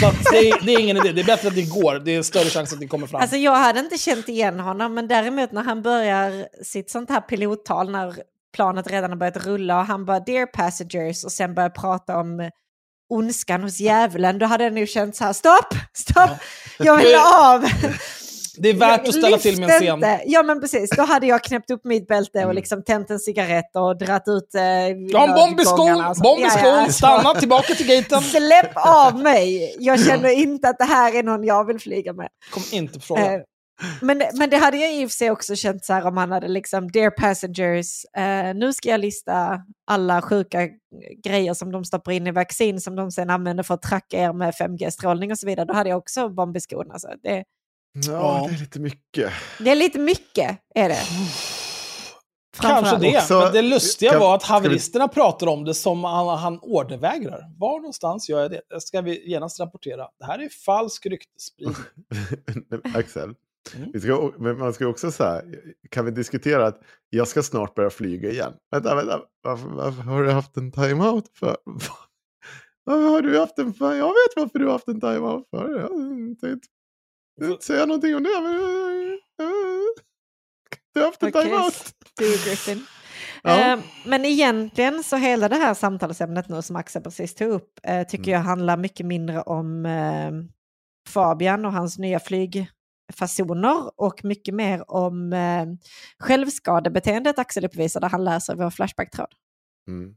Så att det, är, det är ingen idé. Det är bättre att ni går. Det är större chans att ni kommer fram. Alltså jag hade inte känt igen honom, men däremot när han börjar sitt sånt här pilottal när planet redan har börjat rulla och han bara dear passengers och sen börjar prata om ondskan hos djävulen, då hade jag nog känt så här stopp, stopp, jag vill av. (laughs) det är värt att ställa till med en scen. inte. Ja men precis, då hade jag knäppt upp mitt bälte Mm. och liksom tänt en cigarett och dratt ut eh, en bomb i skon! Bomb i Ja, skon! ja. Stanna tillbaka till gaten! Släpp av mig! Jag känner inte att det här är någon jag vill flyga med. Kom inte på frågan. Eh, men, men det hade jag i och för sig också känt så här om han hade liksom, dear passengers, eh, nu ska jag lista alla sjuka grejer som de stoppar in i vaccin som de sen använder för att tracka er med 5G-strålning och så vidare. Då hade jag också bomb i skon. Alltså. Det, Ja, det är lite mycket. det är lite mycket, är det. Kanske det, Också- men det lustiga kan- var att ska vi- haveristerna pratar om det som han, han ordervägrar. Var någonstans gör jag det? Det ska vi genast rapportera. Det här är falsk ryktesspridning. (laughs) Axel, Mm. ska, men man ska också säga, kan vi diskutera att jag ska snart börja flyga igen? Vänta, vänta, varför, varför har du haft en time-out för? (laughs) Varför har du haft en, jag vet varför du har haft en time-out för. Jag tänkte inte- inte säga någonting om det, men du har haft en Okej, time-out. Griffin. (laughs) Ja. Eh, Men egentligen så hela det här samtalsämnet nu som Axel precis tog upp eh, tycker Mm. jag handlar mycket mindre om eh, Fabian och hans nya flygfasoner och mycket mer om eh, självskadebeteendet Axel uppvisar där han läser vår Flashback-tråd. Mm.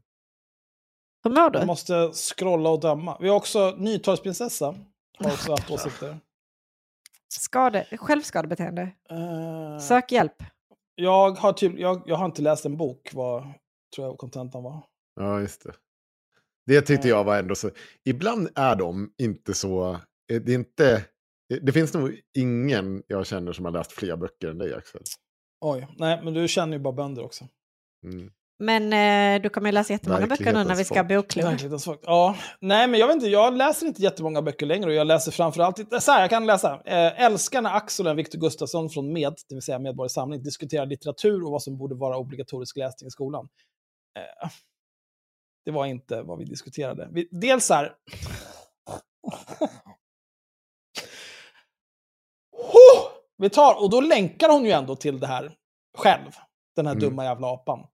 Hur mår Jag du? måste scrolla och döma. Vi har också Nytorgsprinsessa. Har också haft åsikter. Skade, självskadebeteende. Eh, Sök hjälp. jag, har typ, jag, jag har inte läst en bok, vad tror jag kontentan var. Ja, just det. Det tyckte jag var ändå så. Ibland är de inte så. eh, Det är inte. Det finns nog ingen jag känner som har läst fler böcker än dig, Axel. Oj, nej, men du känner ju bara bönder också. Mm. Men eh, du kommer ju läsa jättemånga böcker nu när vi ska ha Verklighetens bokklubb. Verklighetens folk. Ja, nej men jag vet inte, jag läser inte jättemånga böcker längre och jag läser framförallt, så här, jag kan läsa. Eh, älskar när Axel och Victor Gustafsson från MED, det vill säga Medborgerlig Samling, diskuterar litteratur och vad som borde vara obligatorisk läsning i skolan. Eh, det var inte vad vi diskuterade. Vi, dels så här... Huh! Vi tar, och då länkar hon ju ändå till det här själv, den här Mm. dumma jävla apan.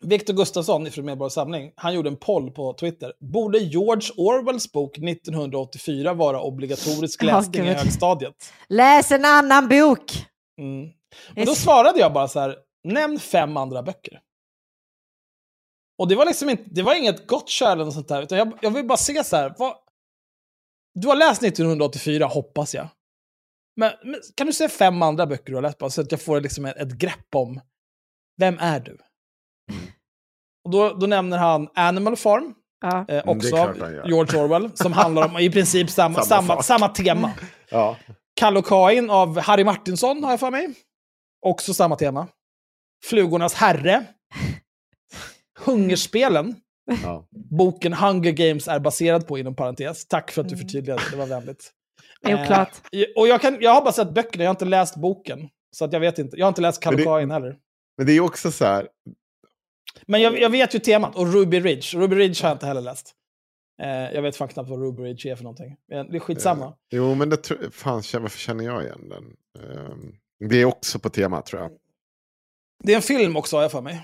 Viktor Gustafsson från Medborgarsamling, Samling, han gjorde en poll på Twitter. Borde George Orwells bok 1984 vara obligatorisk läsning i gud. högstadiet? Läs en annan bok! Mm. Och då svarade jag bara så här, nämn fem andra böcker. Och det var liksom inte, det var inget gott eller något sånt där, utan jag, jag vill bara se så här, vad, du har läst 1984 hoppas jag. Men, men kan du säga fem andra böcker du har läst bara, så att jag får liksom ett, ett grepp om, vem är du? Och då, då nämner han Animal Farm, Ja. eh, är också av. George Orwell, som handlar om i princip samma, (laughs) Samma samma, samma tema. Ja. Kalle och Kain av Harry Martinsson har jag för mig. Också samma tema. Flugornas herre. Hungerspelen. Ja. Boken Hunger Games är baserad på, inom parentes. Tack för att du Mm. förtydligade, det var vänligt. Oklart. Eh, och jag, kan, jag har bara sett böckerna, jag har inte läst boken. Så att jag vet inte. Jag har inte läst Kalle och Men det- Kain heller. Men det är också så här, Men jag, jag vet ju temat. Och Ruby Ridge. Ruby Ridge har jag inte heller läst. Eh, jag vet fan knappt vad Ruby Ridge är för någonting. Men det är skitsamma. jo men det tror, fan känner- varför känner jag igen den? Ehm, det är också på tema tror jag. Det är en film också har jag för mig.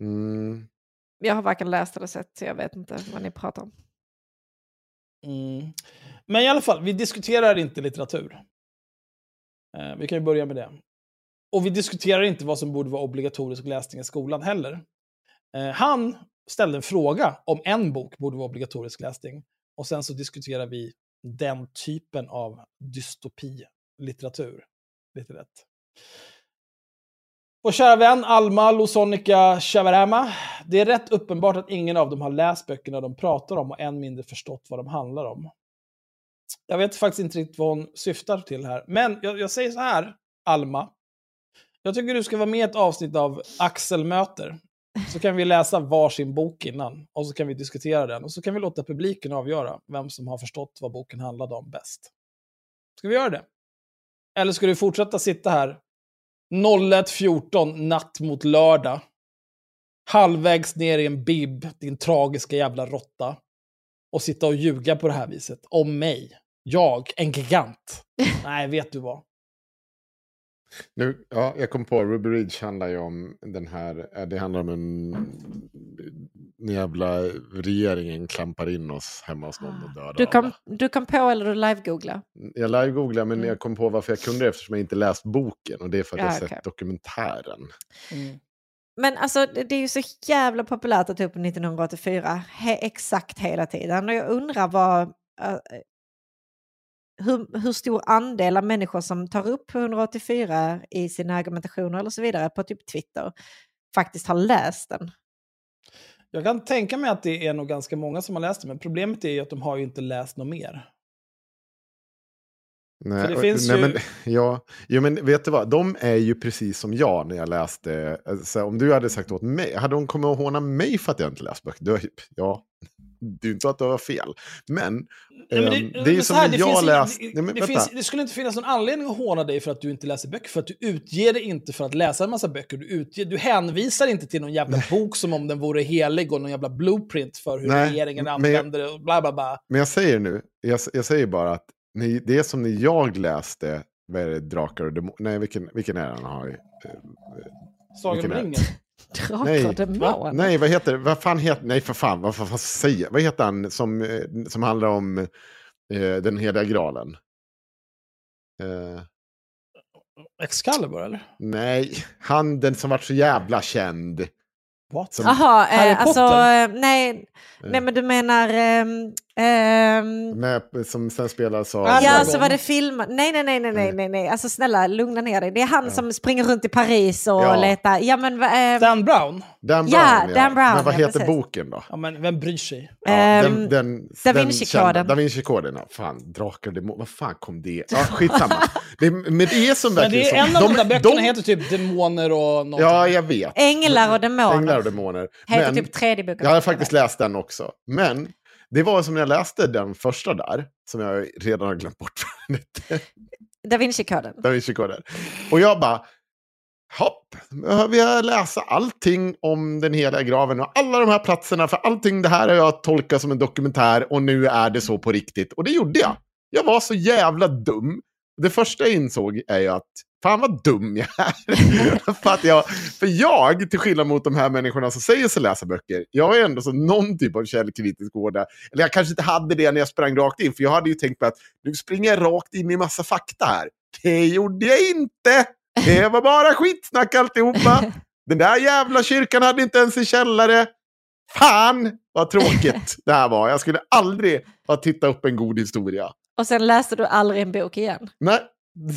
Mm. Jag har varken läst eller sett, så jag vet inte vad ni pratar om. Mm. Men i alla fall, vi diskuterar inte litteratur. Eh, vi kan ju börja med det. Och vi diskuterar inte vad som borde vara obligatorisk läsning i skolan heller. Eh, han ställde en fråga om en bok borde vara obligatorisk läsning. Och sen så diskuterar vi den typen av dystopi-litteratur. Lite lätt. Vår kära vän Alma Losonica Chavarama. Det är rätt uppenbart att ingen av dem har läst böckerna de pratar om och än mindre förstått vad de handlar om. Jag vet faktiskt inte riktigt vad hon syftar till här. Men jag, jag säger så här, Alma. Jag tycker du ska vara med i ett avsnitt av Axel möter. Så kan vi läsa varsin bok innan och så kan vi diskutera den. Och så kan vi låta publiken avgöra vem som har förstått vad boken handlade om bäst. Ska vi göra det? Eller ska du fortsätta sitta här 01.14 natt mot lördag. Halvvägs ner i en bib, din tragiska jävla råtta. Och sitta och ljuga på det här viset. Om mig. Jag, en gigant. (laughs) Nej, vet du vad? Nu, ja, jag kom på, Ruby Ridge handlar ju om den här, eh, det handlar om en, en jävla regeringen klampar in oss hemma hos någon och dödar Du kom, alla. du kom på eller du live-googla? Jag live-googlade men Mm. jag kom på varför jag kunde det eftersom jag inte läst boken och det är för att Ja, jag sett okej. dokumentären. Mm. Men alltså det är ju så jävla populärt att ta upp 1984 he, exakt hela tiden. Och jag undrar vad, eh, hur, hur stor andel av människor som tar upp 184 i sina argumentationer eller så vidare på typ Twitter faktiskt har läst den. Jag kan tänka mig att det är nog ganska många som har läst det, men problemet är ju att de har ju inte läst något mer. Nej, och- finns nej, ju- men, (laughs) ja, jo, men vet du vad? De är ju precis som jag när jag läste. Alltså, om du hade sagt åt mig, hade de kommit att håna mig för att jag inte läst böcker? Då, ja, det är ju inte att det var fel. Men, Nej, men ehm, det, är men som här, det jag finns- läst... det- Nej, det, det skulle inte finnas någon anledning att håna dig för att du inte läser böcker, för att du utger dig inte för att läsa en massa böcker. Du, utger, du hänvisar inte till någon jävla bok som om den vore helig och någon jävla blueprint för hur Nej, regeringen använder det och bla bla bla. Men jag säger nu, jag, jag säger bara att ni, det som när jag läste vad är det, Drakar och Demoner. Nej, vilken, vilken är den har? Sagan Vilken om är det? ringen. Drakar Nej, och demoner. Nej, vad heter Vad fan heter Nej, för fan, vad, vad, vad säger? Vad heter han som, eh, som handlar om eh, den heliga graalen? Eh, Excalibur eller? nej, han den som vart så jävla känd. What? Som- Jaha, eh, alltså eh, nej, nej men du menar... ehm, ehm, Med, som sen spelas av... Aragorn. Ja, så var det filmat. Nej, nej, nej, nej, nej, nej, nej. Alltså snälla, lugna ner dig. Det är han som springer runt i Paris och Ja. letar. Ja, men... eh, Dan Brown? Dan Brown, Ja, Dan Brown, Men vad ja, heter precis. boken då? Ja, men vem bryr sig? Ja, ehm, den, den, Da den Vinci-koden. Da Vinci-koden, ja. Fan, drakar och demoner. Vad fan kom det? Ja, skitsamma. det, men det är som Men verkligen det är som- en av de, där böckerna de- heter typ Demoner och någonting. Ja, jag vet. Änglar och demoner. Änglar och demoner. Heter Men typ tredje boken. jag har faktiskt läst den också. Men det var som när jag läste den första där, som jag redan har glömt bort. Da Vinci-koden. Da Vinci-koden. Och jag bara, hopp, behöver jag läsa allting om den heliga graven och alla de här platserna, för allting det här har jag tolkat som en dokumentär och nu är det så på riktigt. Och det gjorde jag. Jag var så jävla dum. det första jag insåg är ju att fan vad dum jag är. (laughs) för, att jag, för jag, till skillnad mot de här människorna som säger sig läsa böcker, jag är ändå så någon typ av källkritisk gårda. Eller jag kanske inte hade det när jag sprang rakt in, för jag hade ju tänkt på att nu springer jag rakt in i massa fakta här. Det gjorde jag inte! Det var bara skitsnack alltihopa. Den där jävla kyrkan hade inte ens en källare. Fan vad tråkigt det här var. Jag skulle aldrig ha tittat upp en god historia. Och sen läste du aldrig en bok igen. Nej,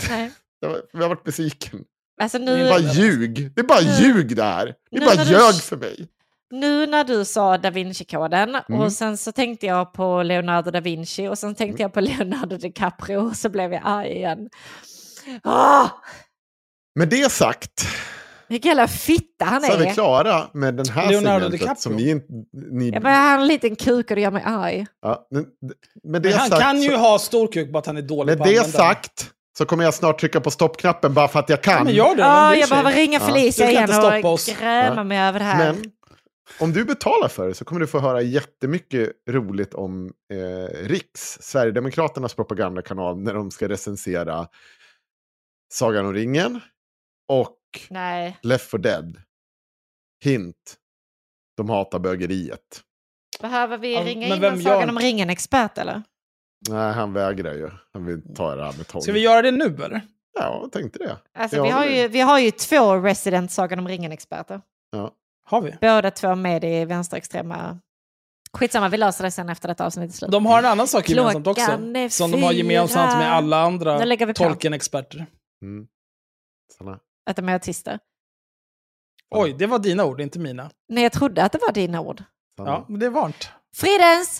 Nej. Jag har- jag har varit besviken. Alltså Det är nu, bara ljug. Det är bara Nu- ljug det här. Det nu är bara när du- ljög för mig. nu när du sa Da Vinci-koden Mm. och sen så tänkte jag på Leonardo da Vinci och sen tänkte jag på (laughs) Leonardo DiCaprio och så blev jag arg igen. Åh! Med det sagt Vilken jävla fitta han så är vi är. klara med den här Leonardo segmentet. DiCaprio. Som ni, inte- ni, Jag bara, han har en liten kuk och det gör mig arg. ja, men, med det Men han sagt, kan ju så, ha stor kuk, bara att han är dålig med på att det använda sagt så kommer jag snart trycka på stoppknappen bara för att jag den. Ja, kan. men gör det. Ja, bryr jag behöver ringa Ja. Felicia kan igen och gräma Ja. mig över det här. Men om du betalar för det så kommer du få höra jättemycket roligt om eh, Riks, Sverigedemokraternas propagandakanal, när de ska recensera Sagan om ringen och Nej. Left for Dead. Hint. De hatar bögeriet. Behöver vi Ja, ringa men in vem en Sagan gör- om ringen-expert eller? Nej, han vägrar ju. Han vill ta det här med tång. Ska vi göra det nu eller? Ja, jag tänkte det. Alltså, vi, har ju, vi har ju två resident Sagan om ringen-experter. Ja. Har vi? Båda två med i vänsterextrema... Skitsamma, vi löser det sen efter detta avsnitt är slut. De har en annan sak gemensamt också. Är Som de har gemensamt med alla andra. Tolkien-experter. Mm. Såna. Att de är autister. Oj, det var dina ord, inte mina. Nej, jag trodde att det var dina ord. såna. Ja, men det är varmt. Fridens!